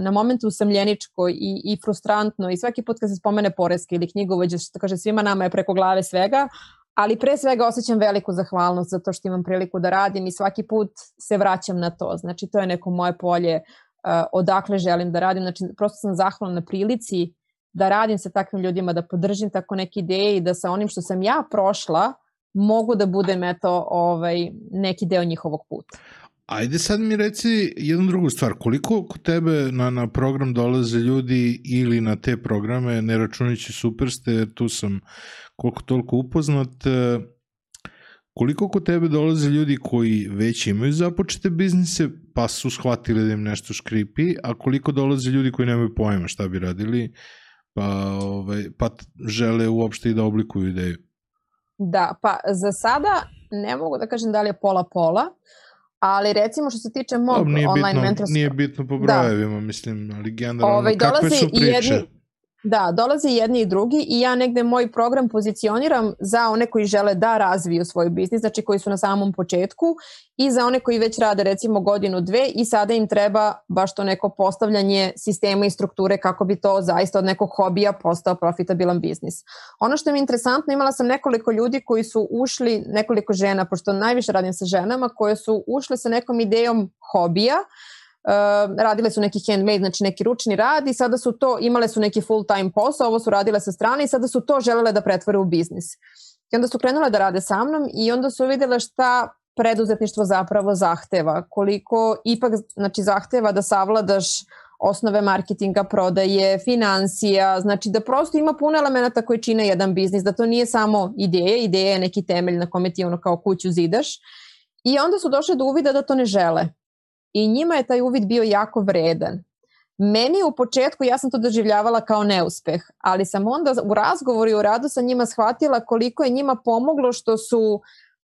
na momentu usamljeničko i, i frustrantno i svaki put kad se spomene poreske ili knjigovođe, što kaže svima nama je preko glave svega, ali pre svega osjećam veliku zahvalnost za to što imam priliku da radim i svaki put se vraćam na to. Znači to je neko moje polje uh, odakle želim da radim. Znači prosto sam zahvalna na prilici da radim sa takvim ljudima, da podržim tako neke ideje i da sa onim što sam ja prošla mogu da budem eto ovaj, neki deo njihovog puta. Ajde sad mi reci jednu drugu stvar, koliko kod tebe na, na program dolaze ljudi ili na te programe, ne računajući Superste, jer tu sam koliko toliko upoznat, e, koliko kod tebe dolaze ljudi koji već imaju započete biznise, pa su shvatili da im nešto škripi, a koliko dolaze ljudi koji nemaju pojma šta bi radili, pa, ovaj, pa žele uopšte i da oblikuju ideju? Da, pa za sada ne mogu da kažem da li je pola-pola, ali recimo što se tiče mog Dob, nije online bitno, mentorstva... Nije bitno po da. brojevima, da. mislim, ali generalno, ovaj, kakve su priče? Jedni, Da, dolaze jedni i drugi i ja negde moj program pozicioniram za one koji žele da razviju svoj biznis, znači koji su na samom početku i za one koji već rade recimo godinu, dve i sada im treba baš to neko postavljanje sistema i strukture kako bi to zaista od nekog hobija postao profitabilan biznis. Ono što mi je interesantno, imala sam nekoliko ljudi koji su ušli, nekoliko žena, pošto najviše radim sa ženama, koje su ušle sa nekom idejom hobija, Uh, radile su neki handmade, znači neki ručni rad i sada su to, imale su neki full time posao, ovo su radile sa strane i sada su to želele da pretvore u biznis. I onda su krenule da rade sa mnom i onda su videle šta preduzetništvo zapravo zahteva, koliko ipak znači, zahteva da savladaš osnove marketinga, prodaje, financija, znači da prosto ima puno elemenata koji čine jedan biznis, da to nije samo ideja, ideja je neki temelj na kome ti ono kao kuću zidaš. I onda su došle do uvida da to ne žele i njima je taj uvid bio jako vredan. Meni u početku, ja sam to doživljavala kao neuspeh, ali sam onda u razgovoru i u radu sa njima shvatila koliko je njima pomoglo što su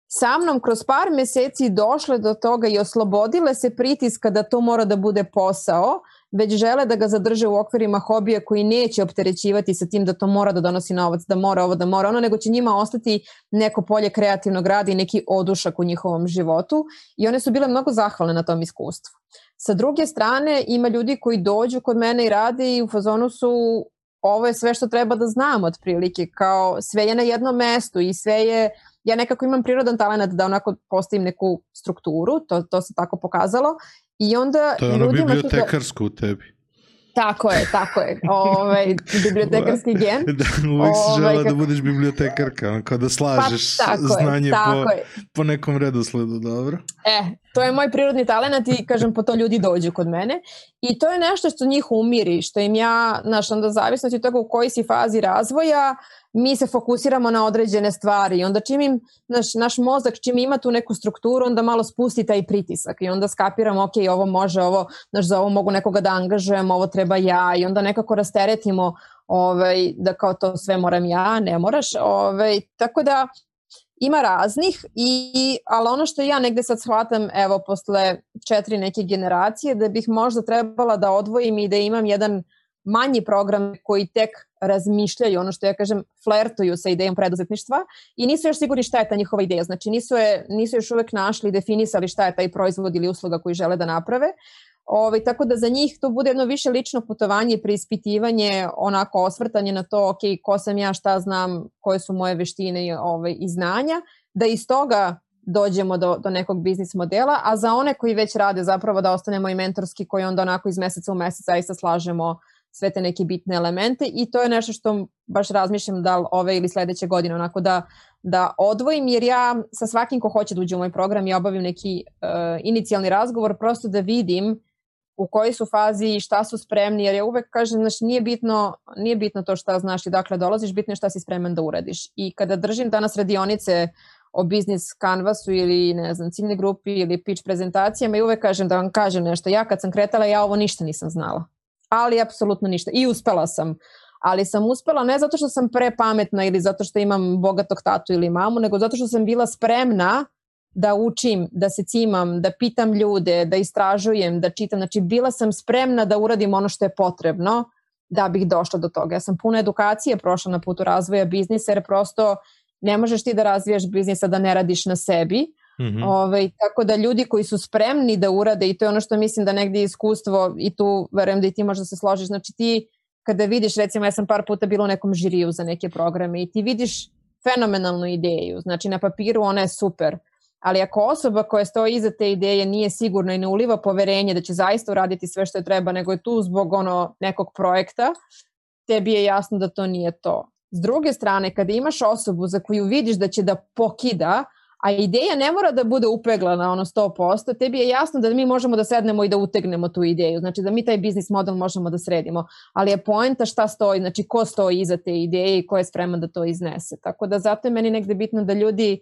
sa mnom kroz par meseci došle do toga i oslobodile se pritiska da to mora da bude posao, već žele da ga zadrže u okvirima hobija koji neće opterećivati sa tim da to mora da donosi novac, da mora ovo, da mora ono, nego će njima ostati neko polje kreativnog rada i neki odušak u njihovom životu i one su bile mnogo zahvalne na tom iskustvu. Sa druge strane, ima ljudi koji dođu kod mene i rade i u fazonu su ovo je sve što treba da znam otprilike, kao sve je na jednom mestu i sve je ja nekako imam prirodan talent da onako postavim neku strukturu, to, to se tako pokazalo I onda to je ono bibliotekarsko u tebi. Tako je, tako je. Ovaj, bibliotekarski gen. da, uvek si žela ovaj, da budeš bibliotekarka, kao da slažeš pa, znanje je, po, je. po nekom redosledu, dobro? E, to je moj prirodni talent i kažem, po to ljudi dođu kod mene. I to je nešto što njih umiri, što im ja, znaš, onda zavisno od toga u kojoj si fazi razvoja, mi se fokusiramo na određene stvari onda čim im, naš, naš mozak čim ima tu neku strukturu, onda malo spusti taj pritisak i onda skapiramo, ok, ovo može, ovo, znaš, za ovo mogu nekoga da angažujem, ovo treba ja i onda nekako rasteretimo ovaj, da kao to sve moram ja, ne moraš. Ovaj, tako da ima raznih, i, ali ono što ja negde sad shvatam, evo, posle četiri neke generacije, da bih možda trebala da odvojim i da imam jedan manji program koji tek razmišljaju, ono što ja kažem, flertuju sa idejom preduzetništva i nisu još sigurni šta je ta njihova ideja. Znači nisu, je, nisu još uvek našli i definisali šta je taj proizvod ili usluga koji žele da naprave. Ove, ovaj, tako da za njih to bude jedno više lično putovanje, preispitivanje, onako osvrtanje na to, ok, ko sam ja, šta znam, koje su moje veštine i, ove, ovaj, i znanja, da iz toga dođemo do, do nekog biznis modela, a za one koji već rade zapravo da ostanemo i mentorski koji onda onako iz meseca u mesec zaista slažemo sve te neke bitne elemente i to je nešto što baš razmišljam da li ove ili sledeće godine onako da, da odvojim jer ja sa svakim ko hoće da uđe u moj program i obavim neki uh, inicijalni razgovor prosto da vidim u kojoj su fazi i šta su spremni, jer ja uvek kažem, znaš, nije bitno, nije bitno to šta znaš i dakle dolaziš, bitno je šta si spreman da uradiš. I kada držim danas radionice o biznis kanvasu ili ne znam, ciljne grupi ili pitch prezentacijama i uvek kažem da vam kažem nešto. Ja kad sam kretala, ja ovo ništa nisam znala ali apsolutno ništa. I uspela sam. Ali sam uspela ne zato što sam prepametna ili zato što imam bogatog tatu ili mamu, nego zato što sam bila spremna da učim, da se cimam, da pitam ljude, da istražujem, da čitam. Znači, bila sam spremna da uradim ono što je potrebno da bih došla do toga. Ja sam puno edukacije prošla na putu razvoja biznisa jer prosto ne možeš ti da razvijaš biznisa da ne radiš na sebi, Mm -hmm. Ove, ovaj, tako da ljudi koji su spremni da urade i to je ono što mislim da negdje iskustvo i tu verujem da i ti možda se složiš, znači ti kada vidiš, recimo ja sam par puta bila u nekom žiriju za neke programe i ti vidiš fenomenalnu ideju, znači na papiru ona je super, ali ako osoba koja stoji iza te ideje nije sigurna i ne uliva poverenje da će zaista uraditi sve što je treba, nego je tu zbog ono nekog projekta, tebi je jasno da to nije to. S druge strane, kada imaš osobu za koju vidiš da će da pokida, a ideja ne mora da bude upeglana ono 100%, tebi je jasno da mi možemo da sednemo i da utegnemo tu ideju, znači da mi taj biznis model možemo da sredimo, ali je poenta šta stoji, znači ko stoji iza te ideje i ko je spreman da to iznese. Tako da zato je meni negde bitno da ljudi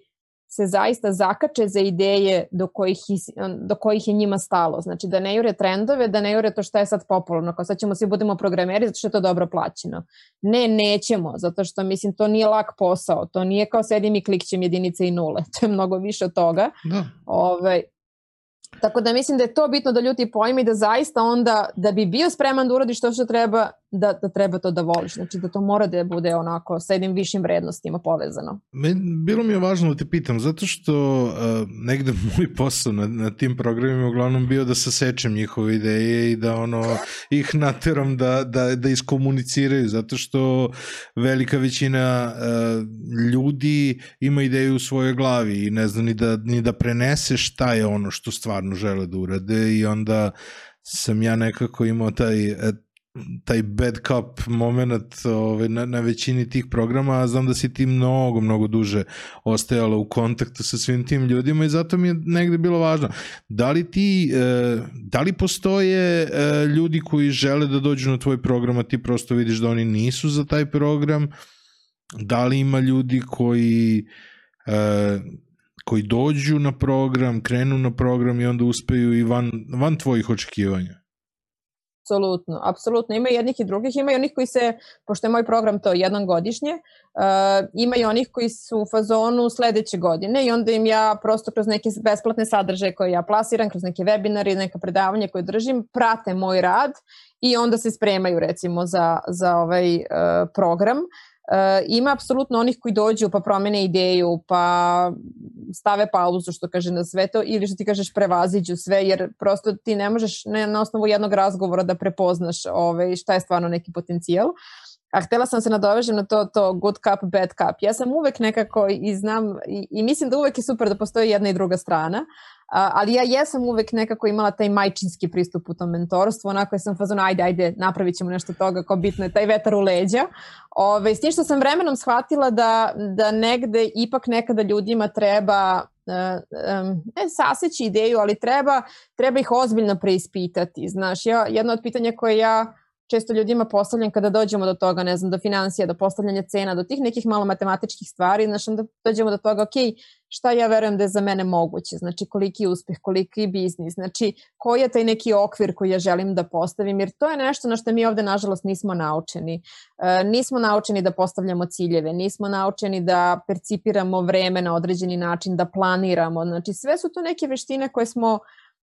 se zaista zakače za ideje do kojih, do kojih je njima stalo. Znači da ne jure trendove, da ne jure to što je sad popularno, kao sad ćemo svi budemo programeri zato što je to dobro plaćeno. Ne, nećemo, zato što mislim to nije lak posao, to nije kao sedim i klikćem jedinice i nule, to je mnogo više od toga. Da. Ove, ovaj, tako da mislim da je to bitno da ljudi pojme i da zaista onda, da bi bio spreman da uradiš to što treba, da, da treba to da voliš. Znači da to mora da bude onako sa jednim višim vrednostima povezano. Men, bilo mi je važno da te pitam, zato što uh, negde moj posao na, na tim programima uglavnom bio da sasečem njihove ideje i da ono ih nateram da, da, da iskomuniciraju, zato što velika većina uh, ljudi ima ideju u svojoj glavi i ne zna ni da, ni da prenese šta je ono što stvarno žele da urade i onda sam ja nekako imao taj taj bad cop moment ovaj, na, na većini tih programa, a znam da si ti mnogo, mnogo duže ostajala u kontaktu sa svim tim ljudima i zato mi je negde bilo važno. Da li ti, e, da li postoje e, ljudi koji žele da dođu na tvoj program, a ti prosto vidiš da oni nisu za taj program? Da li ima ljudi koji e, koji dođu na program, krenu na program i onda uspeju i van, van tvojih očekivanja? Apsolutno, apsolutno. Ima jednih i drugih, ima i onih koji se, pošto je moj program to jednom godišnje, uh, ima i onih koji su u fazonu sledeće godine i onda im ja prosto kroz neke besplatne sadržaje koje ja plasiram, kroz neke webinare, neka predavanja koje držim, prate moj rad i onda se spremaju recimo za, za ovaj uh, program. Uh, Uh, ima apsolutno onih koji dođu pa promene ideju, pa stave pauzu što kaže na sve to ili što ti kažeš prevaziđu sve jer prosto ti ne možeš ne, na osnovu jednog razgovora da prepoznaš ovaj, šta je stvarno neki potencijal. A htela sam se nadovežem na to, to good cup, bad cup. Ja sam uvek nekako i znam i, i mislim da uvek je super da postoji jedna i druga strana, ali ja jesam uvek nekako imala taj majčinski pristup u tom mentorstvu, onako sam fazon, ajde, ajde, napravit ćemo nešto toga, kao bitno je taj vetar u leđa. Ove, s tim što sam vremenom shvatila da, da negde ipak nekada ljudima treba ne saseći ideju, ali treba, treba ih ozbiljno preispitati. Znaš, ja, jedno od pitanja koje ja često ljudima postavljam kada dođemo do toga, ne znam, do financija, do postavljanja cena, do tih nekih malo matematičkih stvari, znači onda dođemo do toga, ok, šta ja verujem da je za mene moguće, znači koliki uspeh, koliki biznis, znači koji je taj neki okvir koji ja želim da postavim, jer to je nešto na što mi ovde nažalost nismo naučeni. E, nismo naučeni da postavljamo ciljeve, nismo naučeni da percipiramo vreme na određeni način, da planiramo, znači sve su to neke veštine koje smo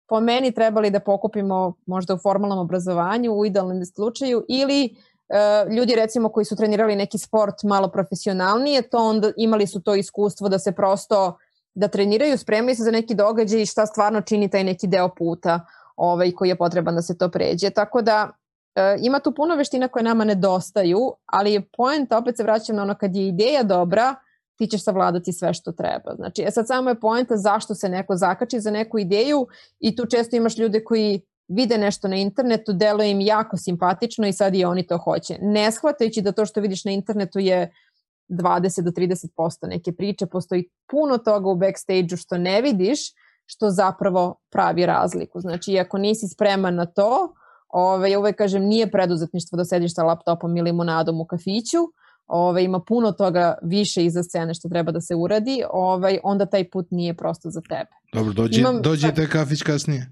po meni trebali da pokupimo možda u formalnom obrazovanju u idealnom slučaju ili uh, ljudi recimo koji su trenirali neki sport malo profesionalnije, to onda imali su to iskustvo da se prosto da treniraju, spremaju se za neki događaj i šta stvarno čini taj neki deo puta ovaj, koji je potreban da se to pređe. Tako da uh, ima tu puno veština koje nama nedostaju, ali je point, opet se vraćam na ono kad je ideja dobra, ti ćeš savladati sve što treba. Znači, e sad samo je poenta zašto se neko zakači za neku ideju i tu često imaš ljude koji vide nešto na internetu, deluje im jako simpatično i sad i oni to hoće. Ne shvatajući da to što vidiš na internetu je 20 do 30% neke priče, postoji puno toga u backstage-u što ne vidiš, što zapravo pravi razliku. Znači, ako nisi spreman na to, ove, ja uvek kažem, nije preduzetništvo da sediš sa laptopom ili limonadom u kafiću, ovaj, ima puno toga više iza scene što treba da se uradi, ovaj, onda taj put nije prosto za tebe. Dobro, dođe, Imam, dođe taj kafić kasnije.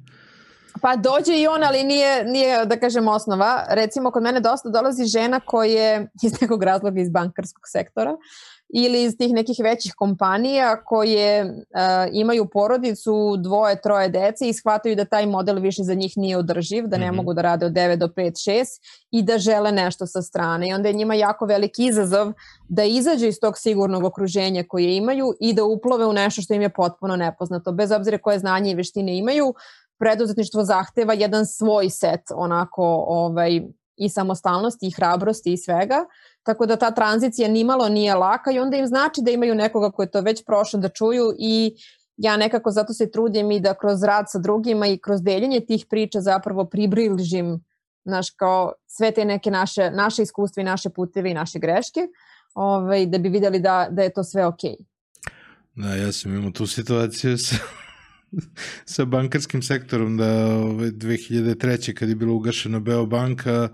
Pa dođe i on, ali nije, nije, da kažem, osnova. Recimo, kod mene dosta dolazi žena koje iz nekog razloga iz bankarskog sektora ili iz tih nekih većih kompanija koje uh, imaju porodicu, dvoje, troje dece i shvataju da taj model više za njih nije održiv, da ne mm -hmm. mogu da rade od 9 do 5, 6 i da žele nešto sa strane. I onda je njima jako veliki izazov da izađe iz tog sigurnog okruženja koje imaju i da uplove u nešto što im je potpuno nepoznato. Bez obzira koje znanje i veštine imaju, preduzetništvo zahteva jedan svoj set onako ovaj, i samostalnosti i hrabrosti i svega. Tako da ta tranzicija nimalo nije laka i onda im znači da imaju nekoga ko je to već prošao da čuju i ja nekako zato se trudim i da kroz rad sa drugima i kroz deljenje tih priča zapravo približim naš kao sve te neke naše, naše iskustva i naše puteve i naše greške ovaj, da bi videli da, da je to sve okej. Okay. Da, ja sam imao tu situaciju sa, sa bankarskim sektorom da ove, 2003. kad je bilo ugašena Beobanka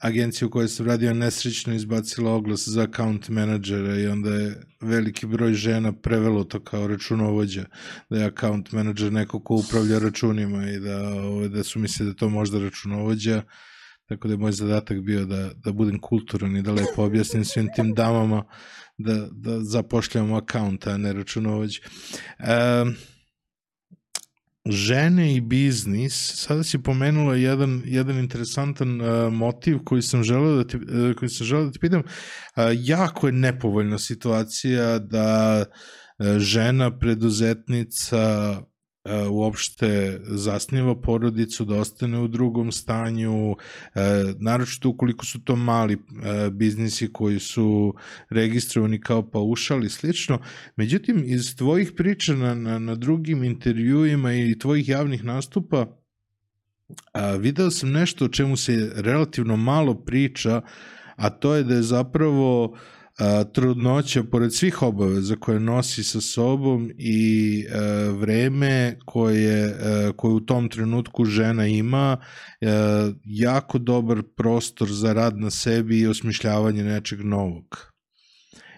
agencija u kojoj sam radio nesrećno izbacila oglas za account menadžera i onda je veliki broj žena prevelo to kao računovođa, da je account menadžer neko ko upravlja računima i da, ove, da su misle da to možda računovođa, tako da je moj zadatak bio da, da budem kulturan i da lepo objasnim svim tim damama da, da zapošljamo account, a ne računovođa. Um, žene i biznis, sada si pomenula jedan, jedan interesantan uh, motiv koji sam želeo da ti, uh, koji sam želeo da ti pitam. Uh, jako je nepovoljna situacija da uh, žena preduzetnica uopšte zasniva porodicu, da ostane u drugom stanju, e, naročito ukoliko su to mali e, biznisi koji su registrovani kao paušal i slično. Međutim, iz tvojih priča na, na, na drugim intervjuima i tvojih javnih nastupa, a, video sam nešto o čemu se relativno malo priča, a to je da je zapravo a, trudnoća, pored svih obaveza koje nosi sa sobom i a, e, vreme koje, a, e, koje u tom trenutku žena ima, a, e, jako dobar prostor za rad na sebi i osmišljavanje nečeg novog.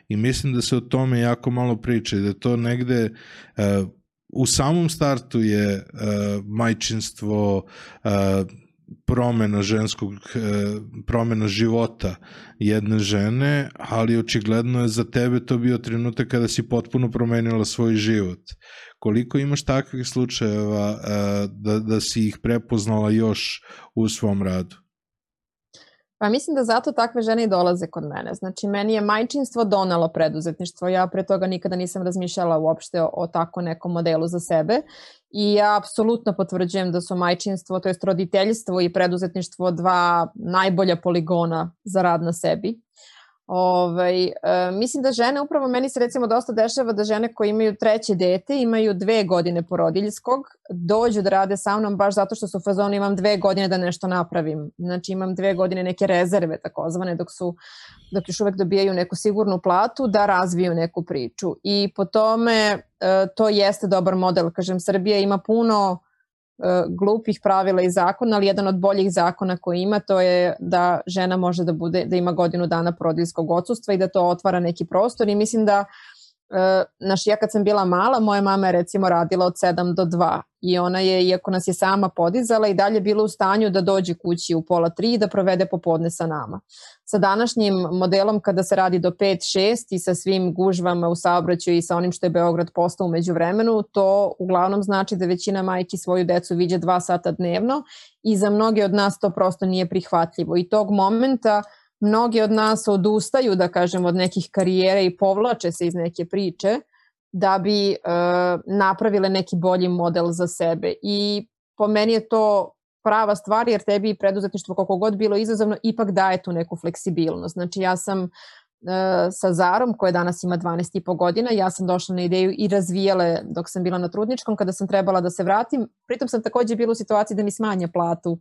I mislim da se o tome jako malo priča i da to negde a, u samom startu je a, majčinstvo a, promena ženskog, e, promena života jedne žene, ali očigledno je za tebe to bio trenutak kada si potpuno promenila svoj život. Koliko imaš takvih slučajeva e, da, da si ih prepoznala još u svom radu? Pa mislim da zato takve žene i dolaze kod mene. Znači, meni je majčinstvo donalo preduzetništvo. Ja pre toga nikada nisam razmišljala uopšte o, o tako nekom modelu za sebe. I ja apsolutno potvrđujem da su majčinstvo, to jest roditeljstvo i preduzetništvo dva najbolja poligona za rad na sebi. Ovaj, e, mislim da žene, upravo meni se recimo dosta dešava da žene koje imaju treće dete, imaju dve godine porodiljskog, dođu da rade sa mnom baš zato što su u fazonu imam dve godine da nešto napravim. Znači imam dve godine neke rezerve takozvane dok su dok još uvek dobijaju neku sigurnu platu da razviju neku priču. I po tome e, to jeste dobar model. Kažem, Srbija ima puno glupih pravila i zakona, ali jedan od boljih zakona koji ima to je da žena može da bude da ima godinu dana porodiljskog odsustva i da to otvara neki prostor i mislim da E, naš, ja kad sam bila mala, moja mama je recimo radila od 7 do 2 i ona je, iako nas je sama podizala, i dalje bila u stanju da dođe kući u pola 3 i da provede popodne sa nama. Sa današnjim modelom kada se radi do 5-6 i sa svim gužvama u saobraćaju i sa onim što je Beograd postao umeđu vremenu, to uglavnom znači da većina majki svoju decu viđe dva sata dnevno i za mnoge od nas to prosto nije prihvatljivo. I tog momenta mnogi od nas odustaju, da kažem, od nekih karijere i povlače se iz neke priče da bi e, napravile neki bolji model za sebe. I po meni je to prava stvar jer tebi preduzetništvo koliko god bilo izazovno ipak daje tu neku fleksibilnost. Znači ja sam e, sa Zarom koja danas ima 12 i po godina, ja sam došla na ideju i razvijale dok sam bila na trudničkom kada sam trebala da se vratim. Pritom sam takođe bila u situaciji da mi smanje platu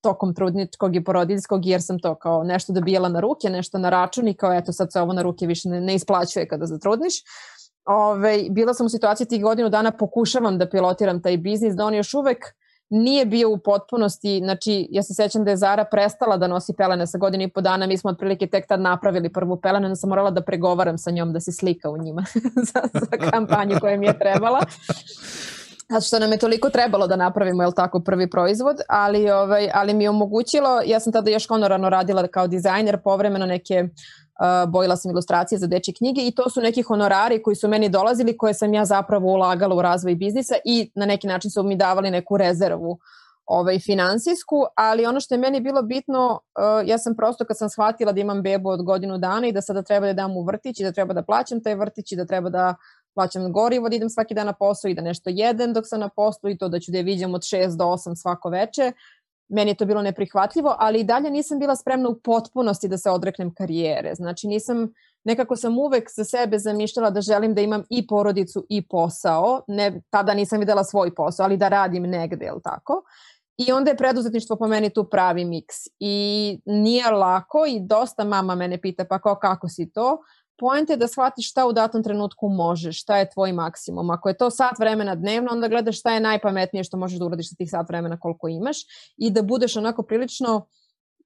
tokom trudničkog i porodiljskog jer sam to kao nešto dobijala na ruke, nešto na račun i kao eto sad se ovo na ruke više ne, ne isplaćuje kada zatrudniš. Ove, bila sam u situaciji tih godinu dana pokušavam da pilotiram taj biznis, da on još uvek nije bio u potpunosti, znači ja se sećam da je Zara prestala da nosi pelene sa godinu i po dana, mi smo otprilike tek tad napravili prvu pelenu, onda sam morala da pregovaram sa njom da se slika u njima za, za kampanju koja mi je trebala. Zato što nam je toliko trebalo da napravimo, jel tako, prvi proizvod, ali, ovaj, ali mi je omogućilo, ja sam tada još honorarno radila kao dizajner, povremeno neke bojila sam ilustracije za dečje knjige i to su neki honorari koji su meni dolazili, koje sam ja zapravo ulagala u razvoj biznisa i na neki način su mi davali neku rezervu ovaj, finansijsku, ali ono što je meni bilo bitno, ja sam prosto kad sam shvatila da imam bebu od godinu dana i da sada treba da dam u vrtić i da treba da plaćam taj vrtić i da treba da plaćam gorivo da idem svaki dan na posao i da nešto jedem dok sam na poslu i to da ću da je viđam od 6 do 8 svako veče. Meni je to bilo neprihvatljivo, ali i dalje nisam bila spremna u potpunosti da se odreknem karijere. Znači nisam, nekako sam uvek za sebe zamišljala da želim da imam i porodicu i posao. Ne, tada nisam videla svoj posao, ali da radim negde, ili tako. I onda je preduzetništvo po meni tu pravi miks. I nije lako i dosta mama mene pita pa kao kako si to Poenta je da shvatiš šta u datom trenutku možeš, šta je tvoj maksimum. Ako je to sat vremena dnevno, onda gledaš šta je najpametnije što možeš da uradiš sa tih sat vremena koliko imaš i da budeš onako prilično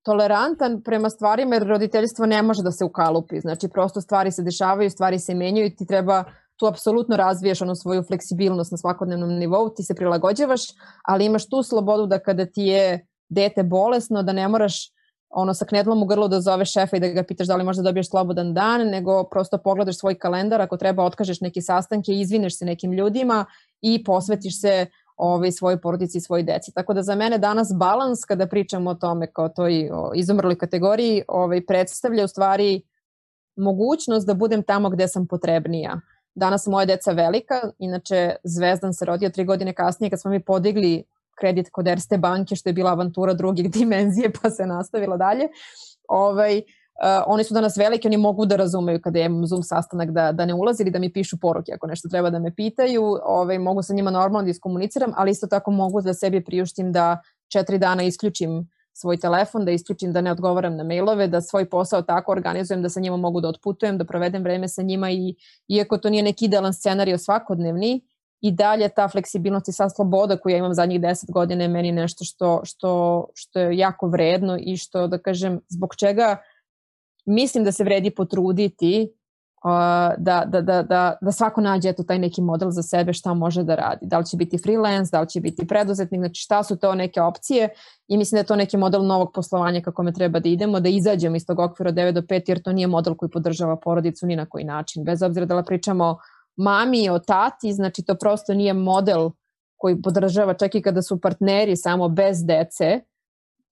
tolerantan prema stvarima jer roditeljstvo ne može da se ukalupi. Znači prosto stvari se dešavaju, stvari se menjaju i ti treba tu apsolutno razviješ onu svoju fleksibilnost na svakodnevnom nivou, ti se prilagođavaš, ali imaš tu slobodu da kada ti je dete bolesno, da ne moraš ono sa knedlom u grlu da zoveš šefa i da ga pitaš da li možda dobiješ slobodan dan, nego prosto pogledaš svoj kalendar, ako treba otkažeš neke sastanke, izvineš se nekim ljudima i posvetiš se ovaj, svoj porodici i svoj deci. Tako da za mene danas balans kada pričamo o tome kao toj izumrloj kategoriji ovaj, predstavlja u stvari mogućnost da budem tamo gde sam potrebnija. Danas moja deca velika, inače Zvezdan se rodio tri godine kasnije kad smo mi podigli kredit kod Erste banke, što je bila avantura drugih dimenzije, pa se nastavila dalje. Ovaj, Uh, oni su danas veliki, oni mogu da razumeju kada imam Zoom sastanak da, da ne ulazi ili da mi pišu poruke ako nešto treba da me pitaju, ovaj, mogu sa njima normalno da iskomuniciram, ali isto tako mogu da sebi priuštim da četiri dana isključim svoj telefon, da isključim da ne odgovaram na mailove, da svoj posao tako organizujem da sa njima mogu da otputujem, da provedem vreme sa njima i iako to nije neki idealan scenario svakodnevni, i dalje ta fleksibilnost i sa sloboda koju ja imam zadnjih 10 godina je meni nešto što, što, što je jako vredno i što, da kažem, zbog čega mislim da se vredi potruditi uh, da, da, da, da, da svako nađe eto taj neki model za sebe šta može da radi. Da li će biti freelance, da li će biti preduzetnik, znači šta su to neke opcije i mislim da je to neki model novog poslovanja kako me treba da idemo, da izađemo iz tog okvira 9 do 5 jer to nije model koji podržava porodicu ni na koji način. Bez obzira da li pričamo o mami, o tati, znači to prosto nije model koji podržava čak i kada su partneri samo bez dece,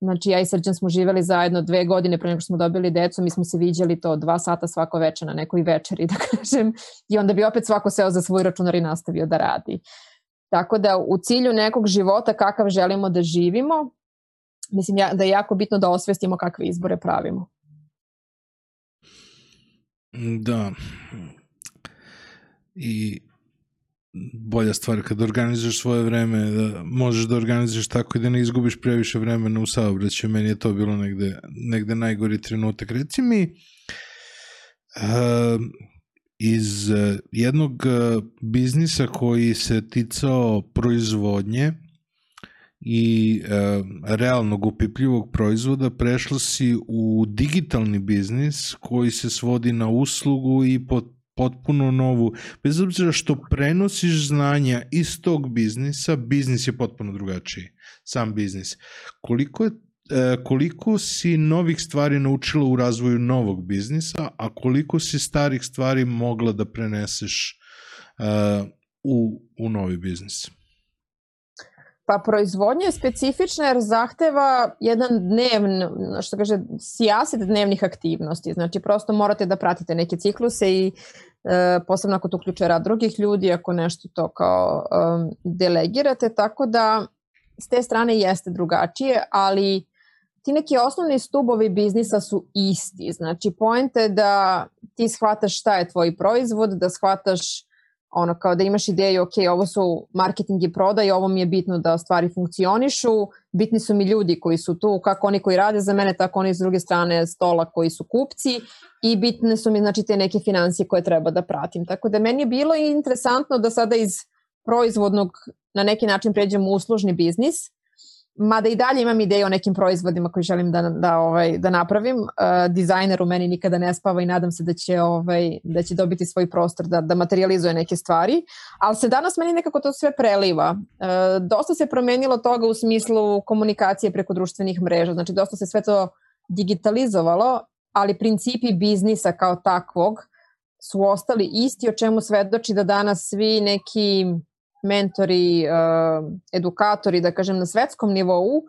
Znači ja i Srđan smo živeli zajedno dve godine pre nego što smo dobili decu, mi smo se viđali to dva sata svako veče na nekoj večeri, da kažem, i onda bi opet svako seo za svoj računar i nastavio da radi. Tako da u cilju nekog života kakav želimo da živimo, mislim ja, da je jako bitno da osvestimo kakve izbore pravimo. Da. I bolja stvar kad organizuješ svoje vreme, da možeš da organizuješ tako i da ne izgubiš previše vremena u saobraćaju. Meni je to bilo negde, negde najgori trenutak. Reci mi, uh, iz uh, jednog uh, biznisa koji se ticao proizvodnje i realnog upipljivog proizvoda prešla si u digitalni biznis koji se svodi na uslugu i pod potpuno novu, bez obzira što prenosiš znanja iz tog biznisa, biznis je potpuno drugačiji, sam biznis. Koliko je e, koliko si novih stvari naučila u razvoju novog biznisa, a koliko si starih stvari mogla da preneseš uh, u, u novi biznis? Pa proizvodnja je specifična jer zahteva jedan dnevn, što kaže, sijaset dnevnih aktivnosti. Znači prosto morate da pratite neke cikluse i e, posebno ako to uključuje rad drugih ljudi, ako nešto to kao um, delegirate, tako da s te strane jeste drugačije, ali ti neki osnovni stubovi biznisa su isti. Znači, pojenta je da ti shvataš šta je tvoj proizvod, da shvataš ono kao da imaš ideju, ok, ovo su marketing i prodaj, ovo mi je bitno da stvari funkcionišu, bitni su mi ljudi koji su tu, kako oni koji rade za mene, tako oni s druge strane stola koji su kupci i bitne su mi znači te neke financije koje treba da pratim. Tako da meni je bilo interesantno da sada iz proizvodnog na neki način pređem u uslužni biznis, Mada i dalje imam ideje o nekim proizvodima koji želim da, da, ovaj, da napravim. Uh, dizajner u meni nikada ne spava i nadam se da će, ovaj, da će dobiti svoj prostor da, da materializuje neke stvari. Ali se danas meni nekako to sve preliva. Uh, dosta se promenilo toga u smislu komunikacije preko društvenih mreža. Znači dosta se sve to digitalizovalo, ali principi biznisa kao takvog su ostali isti, o čemu svedoči da danas svi neki mentori, uh, edukatori, da kažem na svetskom nivou,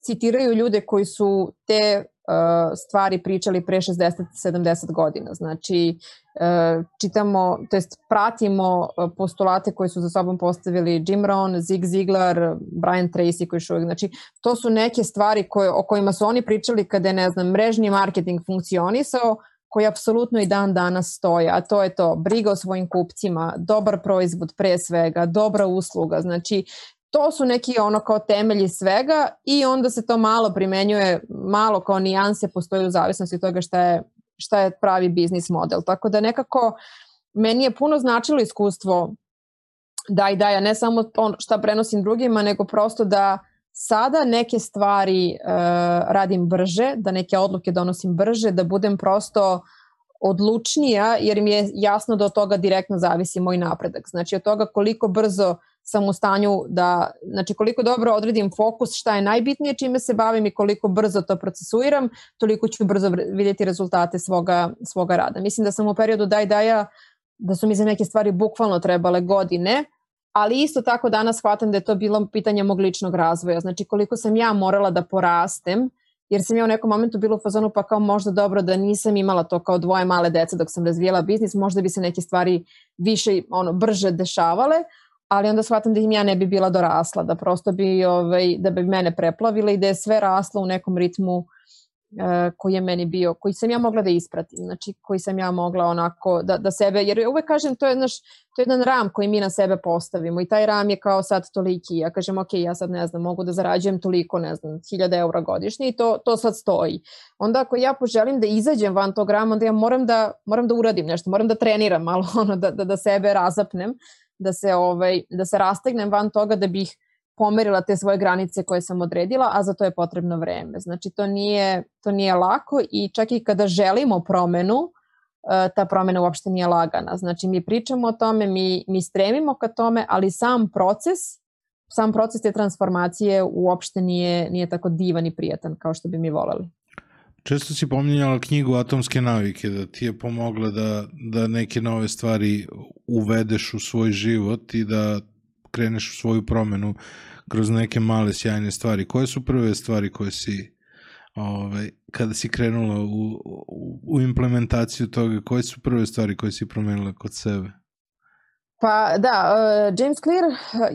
citiraju ljude koji su te uh, stvari pričali pre 60-70 godina. Znači, uh, čitamo, to jest pratimo postulate koje su za sobom postavili Jim Rohn, Zig Ziglar, Brian Tracy koji što znači to su neke stvari koje, o kojima su oni pričali kada je, ne znam, mrežni marketing funkcionisao, koji apsolutno i dan danas stoje, a to je to briga o svojim kupcima, dobar proizvod pre svega, dobra usluga, znači to su neki ono kao temelji svega i onda se to malo primenjuje, malo kao nijanse postoje u zavisnosti od toga šta je, šta je pravi biznis model. Tako da nekako meni je puno značilo iskustvo da i da ja ne samo on šta prenosim drugima, nego prosto da Sada neke stvari uh, radim brže, da neke odluke donosim brže, da budem prosto odlučnija jer mi je jasno da od toga direktno zavisi moj napredak. Znači od toga koliko brzo sam u stanju da, znači koliko dobro odredim fokus, šta je najbitnije čime se bavim i koliko brzo to procesuiram, toliko ću brzo vidjeti rezultate svoga, svoga rada. Mislim da sam u periodu daj daja, da su mi za neke stvari bukvalno trebale godine, ali isto tako danas shvatam da je to bilo pitanje mog ličnog razvoja. Znači koliko sam ja morala da porastem, jer sam ja u nekom momentu bila u fazonu pa kao možda dobro da nisam imala to kao dvoje male dece dok sam razvijela biznis, možda bi se neke stvari više, ono, brže dešavale, ali onda shvatam da im ja ne bi bila dorasla, da prosto bi, ovaj, da bi mene preplavila i da je sve raslo u nekom ritmu E, koji je meni bio, koji sam ja mogla da ispratim, znači koji sam ja mogla onako da, da sebe, jer uvek kažem to je, naš, to je jedan ram koji mi na sebe postavimo i taj ram je kao sad toliki, ja kažem ok, ja sad ne znam, mogu da zarađujem toliko, ne znam, hiljada eura godišnje i to, to sad stoji. Onda ako ja poželim da izađem van tog rama, onda ja moram da, moram da uradim nešto, moram da treniram malo, ono, da, da, da sebe razapnem, da se, ovaj, da se rastegnem van toga da bih pomerila te svoje granice koje sam odredila, a za to je potrebno vreme. Znači to nije, to nije lako i čak i kada želimo promenu, e, ta promena uopšte nije lagana. Znači mi pričamo o tome, mi, mi stremimo ka tome, ali sam proces, sam proces te transformacije uopšte nije, nije tako divan i prijatan kao što bi mi voleli. Često si pominjala knjigu Atomske navike, da ti je pomogla da, da neke nove stvari uvedeš u svoj život i da kreneš u svoju promenu kroz neke male sjajne stvari. Koje su prve stvari koje si ovaj, kada si krenula u, u, u implementaciju toga, koje su prve stvari koje si promenila kod sebe? Pa da, uh, James Clear,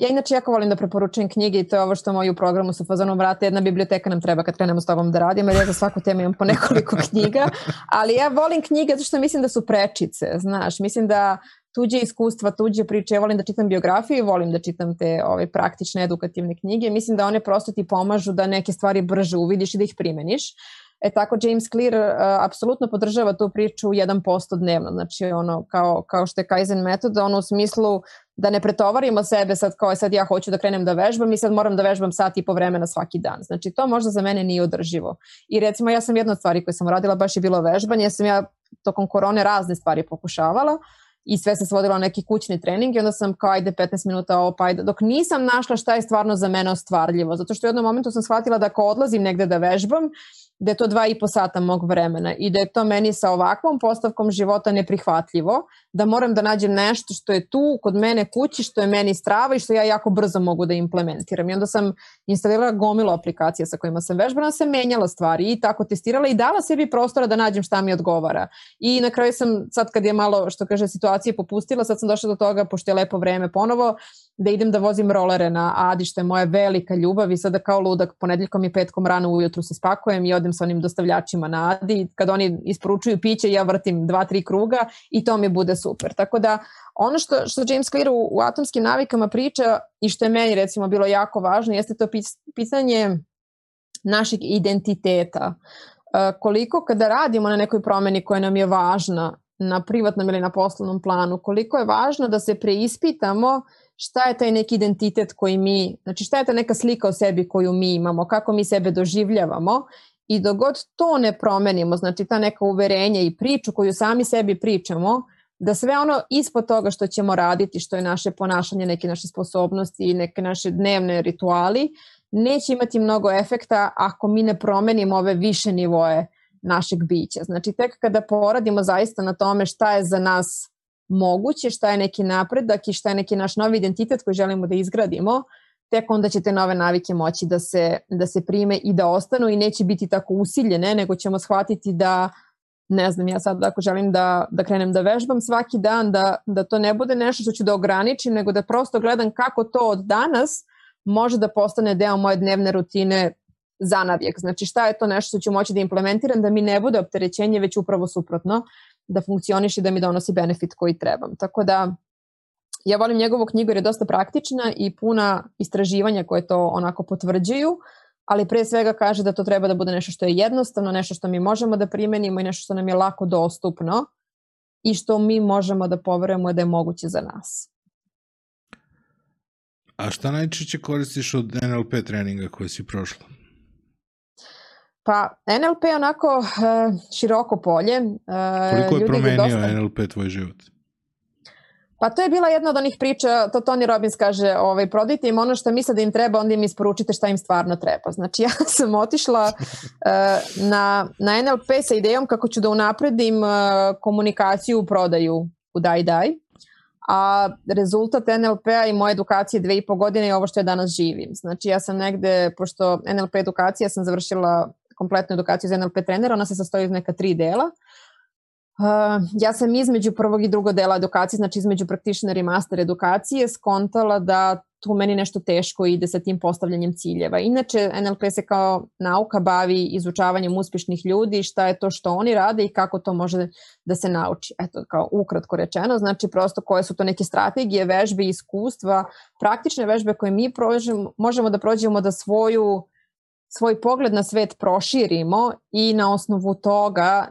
ja inače jako volim da preporučujem knjige i to je ovo što moju programu sa fazonom vrate, jedna biblioteka nam treba kad krenemo s tobom da radimo, jer ja za svaku temu imam po nekoliko knjiga, ali ja volim knjige zato što mislim da su prečice, znaš, mislim da tuđe iskustva, tuđe priče. Ja volim da čitam biografije i volim da čitam te ove, praktične edukativne knjige. Mislim da one prosto ti pomažu da neke stvari brže uvidiš i da ih primeniš. E tako James Clear uh, apsolutno podržava tu priču 1% dnevno, znači ono kao, kao što je Kaizen metod, ono u smislu da ne pretovarimo sebe sad kao sad ja hoću da krenem da vežbam i sad moram da vežbam sat i po vremena svaki dan. Znači to možda za mene nije održivo. I recimo ja sam jedna od stvari koje sam radila baš je bilo vežbanje, ja sam ja tokom korone razne stvari pokušavala, uh, i sve se svodilo na neki kućni trening i onda sam kao ajde 15 minuta ovo pa ajde, dok nisam našla šta je stvarno za mene ostvarljivo, zato što u jednom momentu sam shvatila da ako odlazim negde da vežbam, da je to dva i po sata mog vremena i da je to meni sa ovakvom postavkom života neprihvatljivo, da moram da nađem nešto što je tu kod mene kući, što je meni strava i što ja jako brzo mogu da implementiram. I onda sam instalirala gomilu aplikacija sa kojima sam vežbala, sam menjala stvari i tako testirala i dala sebi prostora da nađem šta mi odgovara. I na kraju sam, sad kad je malo, što kaže, situacija popustila, sad sam došla do toga, pošto je lepo vreme ponovo, da idem da vozim rolere na Adi, što je moja velika ljubav i sada kao ludak ponedeljkom i petkom rano ujutru se spakujem i odem sa onim dostavljačima na Adi. Kad oni isporučuju piće, ja vrtim dva, tri kruga i to mi bude super. Tako da ono što, što James Clear u, u atomskim navikama priča i što je meni recimo bilo jako važno jeste to pitanje našeg identiteta. E, koliko kada radimo na nekoj promeni koja nam je važna na privatnom ili na poslovnom planu, koliko je važno da se preispitamo šta je taj neki identitet koji mi, znači šta je ta neka slika o sebi koju mi imamo, kako mi sebe doživljavamo i dogod to ne promenimo, znači ta neka uverenja i priču koju sami sebi pričamo, da sve ono ispod toga što ćemo raditi, što je naše ponašanje, neke naše sposobnosti i neke naše dnevne rituali, neće imati mnogo efekta ako mi ne promenimo ove više nivoje našeg bića. Znači tek kada poradimo zaista na tome šta je za nas moguće, šta je neki napredak i šta je neki naš novi identitet koji želimo da izgradimo, tek onda će te nove navike moći da se, da se prime i da ostanu i neće biti tako usiljene, nego ćemo shvatiti da ne znam, ja sad ako želim da, da krenem da vežbam svaki dan, da, da to ne bude nešto što ću da ograničim, nego da prosto gledam kako to od danas može da postane deo moje dnevne rutine za navijek. Znači šta je to nešto što ću moći da implementiram da mi ne bude opterećenje, već upravo suprotno, da funkcioniš i da mi donosi benefit koji trebam. Tako da ja volim njegovu knjigu jer je dosta praktična i puna istraživanja koje to onako potvrđuju, ali pre svega kaže da to treba da bude nešto što je jednostavno, nešto što mi možemo da primenimo i nešto što nam je lako dostupno i što mi možemo da poverujemo da je moguće za nas. A šta najčešće koristiš od NLP treninga koje si prošla? Pa NLP je onako uh, široko polje. Uh, Koliko je promenio dosta... NLP tvoj život? Pa to je bila jedna od onih priča, to Tony Robbins kaže, ovaj, prodajte im ono što misle da im treba, onda im isporučite šta im stvarno treba. Znači ja sam otišla uh, na, na NLP sa idejom kako ću da unapredim uh, komunikaciju u prodaju u Daj Daj, a rezultat NLP-a i moje edukacije dve i po godine je ovo što ja danas živim. Znači ja sam negde, pošto NLP edukacija sam završila kompletnu edukaciju za NLP trenera, ona se sastoji iz neka tri dela. Uh, ja sam između prvog i drugog dela edukacije, znači između practitioner i master edukacije, skontala da tu meni nešto teško ide sa tim postavljanjem ciljeva. Inače, NLP se kao nauka bavi izučavanjem uspješnih ljudi, šta je to što oni rade i kako to može da se nauči. Eto, kao ukratko rečeno, znači prosto koje su to neke strategije, vežbe, iskustva, praktične vežbe koje mi prožemo, možemo da prođemo da svoju svoj pogled na svet proširimo i na osnovu toga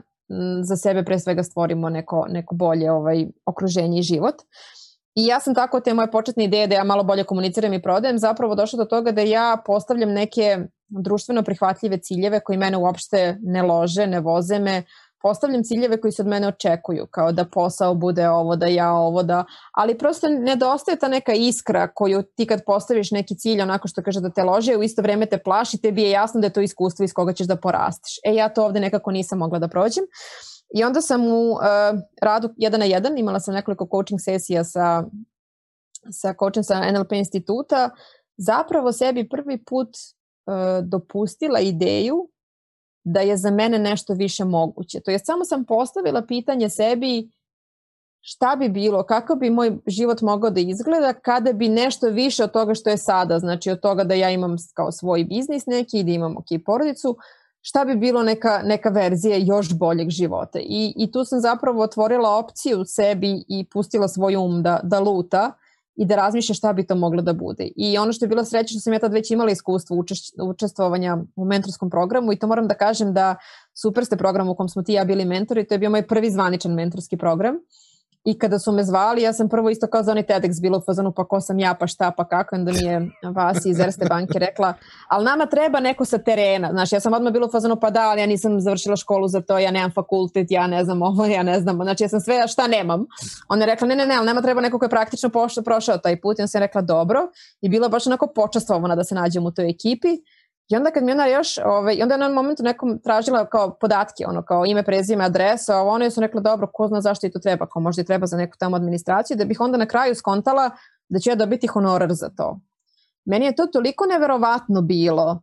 za sebe pre svega stvorimo neko, neko bolje ovaj, okruženje i život. I ja sam tako te moje početne ideje da ja malo bolje komuniciram i prodajem zapravo došla do toga da ja postavljam neke društveno prihvatljive ciljeve koji mene uopšte ne lože, ne voze me, postavljam ciljeve koji se od mene očekuju, kao da posao bude ovo, da ja ovo, da, ali prosto nedostaje ta neka iskra koju ti kad postaviš neki cilj, onako što kaže da te lože, u isto vreme te plaši, tebi je jasno da je to iskustvo iz koga ćeš da porastiš. E ja to ovde nekako nisam mogla da prođem. I onda sam u uh, radu jedan na jedan, imala sam nekoliko coaching sesija sa, sa coachem sa NLP instituta, zapravo sebi prvi put uh, dopustila ideju da je za mene nešto više moguće. To je samo sam postavila pitanje sebi šta bi bilo, kako bi moj život mogao da izgleda kada bi nešto više od toga što je sada, znači od toga da ja imam kao svoj biznis neki i da imam ok porodicu, šta bi bilo neka, neka verzija još boljeg života. I, I tu sam zapravo otvorila opciju sebi i pustila svoj um da, da luta i da razmišlja šta bi to moglo da bude. I ono što je bilo sreće što sam ja tad već imala iskustvo učestvovanja u mentorskom programu i to moram da kažem da super ste program u kom smo ti ja bili mentori, to je bio moj prvi zvaničan mentorski program. I kada su me zvali, ja sam prvo isto kao za onaj TEDx bila u fazonu pa ko sam ja, pa šta, pa kako, onda mi je Vasi iz Erste banke rekla, ali nama treba neko sa terena, znaš, ja sam odmah bila u fazonu pa da, ali ja nisam završila školu za to, ja nemam fakultet, ja ne znam ovo, ja ne znam, znači ja sam sve, šta nemam. Ona je rekla, ne, ne, ne, ali nama treba neko ko je praktično pošao, prošao taj put. I on se je rekla, dobro, i bila baš onako počastvovana da se nađem u toj ekipi I onda kad mi ona još, ovaj, onda je na momentu nekom tražila kao podatke, ono kao ime, prezime, adresa, ovo, ono je su rekla dobro, ko zna zašto i to treba, kao možda i treba za neku tamo administraciju, da bih onda na kraju skontala da ću ja dobiti honorar za to. Meni je to toliko neverovatno bilo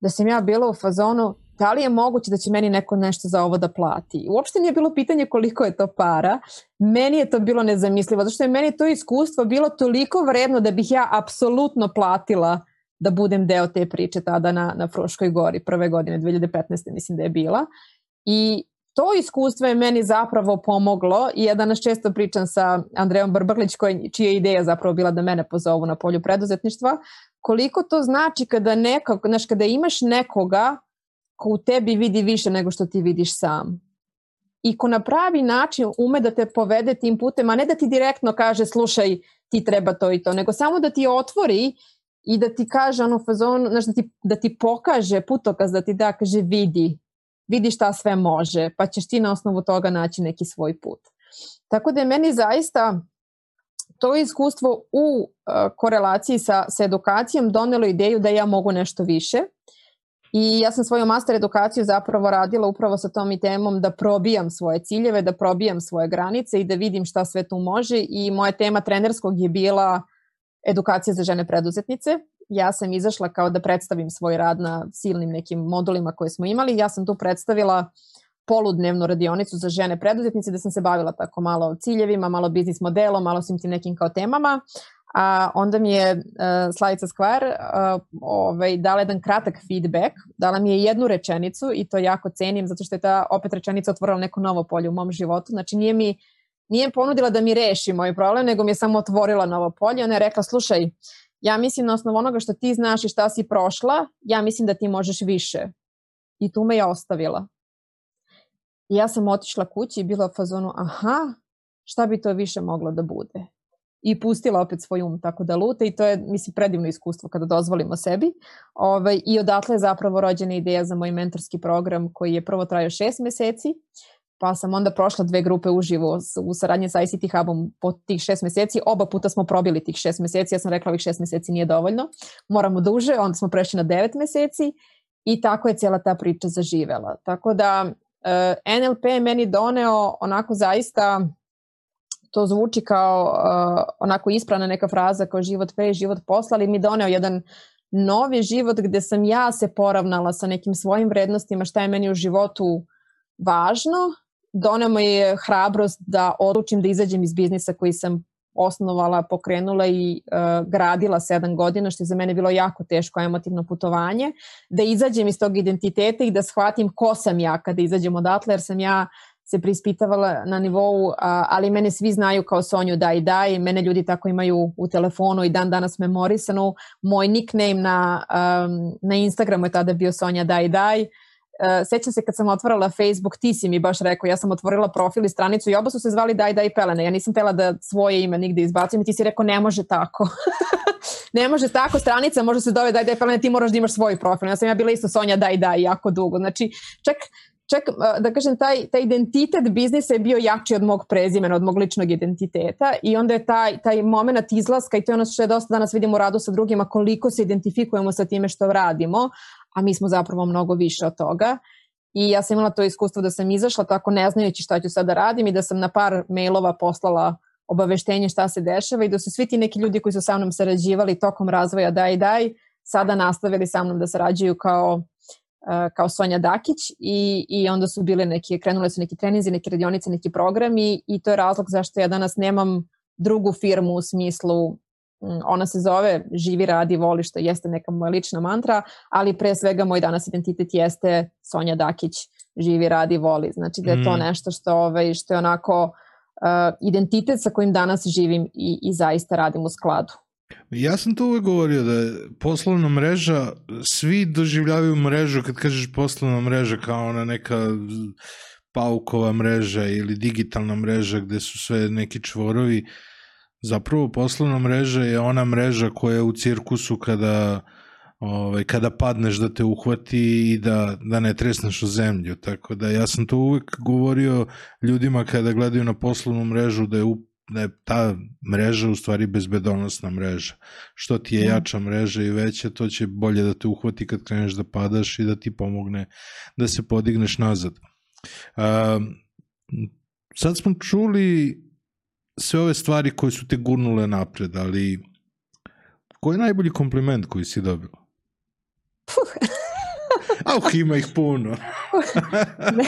da sam ja bila u fazonu da li je moguće da će meni neko nešto za ovo da plati. Uopšte nije bilo pitanje koliko je to para. Meni je to bilo nezamislivo, zato što je meni to iskustvo bilo toliko vredno da bih ja apsolutno platila da budem deo te priče tada na, na Fruškoj gori prve godine, 2015. mislim da je bila. I to iskustvo je meni zapravo pomoglo i ja danas često pričam sa Andrejom Brbrlić koji, čija je ideja zapravo bila da mene pozovu na polju preduzetništva, koliko to znači kada, neko, znaš, kada imaš nekoga ko u tebi vidi više nego što ti vidiš sam. I ko na pravi način ume da te povede tim putem, a ne da ti direktno kaže slušaj ti treba to i to, nego samo da ti otvori i da ti kaže ono fazon, znaš, da ti, da ti pokaže putokaz, da ti da kaže vidi, vidi šta sve može, pa ćeš ti na osnovu toga naći neki svoj put. Tako da je meni zaista to iskustvo u uh, korelaciji sa, sa edukacijom donelo ideju da ja mogu nešto više. I ja sam svoju master edukaciju zapravo radila upravo sa tom i temom da probijam svoje ciljeve, da probijam svoje granice i da vidim šta sve tu može i moja tema trenerskog je bila uh, edukacija za žene preduzetnice. Ja sam izašla kao da predstavim svoj rad na silnim nekim modulima koje smo imali. Ja sam tu predstavila poludnevnu radionicu za žene preduzetnice da sam se bavila tako malo ciljevima, malo biznis modelom, malo svim tim nekim kao temama. A onda mi je uh, Slavica Skvar uh, ovaj, dala jedan kratak feedback, dala mi je jednu rečenicu i to jako cenim zato što je ta opet rečenica otvorila neko novo polje u mom životu. Znači nije mi nije ponudila da mi reši moj problem, nego mi je samo otvorila novo polje. Ona je rekla, slušaj, ja mislim na osnovu onoga što ti znaš i šta si prošla, ja mislim da ti možeš više. I tu me je ostavila. I ja sam otišla kući i bila u fazonu, aha, šta bi to više moglo da bude? I pustila opet svoj um tako da lute i to je, mislim, predivno iskustvo kada dozvolimo sebi. Ove, ovaj, I odatle je zapravo rođena ideja za moj mentorski program koji je prvo trajao šest meseci pa sam onda prošla dve grupe uživo u saradnji sa ICT Hubom po tih šest meseci. Oba puta smo probili tih šest meseci, ja sam rekla ovih šest meseci nije dovoljno, moramo duže, onda smo prešli na devet meseci i tako je cijela ta priča zaživela. Tako da uh, NLP je meni doneo onako zaista to zvuči kao uh, onako ispravna neka fraza kao život pre, život posla, ali mi doneo jedan novi život gde sam ja se poravnala sa nekim svojim vrednostima, šta je meni u životu važno. Doneo mi je hrabrost da odlučim da izađem iz biznisa koji sam osnovala, pokrenula i uh, gradila sedam godina, što je za mene bilo jako teško emotivno putovanje, da izađem iz tog identiteta i da shvatim ko sam ja kada izađem odatle, jer sam ja se preispitavala na nivou, a, ali mene svi znaju kao Sonju Daj Daj, mene ljudi tako imaju u telefonu i dan danas memorisanu. Moj nickname na, um, na Instagramu je tada bio Sonja Daj Daj. Uh, sećam se kad sam otvorila Facebook, ti si mi baš rekao, ja sam otvorila profil i stranicu i oba su se zvali Daj Daj Pelene. Ja nisam tela da svoje ime nigde izbacim i ti si rekao ne može tako. ne može tako, stranica može se dove Daj Daj Pelene, ti moraš da imaš svoj profil. Ja sam ja bila isto Sonja Daj Daj jako dugo. Znači, čak čak da kažem taj, taj identitet biznisa je bio jači od mog prezimena, od mog ličnog identiteta i onda je taj, taj moment izlaska i to je ono što je dosta danas vidimo u radu sa drugima koliko se identifikujemo sa time što radimo, a mi smo zapravo mnogo više od toga. I ja sam imala to iskustvo da sam izašla tako ne znajući šta ću sada da radim i da sam na par mailova poslala obaveštenje šta se dešava i da su svi ti neki ljudi koji su sa mnom sarađivali tokom razvoja daj daj sada nastavili sa mnom da sarađuju kao kao Sonja Dakić i, i onda su bile neke, krenule su neki treninzi, neke radionice, neki programi i to je razlog zašto ja danas nemam drugu firmu u smislu ona se zove živi, radi, voli, što jeste neka moja lična mantra, ali pre svega moj danas identitet jeste Sonja Dakić, živi, radi, voli. Znači da je to mm. nešto što, ovaj, što je onako uh, identitet sa kojim danas živim i, i zaista radim u skladu. Ja sam to uvek govorio da je poslovna mreža, svi doživljavaju mrežu kad kažeš poslovna mreža kao ona neka paukova mreža ili digitalna mreža gde su sve neki čvorovi. Zapravo poslovna mreža je ona mreža koja je u cirkusu kada ovaj, kada padneš da te uhvati i da, da ne tresneš u zemlju. Tako da ja sam to uvek govorio ljudima kada gledaju na poslovnu mrežu da je da je ta mreža u stvari bezbedonosna mreža. Što ti je da. jača mreža i veća, to će bolje da te uhvati kad kreneš da padaš i da ti pomogne da se podigneš nazad. Uh, sad smo čuli sve ove stvari koje su te gurnule napred, ali koji je najbolji kompliment koji si dobila? Auh, ima ih puno. ne,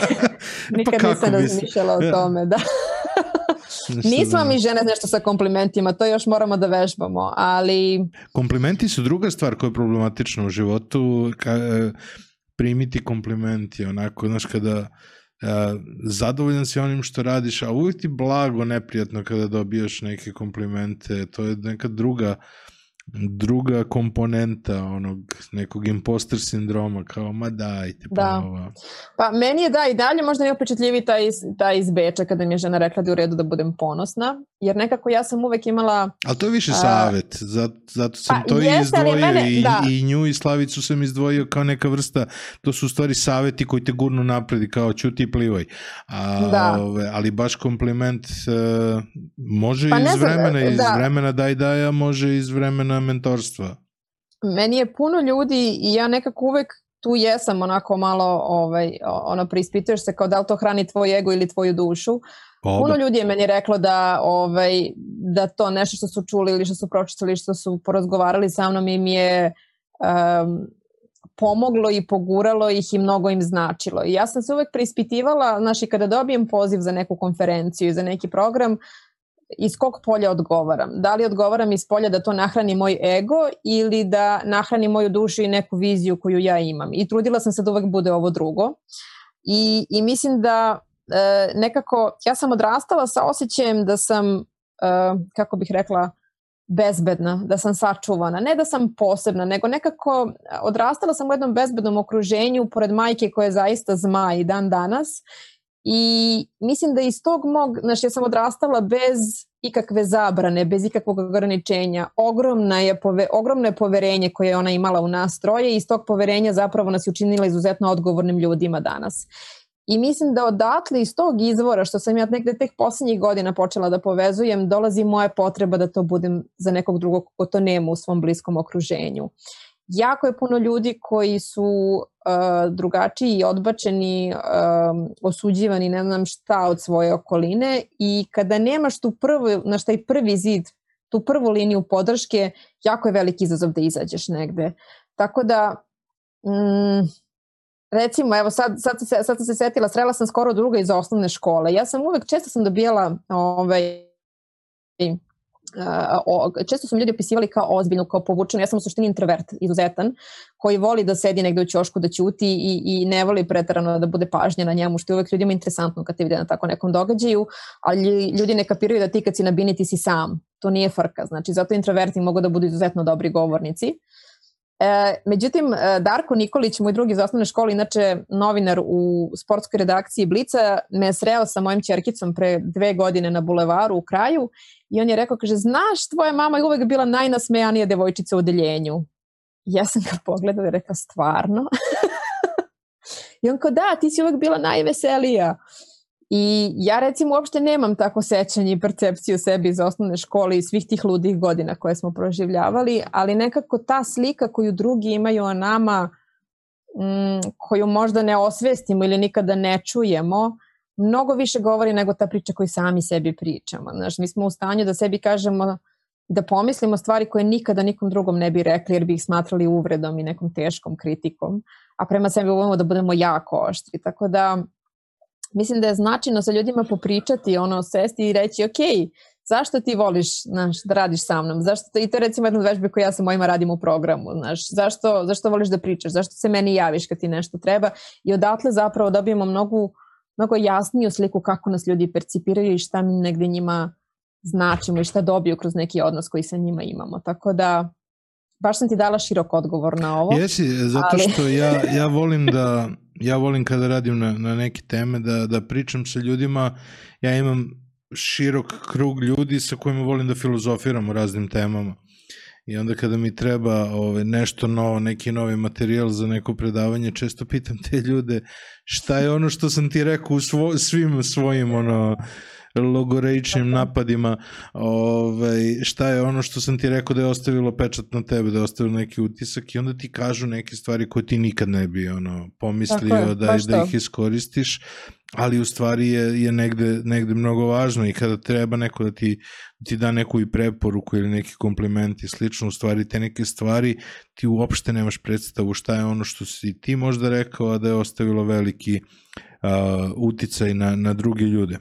nikad pa nisam razmišljala o tome, da. Nismo mi žene nešto sa komplimentima, to još moramo da vežbamo, ali... Komplimenti su druga stvar koja je problematična u životu. Ka, primiti komplimenti, onako, znaš, kada zadovoljan si onim što radiš, a uvijek ti blago neprijatno kada dobijaš neke komplimente, to je neka druga druga komponenta onog nekog imposter sindroma, kao ma dajte, pa da. ova. Pa meni je da i dalje možda mi upečetljiviji taj, taj iz Beča kada mi je žena rekla da je u redu da budem ponosna, jer nekako ja sam uvek imala... Ali to je više savet, zato, zato sam pa, to i izdvojio mene, i, da. i nju i Slavicu sam izdvojio kao neka vrsta, to su u stvari saveti koji te gurnu napredi, kao ćuti i plivaj. A, da. ove, ali baš kompliment uh, može pa iz vremena, znam, iz da. vremena daj daja, može iz vremena mentorstva. Meni je puno ljudi i ja nekako uvek tu jesam onako malo ovaj, ono preispituješ se kao da li to hrani tvoj ego ili tvoju dušu Oba. Puno ljudi je meni reklo da, ovaj, da to nešto što su čuli ili što su pročitali, što su porazgovarali sa mnom im je um, pomoglo i poguralo ih i mnogo im značilo. I ja sam se uvek preispitivala, znači kada dobijem poziv za neku konferenciju i za neki program, iz kog polja odgovaram. Da li odgovaram iz polja da to nahrani moj ego ili da nahrani moju dušu i neku viziju koju ja imam. I trudila sam se da uvek bude ovo drugo. I, i mislim da e, nekako, ja sam odrastala sa osjećajem da sam, e, kako bih rekla, bezbedna, da sam sačuvana. Ne da sam posebna, nego nekako odrastala sam u jednom bezbednom okruženju pored majke koja je zaista zma i dan danas i mislim da iz tog mog, znači ja sam odrastala bez ikakve zabrane, bez ikakvog ograničenja. Ogromna je, pove, ogromno je poverenje koje je ona imala u nas troje i iz tog poverenja zapravo nas je učinila izuzetno odgovornim ljudima danas. I mislim da odatle iz tog izvora što sam ja negde tek poslednjih godina počela da povezujem, dolazi moja potreba da to budem za nekog drugog ko to nema u svom bliskom okruženju. jako je puno ljudi koji su uh, drugačiji odbačeni, um, osuđivani, ne znam šta od svoje okoline i kada nemaš tu prvu, na šta i prvi zid, tu prvu liniju podrške, jako je veliki izazov da izađeš negde. Tako da, mm, recimo, evo sad, sad, se, sad sam se setila, srela sam skoro druga iz osnovne škole. Ja sam uvek, često sam dobijala ovaj, uh, često su mi ljudi opisivali kao ozbiljnu, kao povučenu. Ja sam u suštini introvert, izuzetan, koji voli da sedi negde u ćošku, da ćuti i, i ne voli pretarano da bude pažnja na njemu, što je uvek ljudima interesantno kad te vide na tako nekom događaju, ali ljudi ne kapiraju da ti kad si na bini ti si sam. To nije frka, znači zato introverti mogu da budu izuzetno dobri govornici. E, međutim, e, Darko Nikolić, moj drugi iz osnovne škole, inače novinar u sportskoj redakciji Blica, me sreo sa mojim čerkicom pre dve godine na bulevaru u kraju i on je rekao, kaže, znaš, tvoja mama je uvek bila najnasmejanija devojčica u odeljenju. Ja sam ga pogledala i rekla, stvarno? I on kao, da, ti si uvek bila najveselija. I ja recimo uopšte nemam tako sećanje i percepciju sebi iz osnovne škole i svih tih ludih godina koje smo proživljavali, ali nekako ta slika koju drugi imaju o nama, mm, koju možda ne osvestimo ili nikada ne čujemo, mnogo više govori nego ta priča koju sami sebi pričamo. Znaš, mi smo u stanju da sebi kažemo da pomislimo stvari koje nikada nikom drugom ne bi rekli jer bi ih smatrali uvredom i nekom teškom kritikom, a prema sebi uvojimo da budemo jako oštri. Tako da mislim da je značajno sa ljudima popričati, ono, sesti i reći, ok, zašto ti voliš znaš, da radiš sa mnom? Zašto to, I to je recimo jedna od vežbe koje ja sa mojima radim u programu. Znaš, zašto, zašto voliš da pričaš? Zašto se meni javiš kad ti nešto treba? I odatle zapravo dobijemo mnogo, mnogo jasniju sliku kako nas ljudi percipiraju i šta mi negde njima značimo i šta dobiju kroz neki odnos koji sa njima imamo. Tako da baš sam ti dala širok odgovor na ovo. Jesi, zato ali... što ja, ja volim da ja volim kada radim na, na neke teme da, da pričam sa ljudima, ja imam širok krug ljudi sa kojima volim da filozofiram o raznim temama. I onda kada mi treba ove, ovaj, nešto novo, neki novi materijal za neko predavanje, često pitam te ljude šta je ono što sam ti rekao u svo, svim svojim ono, logoreičnim napadima, ovaj, šta je ono što sam ti rekao da je ostavilo pečat na tebe, da je ostavilo neki utisak i onda ti kažu neke stvari koje ti nikad ne bi ono, pomislio je, da, da ih iskoristiš, ali u stvari je, je negde, negde mnogo važno i kada treba neko da ti, ti da neku i preporuku ili neki kompliment i slično, u stvari te neke stvari ti uopšte nemaš predstavu šta je ono što si ti možda rekao, a da je ostavilo veliki uh, uticaj na, na druge ljude.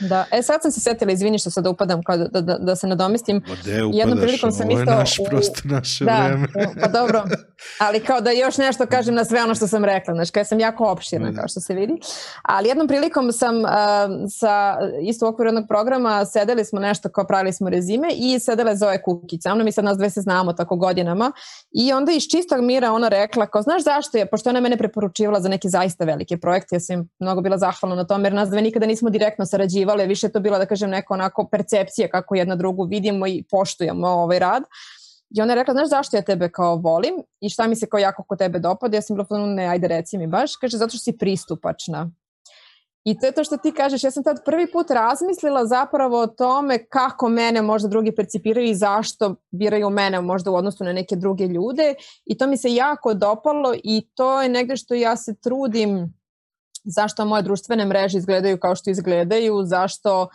Da, e sad sam se setila, izvini što sad upadam kao da, da, da se nadomestim. Ma upadaš, Jednom prilikom sam ovo je naš, u... prosto naše da, vreme. pa dobro, ali kao da još nešto kažem na sve ono što sam rekla, znači kada sam jako opširna kao što se vidi. Ali jednom prilikom sam uh, sa isto u okviru jednog programa sedeli smo nešto kao pravili smo rezime i sedele Zoe Kukić. Sa mnom i sad nas dve se znamo tako godinama. I onda iz čistog mira ona rekla kao znaš zašto je, pošto ona mene preporučivala za neke zaista velike projekte, ja sam mnogo bila zahvalna na tome jer nas dve nikada nismo direktno sarađivali sarađivale, više to bila da kažem neko onako percepcija kako jedna drugu vidimo i poštujemo ovaj rad. I ona je rekla, znaš zašto ja tebe kao volim i šta mi se kao jako kod tebe dopada? Ja sam bila ne, ajde reci mi baš. Kaže, zato što si pristupačna. I to je to što ti kažeš, ja sam tad prvi put razmislila zapravo o tome kako mene možda drugi percipiraju i zašto biraju mene možda u odnosu na neke druge ljude i to mi se jako dopalo i to je negde što ja se trudim zašto moje društvene mreže izgledaju kao što izgledaju, zašto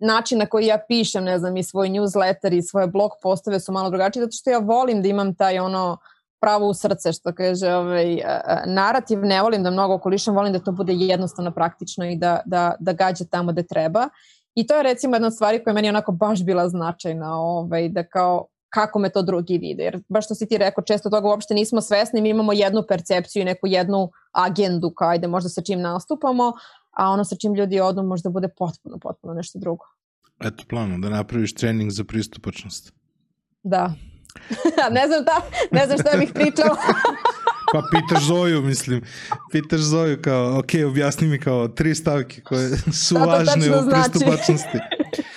način na koji ja pišem, ne znam, i svoj newsletter i svoje blog postave su malo drugačiji, zato što ja volim da imam taj ono pravo u srce, što kaže ovaj, narativ, ne volim da mnogo okolišam, volim da to bude jednostavno, praktično i da, da, da gađa tamo gde treba. I to je recimo jedna od stvari koja je meni onako baš bila značajna, ovaj, da kao kako me to drugi vide. Jer baš što si ti rekao, često toga uopšte nismo svesni, mi imamo jednu percepciju i neku jednu agendu kao ajde možda sa čim nastupamo, a ono sa čim ljudi odu možda bude potpuno, potpuno nešto drugo. Eto plano, da napraviš trening za pristupačnost. Da. ne znam da, ne znam šta bih pričala. pa pitaš Zoju, mislim. Pitaš Zoju kao, ok, objasni mi kao tri stavke koje su važne u znači. pristupačnosti.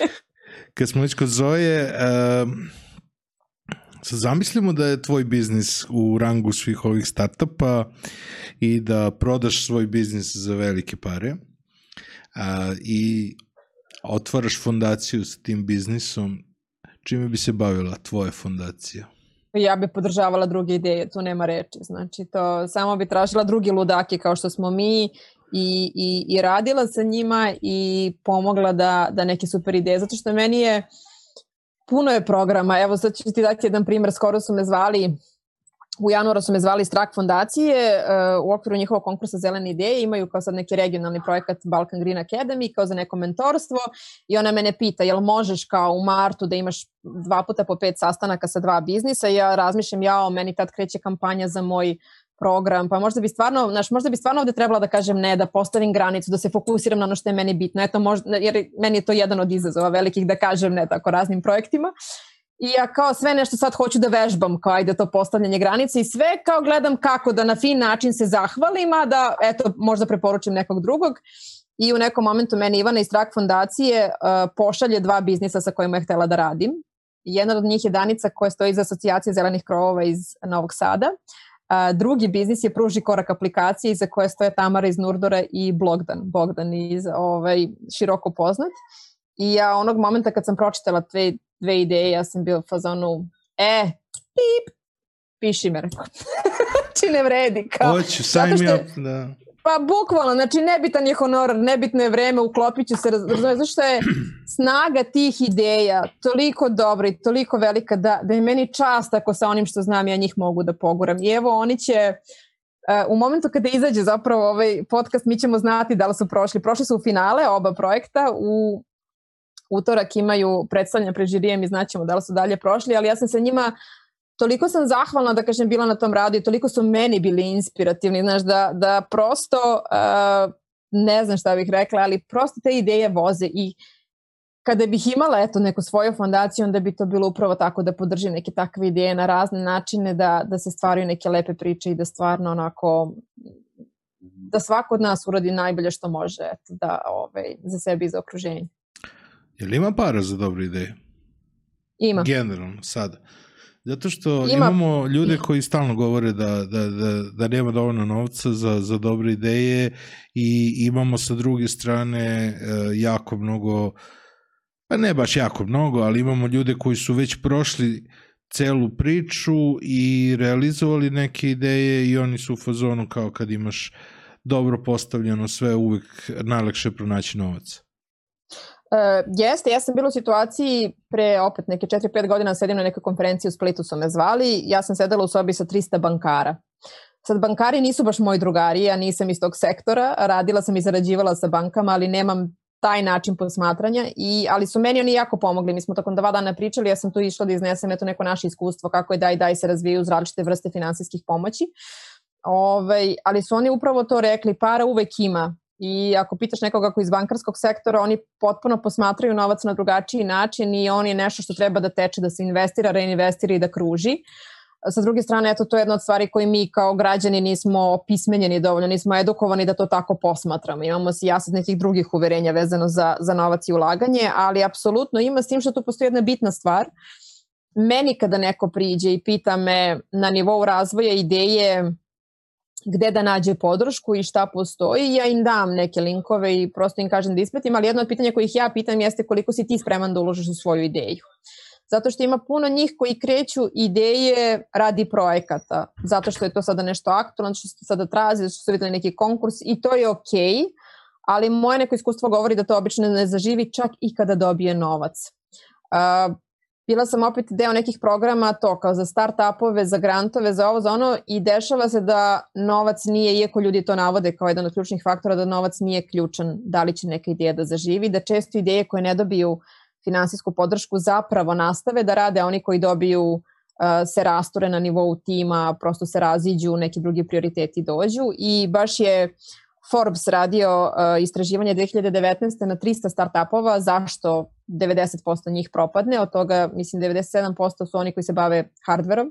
Kad smo već kod Zoje, uh, Sad zamislimo da je tvoj biznis u rangu svih ovih startupa i da prodaš svoj biznis za velike pare a, i otvaraš fondaciju sa tim biznisom, čime bi se bavila tvoja fondacija? ja bi podržavala druge ideje, tu nema reči. Znači, to samo bi tražila drugi ludake kao što smo mi i, i, i radila sa njima i pomogla da, da neke super ideje. Zato što meni je, puno je programa. Evo, sad ću ti dati jedan primer. Skoro su me zvali u januaru su me zvali Strak fondacije uh, u okviru njihovog konkursa Zelene ideje imaju kao sad neki regionalni projekat Balkan Green Academy kao za neko mentorstvo i ona mene pita jel možeš kao u martu da imaš dva puta po pet sastanaka sa dva biznisa i ja razmišljam ja meni tad kreće kampanja za moj program, pa možda bi stvarno, znaš, možda bi stvarno ovde trebala da kažem ne, da postavim granicu, da se fokusiram na ono što je meni bitno. Eto, možda, jer meni je to jedan od izazova velikih da kažem ne tako raznim projektima. I ja kao sve nešto sad hoću da vežbam, kao ajde to postavljanje granice i sve kao gledam kako da na fin način se zahvalim, a da eto možda preporučim nekog drugog. I u nekom momentu meni Ivana iz Strak fondacije uh, pošalje dva biznisa sa kojima je htela da radim. Jedna od njih je Danica koja stoji za asocijacije zelenih krovova iz Novog Sada. A, drugi biznis je Pruži korak aplikacije iza koje stoje Tamara iz Nurdora i Blogdan, Bogdan iz ovaj, široko poznat. I ja onog momenta kad sam pročitala dve, dve ideje, ja sam bila u fazonu, e, pip, piši me, rekao. Či ne vredi. Kao, Hoću, sign me up, da. Pa bukvalno, znači nebitan je honorar, nebitno je vreme, uklopit ću se, razumije, zašto je snaga tih ideja toliko dobra i toliko velika da, da je meni čast ako sa onim što znam ja njih mogu da poguram. I evo oni će, uh, u momentu kada izađe zapravo ovaj podcast mi ćemo znati da li su prošli. Prošli su u finale oba projekta, u utorak imaju predstavljanje pred žirijem i znaćemo da li su dalje prošli, ali ja sam sa njima toliko sam zahvalna da kažem bila na tom radu i toliko su meni bili inspirativni, znaš, da, da prosto uh, ne znam šta bih rekla, ali prosto te ideje voze i kada bih imala eto neku svoju fondaciju, onda bi to bilo upravo tako da podržim neke takve ideje na razne načine, da, da se stvaraju neke lepe priče i da stvarno onako da svako od nas uradi najbolje što može eto, da, ovaj, za sebe i za okruženje. Je li ima para za dobre ideje? Ima. Generalno, sada. Zato što Ima. imamo ljude koji stalno govore da, da, da, da nema dovoljno novca za, za dobre ideje i imamo sa druge strane e, jako mnogo, pa ne baš jako mnogo, ali imamo ljude koji su već prošli celu priču i realizovali neke ideje i oni su u fazonu kao kad imaš dobro postavljeno sve uvek najlakše pronaći novac. Uh, jeste, ja sam bila u situaciji pre opet neke 4-5 godina sedim na nekoj konferenciji u Splitu su me zvali, ja sam sedela u sobi sa 300 bankara. Sad bankari nisu baš moji drugari, ja nisam iz tog sektora, radila sam i zarađivala sa bankama, ali nemam taj način posmatranja, i, ali su meni oni jako pomogli. Mi smo tokom dva dana pričali, ja sam tu išla da iznesem eto neko naše iskustvo kako je daj daj se razvijaju uz različite vrste finansijskih pomoći. Ovaj, ali su oni upravo to rekli, para uvek ima, I ako pitaš nekoga ko iz bankarskog sektora, oni potpuno posmatraju novac na drugačiji način i on je nešto što treba da teče, da se investira, reinvestira i da kruži. Sa druge strane, eto, to je jedna od stvari koje mi kao građani nismo pismenjeni dovoljno, nismo edukovani da to tako posmatramo. Imamo si jasno nekih drugih uverenja vezano za, za novac i ulaganje, ali apsolutno ima s tim što tu postoji jedna bitna stvar. Meni kada neko priđe i pita me na nivou razvoja ideje gde da nađe podršku i šta postoji, ja im dam neke linkove i prosto im kažem da ispratim, ali jedno od pitanja kojih ja pitam jeste koliko si ti spreman da uložiš u svoju ideju. Zato što ima puno njih koji kreću ideje radi projekata, zato što je to sada nešto aktualno, što se sada trazi, što su videli neki konkurs i to je okej, okay, ali moje neko iskustvo govori da to obično ne zaživi čak i kada dobije novac. Uh, bila sam opet deo nekih programa to kao za start-upove, za grantove, za ovo, za ono i dešava se da novac nije, iako ljudi to navode kao jedan od ključnih faktora, da novac nije ključan da li će neka ideja da zaživi, da često ideje koje ne dobiju finansijsku podršku zapravo nastave da rade, a oni koji dobiju uh, se rasture na nivou tima, prosto se raziđu, neki drugi prioriteti dođu i baš je Forbes radio uh, istraživanje 2019. na 300 startupova, zašto 90% njih propadne, od toga mislim 97% su oni koji se bave hardverom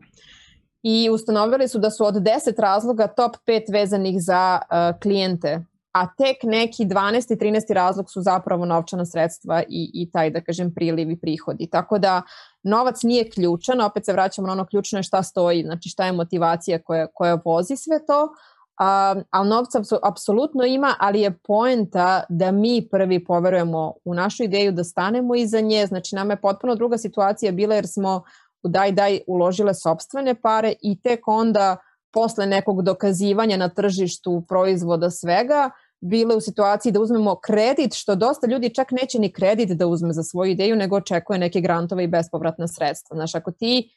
i ustanovili su da su od 10 razloga top 5 vezanih za uh, klijente, a tek neki 12. i 13. razlog su zapravo novčana sredstva i, i taj, da kažem, priliv i prihodi. Tako da novac nije ključan, opet se vraćamo na ono ključno je šta stoji, znači šta je motivacija koja, koja vozi sve to, a, ali novca apsolutno ima, ali je poenta da mi prvi poverujemo u našu ideju, da stanemo iza nje, znači nama je potpuno druga situacija bila jer smo u daj, daj, uložile sobstvene pare i tek onda posle nekog dokazivanja na tržištu proizvoda svega, bile u situaciji da uzmemo kredit, što dosta ljudi čak neće ni kredit da uzme za svoju ideju, nego očekuje neke grantove i bespovratna sredstva. Znaš, ako ti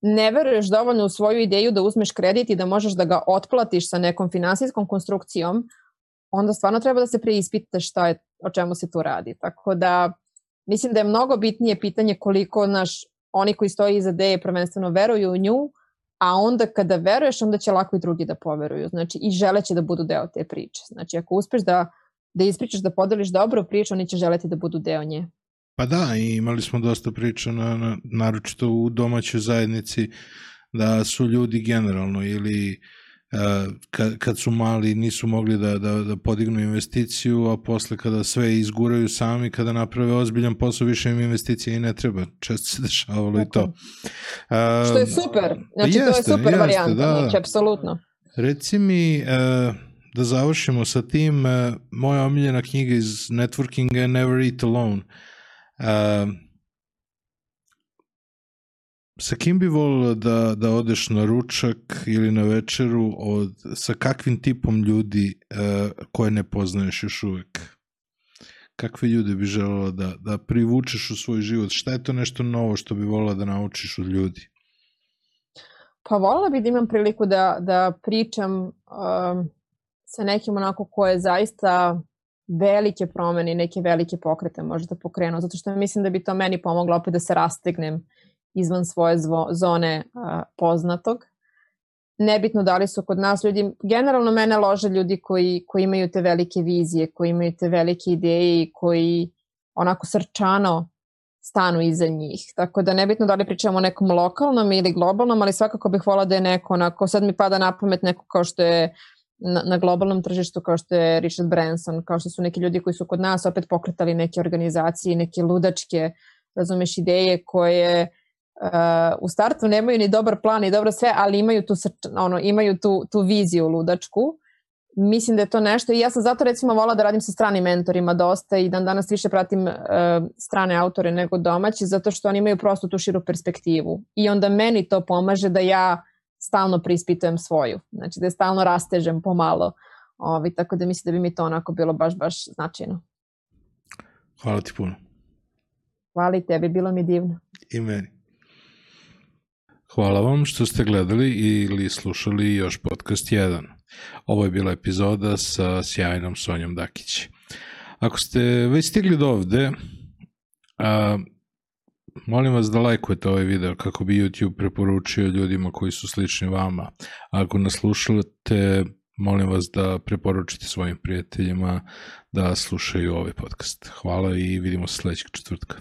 ne veruješ dovoljno u svoju ideju da uzmeš kredit i da možeš da ga otplatiš sa nekom finansijskom konstrukcijom, onda stvarno treba da se preispitaš šta je, o čemu se tu radi. Tako da mislim da je mnogo bitnije pitanje koliko naš, oni koji stoji iza ideje prvenstveno veruju u nju, a onda kada veruješ, onda će lako i drugi da poveruju. Znači, i želeće da budu deo te priče. Znači, ako uspeš da, da ispričaš, da podeliš dobru priču, oni će želeti da budu deo nje. Pa da, i imali smo dosta priča, na, na, naročito u domaćoj zajednici, da su ljudi generalno ili kad, kad su mali nisu mogli da, da, da podignu investiciju, a posle kada sve izguraju sami, kada naprave ozbiljan posao, više im investicija i ne treba. Često se dešavalo Tako. i to. A, Što je super. Znači, jeste, to je super jeste, varijanta. Da. Znači, apsolutno. Reci mi, uh, da završimo sa tim, uh, moja omiljena knjiga iz networkinga je Never Eat Alone. Uh, sa kim bi volila da, da odeš na ručak ili na večeru od, sa kakvim tipom ljudi uh, koje ne poznaješ još uvek? Kakve ljude bi želela da, da privučeš u svoj život? Šta je to nešto novo što bi volila da naučiš od ljudi? Pa volila bih da imam priliku da, da pričam um, sa nekim onako ko je zaista velike promene i neke velike pokrete možda pokrenuo, zato što mislim da bi to meni pomoglo opet da se rastegnem izvan svoje zvo, zone a, poznatog. Nebitno da li su kod nas ljudi, generalno mene lože ljudi koji, koji imaju te velike vizije, koji imaju te velike ideje i koji onako srčano stanu iza njih. Tako da nebitno da li pričamo o nekom lokalnom ili globalnom, ali svakako bih volila da je neko onako, sad mi pada na pamet neko kao što je na, na globalnom tržištu kao što je Richard Branson, kao što su neki ljudi koji su kod nas opet pokretali neke organizacije, neke ludačke, razumeš, ideje koje uh, u startu nemaju ni dobar plan ni dobro sve, ali imaju tu, ono, imaju tu, tu viziju ludačku. Mislim da je to nešto i ja sam zato recimo volala da radim sa stranim mentorima dosta i dan danas više pratim uh, strane autore nego domaći zato što oni imaju prosto tu širu perspektivu i onda meni to pomaže da ja stalno preispitujem svoju. Znači da je stalno rastežem pomalo. Ovi, tako da mislim da bi mi to onako bilo baš, baš značajno. Hvala ti puno. Hvala i tebi, bilo mi divno. I meni. Hvala vam što ste gledali ili slušali još podcast 1. Ovo je bila epizoda sa sjajnom Sonjom Dakić. Ako ste već stigli do ovde, a, molim vas da lajkujete ovaj video kako bi YouTube preporučio ljudima koji su slični vama. Ako nas slušate, molim vas da preporučite svojim prijateljima da slušaju ovaj podcast. Hvala i vidimo se sledećeg četvrtka.